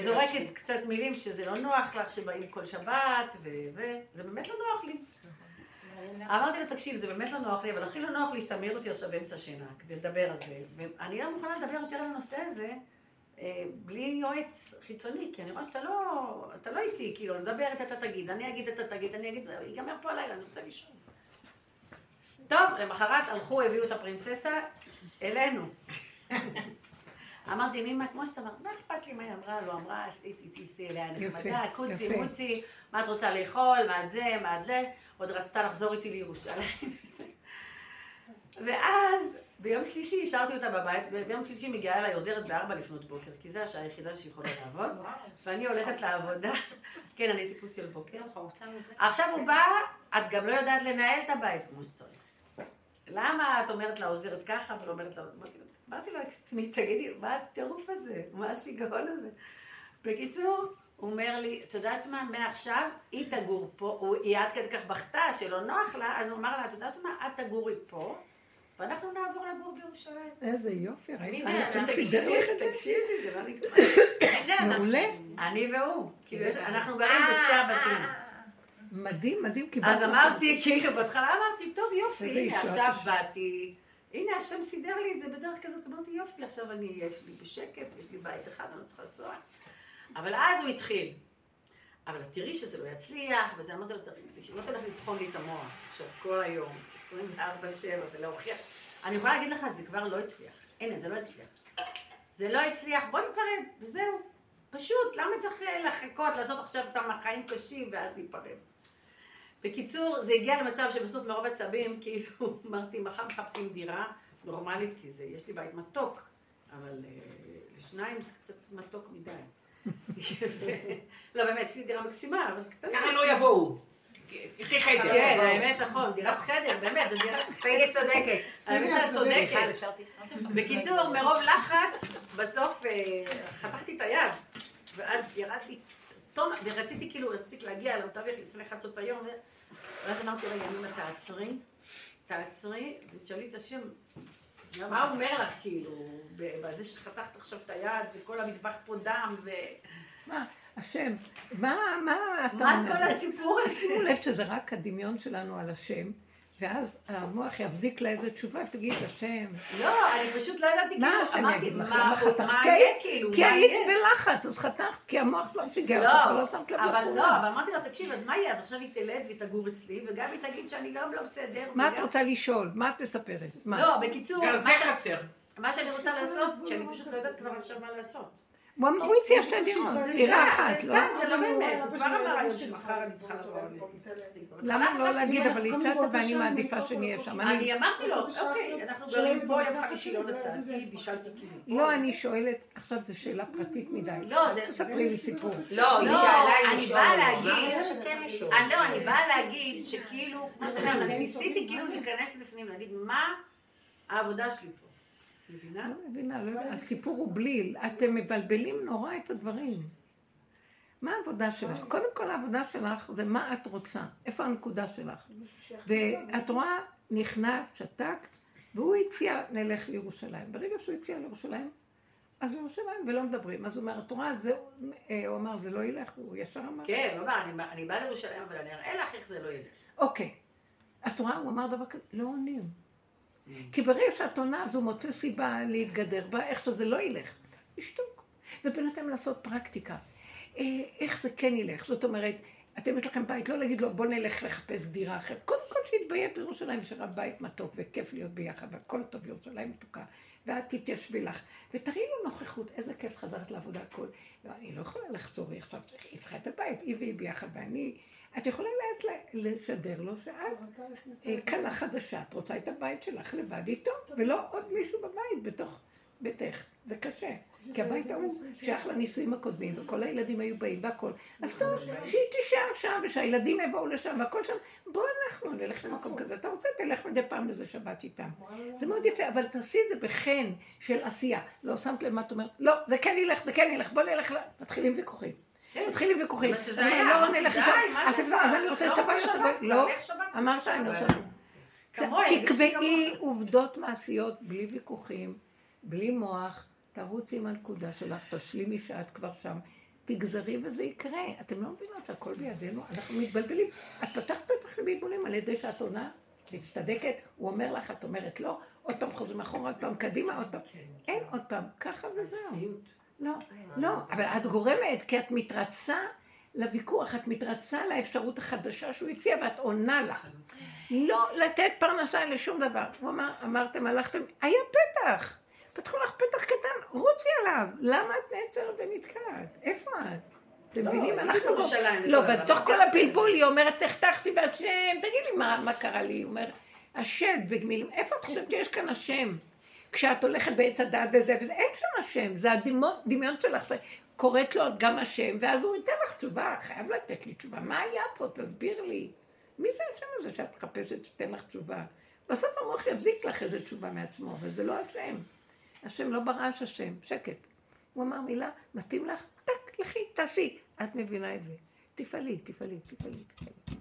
וזורקת קצת מילים שזה לא נוח לך שבאים כל שבת, וזה באמת לא נוח לי. אמרתי לו, תקשיב, זה באמת לא נוח לי, אבל הכי לא נוח לי שאתה מעיר אותי עכשיו באמצע שינה, כדי לדבר על זה. ואני לא מוכנה לדבר יותר על הנושא הזה, אה, בלי יועץ חיצוני, כי אני רואה שאתה לא, אתה לא איתי, כאילו, אני מדברת, אתה תגיד, אני אגיד, אתה תגיד, אני אגיד, ייגמר פה הלילה, אני רוצה לישון. טוב, למחרת הלכו, הביאו את הפרינססה אלינו. אמרתי, מימה, כמו שאתה אמרת, מה אכפת לי מה היא אמרה, לא אמרה, תיסי אליה נחמדה, קוצי. מוצי, מה את רוצה לאכול, מה את זה, מה את זה, עוד רצתה לחזור איתי לירושלים. ואז, ביום שלישי השארתי אותה בבית, וביום שלישי מגיעה אליי עוזרת בארבע לפנות בוקר, כי זו השעה היחידה שהיא יכולה לעבוד, ואני הולכת לעבודה, כן, אני טיפוס של בוקר. עכשיו הוא בא, את גם לא יודעת לנהל את הבית כמו שצריך. למה את אומרת לעוזרת ככה ולא אומרת לה... אמרתי לעצמי, תגידי, מה הטירוף הזה? מה השיגעון הזה? בקיצור, הוא אומר לי, את יודעת מה, מעכשיו היא תגור פה, הוא- היא עד כדי כך בכתה שלא נוח לה, אז הוא אמר לה, את יודעת מה, את תגורי פה, ואנחנו נעבור לגור בירושלים.
איזה יופי, ראית? השם
תקשיבי,
סידר לך את זה?
תקשיבי, זה לא נגמר.
מעולה.
אני והוא. כאילו, אנחנו גרים בשתי הבתים.
מדהים, מדהים, קיבלת.
אז אמרתי, כאילו, בהתחלה אמרתי, טוב, יופי, עכשיו. באתי. הנה, השם סידר לי את זה בדרך כזאת, אמרתי, יופי, עכשיו אני, יש לי בשקט, יש לי בית אחד, אני לא צריכה לנסוע. אבל אז הוא התחיל. אבל תראי שזה לא יצליח, וזה אמרתי לו, תראי, לא תלך לטחון לי את המוח עכשיו כל היום, 24-7, ולהוכיח. אני יכולה להגיד לך, זה כבר לא הצליח. הנה, זה לא הצליח. זה לא הצליח, בוא ניפרד, וזהו. פשוט, למה צריך לחכות, לעשות עכשיו את החיים קשים, ואז להיפרד? בקיצור, זה הגיע למצב שבסוף מרוב עצבים, כאילו, אמרתי, מחר מחפשים דירה נורמלית, כי זה, יש לי בית מתוק, אבל אה, לשניים זה קצת מתוק מדי. לא, באמת, יש לי דירה מקסימה, אבל קטנה.
ככה לא יבואו. קחי חדר.
כן, האמת, נכון, דירת חדר, באמת, זו דירת...
פגי צודקת.
האמת צודקת. בקיצור, מרוב לחץ, בסוף אה, חתכתי את היד, ואז ירדתי טון, ורציתי כאילו להספיק להגיע למתווך לפני חצות היום, ואז אמרתי לה, ימינה, תעצרי, תעצרי, ותשאלי את השם, מה הוא אומר לך, כאילו, בזה שחתכת עכשיו את היד, וכל המטבח פה דם, ו...
מה, השם, מה, מה אתה
מה
אומר?
כל הסיפור הזה?
שימו לב שזה רק הדמיון שלנו על השם, ואז המוח יבזיק לה איזה תשובה ותגיד, השם,
לא, אני פשוט לא ידעתי,
מה
כאילו,
השם
אמרתי,
יגיד לך?
מה
למה חתכת?
מה
כי היית-
כאילו,
כי
מה
היית? בלחץ, אז חתכת, כי המוח כבר שיגע אותך,
לא,
ולא שמת לב
אבל. לא, אבל אמרתי לה, תקשיב, אז מה יהיה? אז עכשיו היא תלד והיא תגור אצלי, וגם היא תגיד שאני גם לא בסדר.
מה את רוצה לשאול? מה את מספרת? מה?
לא, בקיצור, מה
זה חסר.
מה שאני רוצה לעשות, שאני פשוט לא יודעת כבר עכשיו מה לעשות.
הוא אמר, הוא הציע שתי דירות,
זה
דירה
סתם,
אחת,
זה
לא?
זה לא באמת, הוא כבר אמר היום שמחר אני צריכה לבוא.
למה לא להגיד, אבל הצעת ואני מעדיפה שנהיה. שם.
אני אמרתי לו, אוקיי, אנחנו
שלא
גרים פה, יום חמישי לא נסעתי, בישלתי כאילו.
לא, אני שואלת, עכשיו זו שאלה פרטית מדי.
לא, זה-
אל תספרי לי סיפור.
לא, היא שאלה אם
אני באה
לא.
להגיד- לא, אני באה להגיד שכאילו, אני ניסיתי כאילו להיכנס לפנים, להגיד מה העבודה שלי פה. מבינה?
לא מבינה, לא מבינה. הסיפור הוא בליל. אתם מבלבלים נורא את הדברים. מה העבודה שלך? קודם כל העבודה שלך זה מה את רוצה. איפה הנקודה שלך? ואת רואה, נכנעת, שתקת, והוא הציע, נלך לירושלים. ברגע שהוא הציע לירושלים, אז לירושלים, ולא מדברים. אז הוא אומר, את רואה, זה, אה, הוא אמר, זה לא ילך, הוא ישר אמר.
כן, הוא אמר, "אני- אני באה לירושלים, אבל אני אראה לך איך זה לא ילך.
אוקיי. את רואה, הוא אמר דבר כזה, לא עונים. כי ברגע שאת עונה, אז הוא מוצא סיבה להתגדר בה, איך שזה לא ילך. לשתוק. ובינתיים לעשות פרקטיקה. אה, איך זה כן ילך. זאת אומרת, אתם יש לכם בית, לא להגיד לו, בוא נלך לחפש דירה אחרת. קודם כל שיתביית בירושלים, שרה בית מתוק וכיף להיות ביחד, והכל טוב, ירושלים מתוקה. ואת תתיישבי לך, ותראי לו נוכחות, איזה כיף חזרת לעבודה הכל. לא, אני לא יכולה לחזור, היא עכשיו, צריכה את הבית, היא והיא ביחד, ואני... את יכולה לאט לשדר לו שאת אה, כלה חדשה, את רוצה את הבית שלך לבד איתו, ולא עוד מישהו בבית בתוך ביתך. זה קשה. כי הבית ההוא שייך לנישואים הקודמים, וכל הילדים היו באים והכל. אז טוב, שהיא תישאר שם, ושהילדים יבואו לשם, והכל שם. בוא אנחנו נלך למקום כזה. אתה רוצה, תלך מדי פעם לזה שבת איתם. זה מאוד יפה, אבל תעשי את זה בחן של עשייה. לא שמת לב מה את אומרת? לא, זה כן ילך, זה כן ילך, בוא נלך ל... מתחילים ויכוחים.
כן.
מתחילים ויכוחים. אז לא
די,
לשם.
מה
אז? אני רוצה
לא רוצה. שבת,
לא,
תלך שבת.
אמרת, אני רוצה...
לי
תקבעי עובדות מעשיות בלי ויכוחים, בלי מוח, תרוצי עם הנקודה שלך, תשלימי שאת כבר שם, תגזרי וזה יקרה. אתם לא מבינות שהכל בידינו? אנחנו מתבלבלים. את פתחת פתח לבלבולים על ידי שאת עונה, מצטדקת, הוא אומר לך, את אומרת לא, עוד פעם חוזרים אחורה, עוד פעם קדימה, עוד פעם. אין עוד פעם, ככה וזהו. לא, לא, אבל את גורמת, כי את מתרצה לוויכוח, את מתרצה לאפשרות החדשה שהוא הציע ואת עונה לה. לא לתת פרנסה לשום דבר. הוא אמר, אמרתם, הלכתם, היה פתח. פתחו לך פתח קטן, רוצי עליו. למה את נעצרת ונתקעת? איפה את? אתם מבינים?
הייתי
אנחנו... לא, בתוך. כל הבלבול היא אומרת, נחתכתי בהשם, תגיד לי מה, קרה לי. הוא אומר, השד במילים, איפה את חושבת שיש כאן השם? כשאת הולכת בעץ הדת וזה וזה, אין שם השם, זה הדמיון דמיון שלך, קוראת לו גם השם, ואז הוא ייתן לך תשובה, חייב לתת לי תשובה, מה היה פה? תסביר לי. מי זה השם הזה שאת מחפשת שתיתן לך תשובה? בסוף המוח יבזיק לך איזה תשובה מעצמו, וזה לא השם. השם לא ברעש השם, שקט. הוא אמר מילה, מתאים לך? טק, לכי, תעשי. את מבינה את זה. תפעלי, תפעלי, תפעלי, תפעלי.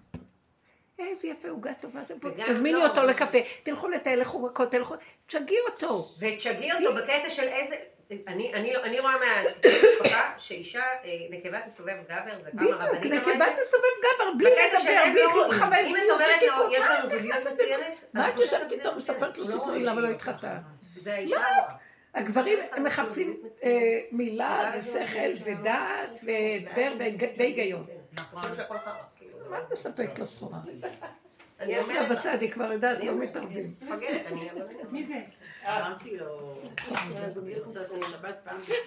איזה יפה עוגה טובה זה פה.
וגם
תזמיני
לא.
אותו לקפה, תלכו לטייל, לכו מכות, תלכו, תשגעי אותו.
ותשגעי אותו בקטע של איזה... אני, אני, אני רואה מהמשפחה שאישה, אה, נקבה תסובב גבר, זה פעם
בדיוק, נקבה. תסובב גבר, בלי לדבר, בלי
לא
כלום. חווה
אם את אומרת לו. יש לנו זוגיות מצוינת,
מה את יושבת איתו,
שזה-
מספרת לו
לא
סיפורים למה לא התחתן?
זה האישה.
הגברים
לא
הם מחפשים אה, מילה ושכל ודעת והסבר והיג- והיגיון. מה את מספקת לו סחורה?
אני
יש לה
אומרת,
בצד, היא כבר יודעת, לא מתערבים.
מי זה?
אמרתי לו,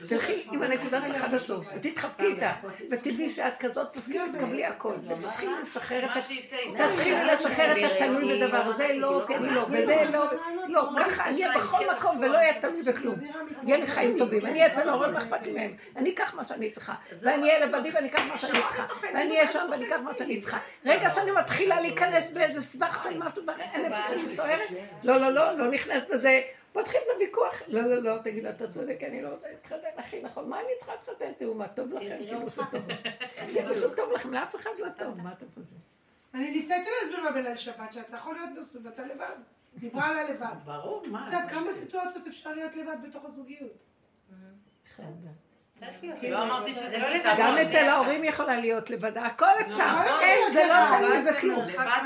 תלכי עם הנקודת אחד הסוף, ותתחבקי איתה, ותדעי שאת כזאת, תסכימי, תקבלי הכל, ותתחילי לשחרר את ה... תתחילי לשחרר את התלוי בדבר, זה לא, אני לא, וזה לא, לא, ככה אני אהיה בכל מקום ולא אהיה תלוי בכלום. יהיה לי חיים טובים, אני אהיה אצל ההורים, מה אכפת לי מהם? אני אקח מה שאני צריכה, ואני אהיה לבדי ואני אקח מה שאני צריכה, ואני אהיה שם ואני אקח מה שאני צריכה. רגע שאני מתחילה להיכנס באיזה סבך של משהו, והנפש שלי סוערת, לא, לא, לא, לא נכנסת בזה. מתחיל את הוויכוח, לא, לא, לא, תגיד לה, אתה צודק, אני לא רוצה להתחתן, אחי, נכון, מה אני צריכה להתחתן? תראו מה טוב לכם, כאילו שטוב לכם. כאילו שטוב לכם, לאף אחד לא טוב, מה אתם חושבים?
אני ניסיתי להסביר לה בליל שבת שאת לא יכול להיות נשוי ואתה לבד. דיברה עליה לבד.
ברור, מה?
את יודעת כמה סיטואציות אפשר להיות לבד בתוך הזוגיות?
לא אמרתי שזה לא לבד.
גם אצל ההורים יכולה להיות לבדה, הכל אפשר,
נכון.
אין, זה לא תלוי. בכלום.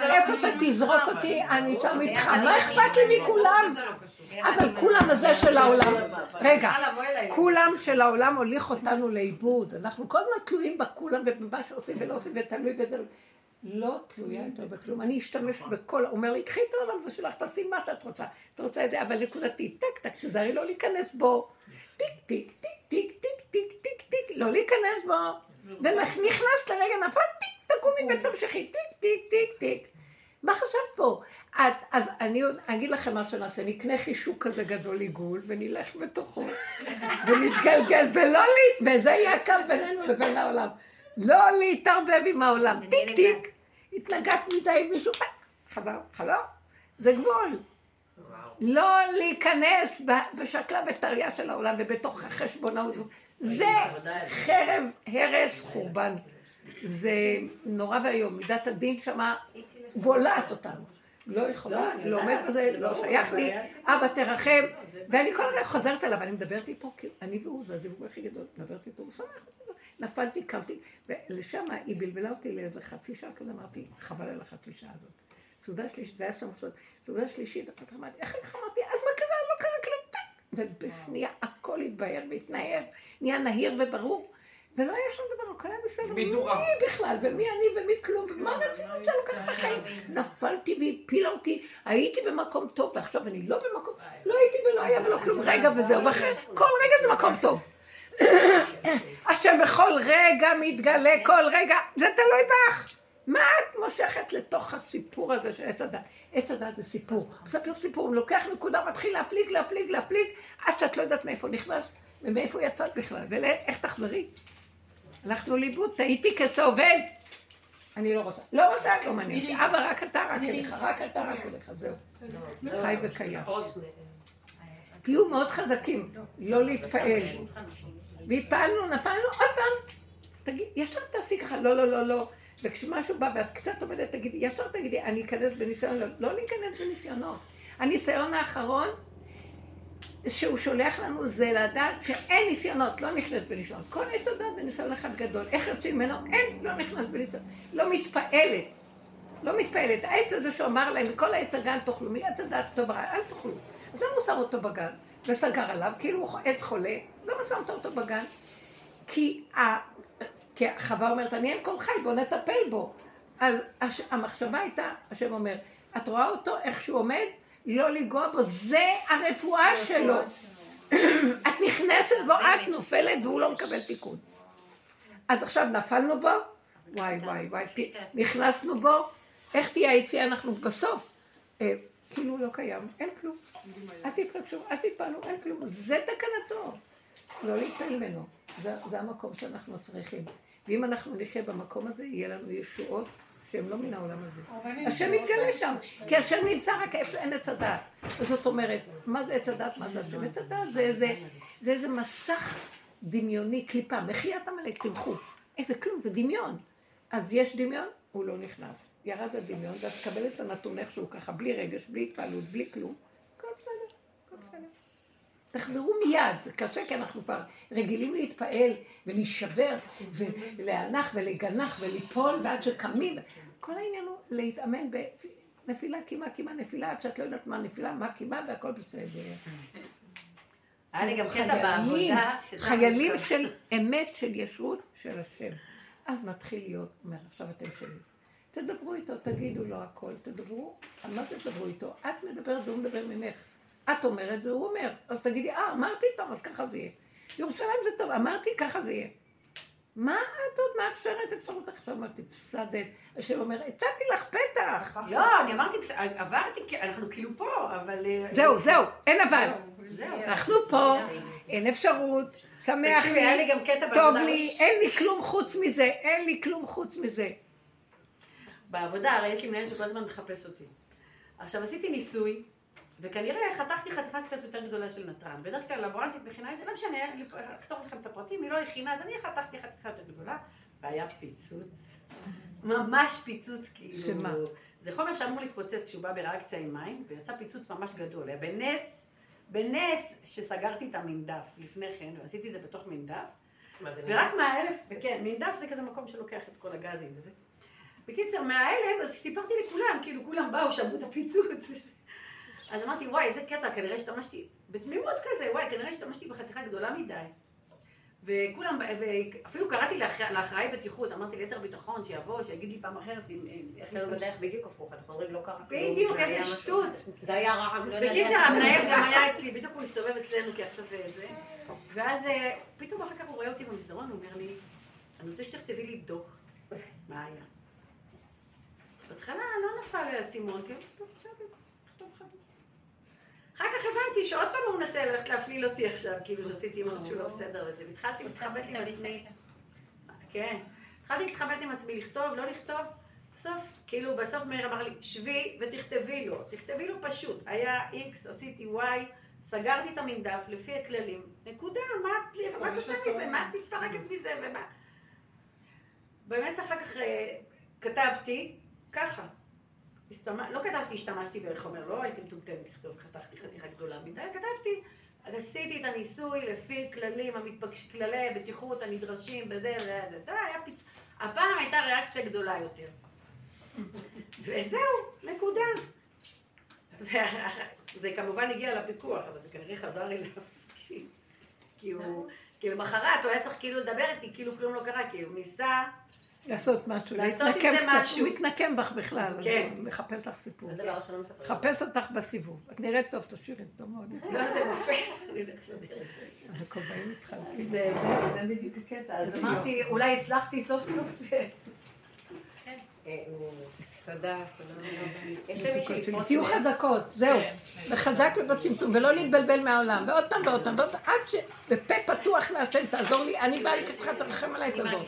לא
איפה. שתזרוק אותי, אני שם איתך, מה אכפת לי מכולם?
לא.
אבל כולם הזה של העולם. רגע. כולם של העולם הוליך אותנו לאיבוד. אנחנו כל הזמן תלויים בכולם ובמה שעושים ולא עושים ותלוי בזה. לא תלויה יותר בכלום. אני אשתמש בכל, הוא אומר לי, קחי את העולם הזה שלך, תעשי מה שאת רוצה. את רוצה את זה, אבל נקודתי, טק טק, תזהרי לא להיכנס בו. טיק טיק טיק טיק טיק טיק טיק טיק, לא להיכנס בו. ונכנסת לרגע, נפל טיק, תקומי ותמשיכי, טיק טיק טיק טיק. מה חשבת פה? את, אז אני אגיד לכם מה שנעשה, נקנה חישוק כזה גדול עיגול, ונלך בתוכו, ונתגלגל, ולא לי, וזה יהיה הקו בינינו לבין העולם. לא להתערבב עם העולם. טיק טיק, התנגדת מדי עם מישהו, חזר, חזר, זה גבול. לא להיכנס ב- בשקלה וטריה של העולם ובתוך החשבונאות. זה חרב, הרס, חורבן. זה נורא ואיום. מידת הדין שמה בולעת אותנו. לא יכולה, לא עומד בזה, לא שייך לי, אבא תרחם. ואני כל הזמן חוזרת אליו, אני מדברת איתו, אני והוא, זה הזיווג הכי גדול, מדברת איתו, הוא שמח אותי. נפלתי, קמתי, ולשם היא בלבלה אותי לאיזה חצי שעה כזה, אמרתי, חבל על החצי שעה הזאת. סעודה שלישית, זה היה סמכות, סעודה שלישית, אחר כך אמרתי, איך איך אמרתי, אז מה קרה, לא קרה כלום. ובשנייה הכל התבהר והתנער, נהיה נהיר וברור, ולא היה שום דבר, הכל היה בסדר. מי בכלל, ומי אני ומי כלום, ומה רצינות שאני לוקחת את החיים? נפלתי והפילה אותי, הייתי במקום טוב, ועכשיו אני לא במקום, לא הייתי ולא היה ולא כלום, רגע וזהו, ואחרי, כל רגע זה מקום טוב. השם בכל רגע מתגלה, כל רגע, זה תלוי בך. מה את מושכת לתוך הסיפור הזה של עץ הדת? עץ הדת זה סיפור. מספר סיפור, הוא לוקח נקודה, מתחיל להפליג, להפליג, להפליג, עד שאת לא יודעת מאיפה נכנס ומאיפה יצאת בכלל, ואיך תחזרי. הלכנו לאיבוד, טעיתי כסעובד. אני לא רוצה. לא רוצה, לא מעניין אותי. אבא, רק אתה, רק אליך, רק אתה, רק אליך, זהו. חי וקיים. תהיו מאוד חזקים, לא להתפעל. והתפעלנו, נפלנו, עוד פעם. תגיד, ישר תעשי ככה, לא, לא, לא, לא. וכשמשהו בא ואת קצת עומדת, תגידי, ישר תגידי, אני אכנס בניסיון, לא, לא להיכנס בניסיונות. הניסיון האחרון שהוא שולח לנו זה לדעת שאין ניסיונות, לא נכנס בניסיון. כל עץ הדת זה ניסיון אחד גדול. איך יוצאים ממנו? אין, לא נכנס בניסיון. לא מתפעלת. לא מתפעלת. העץ הזה שהוא אמר להם, מכל העץ הגן תאכלו, מעץ הדת טוב רע, אל תאכלו. אז למה הוא שם אותו בגן? וסגר עליו, כאילו הוא עץ חולה, למה שמת אותו בגן? כי. כי חווה אומרת, אני אין כל חי, בוא נטפל בו. אז הש... המחשבה הייתה, השם אומר, את רואה אותו, איך שהוא עומד? לא לנגוע בו, זה הרפואה שלו. את נכנסת בו, את נופלת והוא לא מקבל תיקון. אז עכשיו נפלנו בו, וואי וואי וואי, נכנסנו בו, איך תהיה היציאה? אנחנו בסוף. אה, כאילו לא קיים, אין כלום. אל תתרגשו, אל תתפעלו, אין כלום. זה תקנתו. לא להתפעל ממנו. זה, זה המקום שאנחנו צריכים. ואם אנחנו נחיה במקום הזה, יהיה לנו ישועות שהן לא מן העולם הזה. השם מתגלה שם, כי השם נמצא רק איפה שאין עץ הדת. זאת אומרת, מה זה עץ הדת? מה זה השם? עץ הדת זה איזה, זה איזה מסך דמיוני, קליפה. מחיית עמלק, תלכו. איזה כלום, זה דמיון. אז יש דמיון, הוא לא נכנס. ירד הדמיון, ואת תקבלת את הנתון איכשהו ככה, בלי רגש, בלי התפעלות, בלי כלום, הכל בסדר, הכל בסדר. תחזרו מיד, זה קשה כי אנחנו כבר רגילים להתפעל ולהישבר ולהנח ולגנח וליפול ועד שקמים. כל העניין הוא להתאמן בנפילה קימה קימה נפילה עד שאת לא יודעת מה נפילה, מה קימה והכל בסדר.
היה לי גם קטע
חיילים,
בעבודה.
חיילים של אמת, של ישרות, של השם. אז מתחיל להיות, אומר, עכשיו אתם שלי. תדברו איתו, תגידו לו הכל, תדברו, על מה תדברו איתו? את מדברת והוא מדבר ממך. את אומרת והוא אומר. אז תגידי, אה, אמרתי טוב, אז ככה זה יהיה. ירושלים זה טוב, אמרתי, ככה זה יהיה. מה את עוד מאפשרת אפשרות עכשיו? אמרתי, פסדת. השם אומר, הצעתי לך פתח.
לא, אני אמרתי, עברתי, אנחנו כאילו פה, אבל... אה,
זהו, זהו, אין אבל.
זהו.
אנחנו פה, אין אפשרות, שמח
לי
טוב. לי, אין לי כלום חוץ מזה, אין לי כלום חוץ מזה.
בעבודה, הרי יש לי מנהל שכל הזמן מחפש אותי. עכשיו, עשיתי ניסוי, וכנראה חתכתי חתיכה קצת יותר גדולה של נתרן. בדרך כלל לבורנטית מכינה את זה, לא משנה, אני אחסוך לכם את הפרטים, היא לא הכינה, אז אני חתכתי חתיכה יותר גדולה, והיה פיצוץ. ממש פיצוץ, כאילו...
שמה?
זה חומר שאמור להתפוצץ כשהוא בא בריאקציה עם מים, ויצא פיצוץ ממש גדול. היה בנס, בנס שסגרתי את המנדף לפני כן, ועשיתי את זה בתוך מנדף, ורק מהאלף, וכן, מנדף זה כזה מקום שלוקח את כל הגזים וזה. בקיצר, מהאלף, אז סיפרתי לכולם, כאילו כולם באו, שמעו את הפיצוץ. אז אמרתי, וואי, איזה קטע, כנראה השתמשתי, בתמימות כזה, וואי, כנראה השתמשתי בחתיכה גדולה מדי. וכולם, ואפילו קראתי לאח- לאחראי בטיחות, אמרתי ליתר ביטחון, שיבוא, שיגיד לי פעם אחרת, אם- איך
אצלנו. בדרך בדיוק הפוך, אנחנו אומרים לא קרה כלום.
בדיוק,
זה
איזה שטות.
זה היה רע, לא.
בקיצר, המנהל גם היה אצלי, בדיוק הוא הסתובב אצלנו, כי עכשיו זה. ואז אה, פתאום אחר כך הוא רואה אותי במסדרון, הוא אומר לי, אני רוצה שתכתבי לי דוח. מה היה? בהתחלה לא נפל האסימון, כאילו, טוב, בסדר, נכתוב לך דוח. אחר כך הבנתי שעוד פעם הוא מנסה ללכת להפליל אותי עכשיו, כאילו שעשיתי משהו לא בסדר וזה, והתחלתי להתחבט עם עצמי. כן. התחלתי להתחבט עם עצמי, לכתוב, לא לכתוב. בסוף, כאילו, בסוף מאיר אמר לי, שבי ותכתבי לו. תכתבי לו פשוט. היה X, עשיתי Y, סגרתי את המנדף לפי הכללים. נקודה, מה את עושה מזה? מה את מתפרקת מזה? ומה... באמת אחר כך אה, כתבתי ככה. לא כתבתי השתמשתי בחומר, לא הייתי מטומטמת לכתוב, חתכתי חתיכה גדולה מדי, כתבתי, עשיתי את הניסוי לפי כללים, המתפגש, כללי הבטיחות הנדרשים, בזה, זה, זה, זה, היה פיצ... הפעם הייתה ריאקציה גדולה יותר. וזהו, נקודה. זה כמובן הגיע לפיקוח, אבל זה כנראה חזר אליו. כי- כי הוא, כי למחרת הוא היה צריך כאילו לדבר איתי, כאילו כלום לא קרה, כי הוא ניסה,
לעשות משהו, להתנקם
זה
קצת. הוא מתנקם בך בכלל, אז
כן.
הוא מחפש לך סיפור.
זה.
חפש אותך בסיבוב. את נראית טוב, תשאירי, זה טוב מאוד.
לא, זה מופע, אני הולך לסדר את זה.
הכובעים מתחלקים.
זה, זה, זה בדיוק הקטע. אז אמרתי, אולי הצלחתי סוף סוף.
אה, תודה,
תהיו? חזקות, זהו. וחזק ובצמצום, ולא להתבלבל מהעולם. ועוד פעם ועוד פעם ועוד פעם, עד ש... בפה פתוח להשם, תעזור לי, אני באה לקראתך, תרחם עליי, תבוא.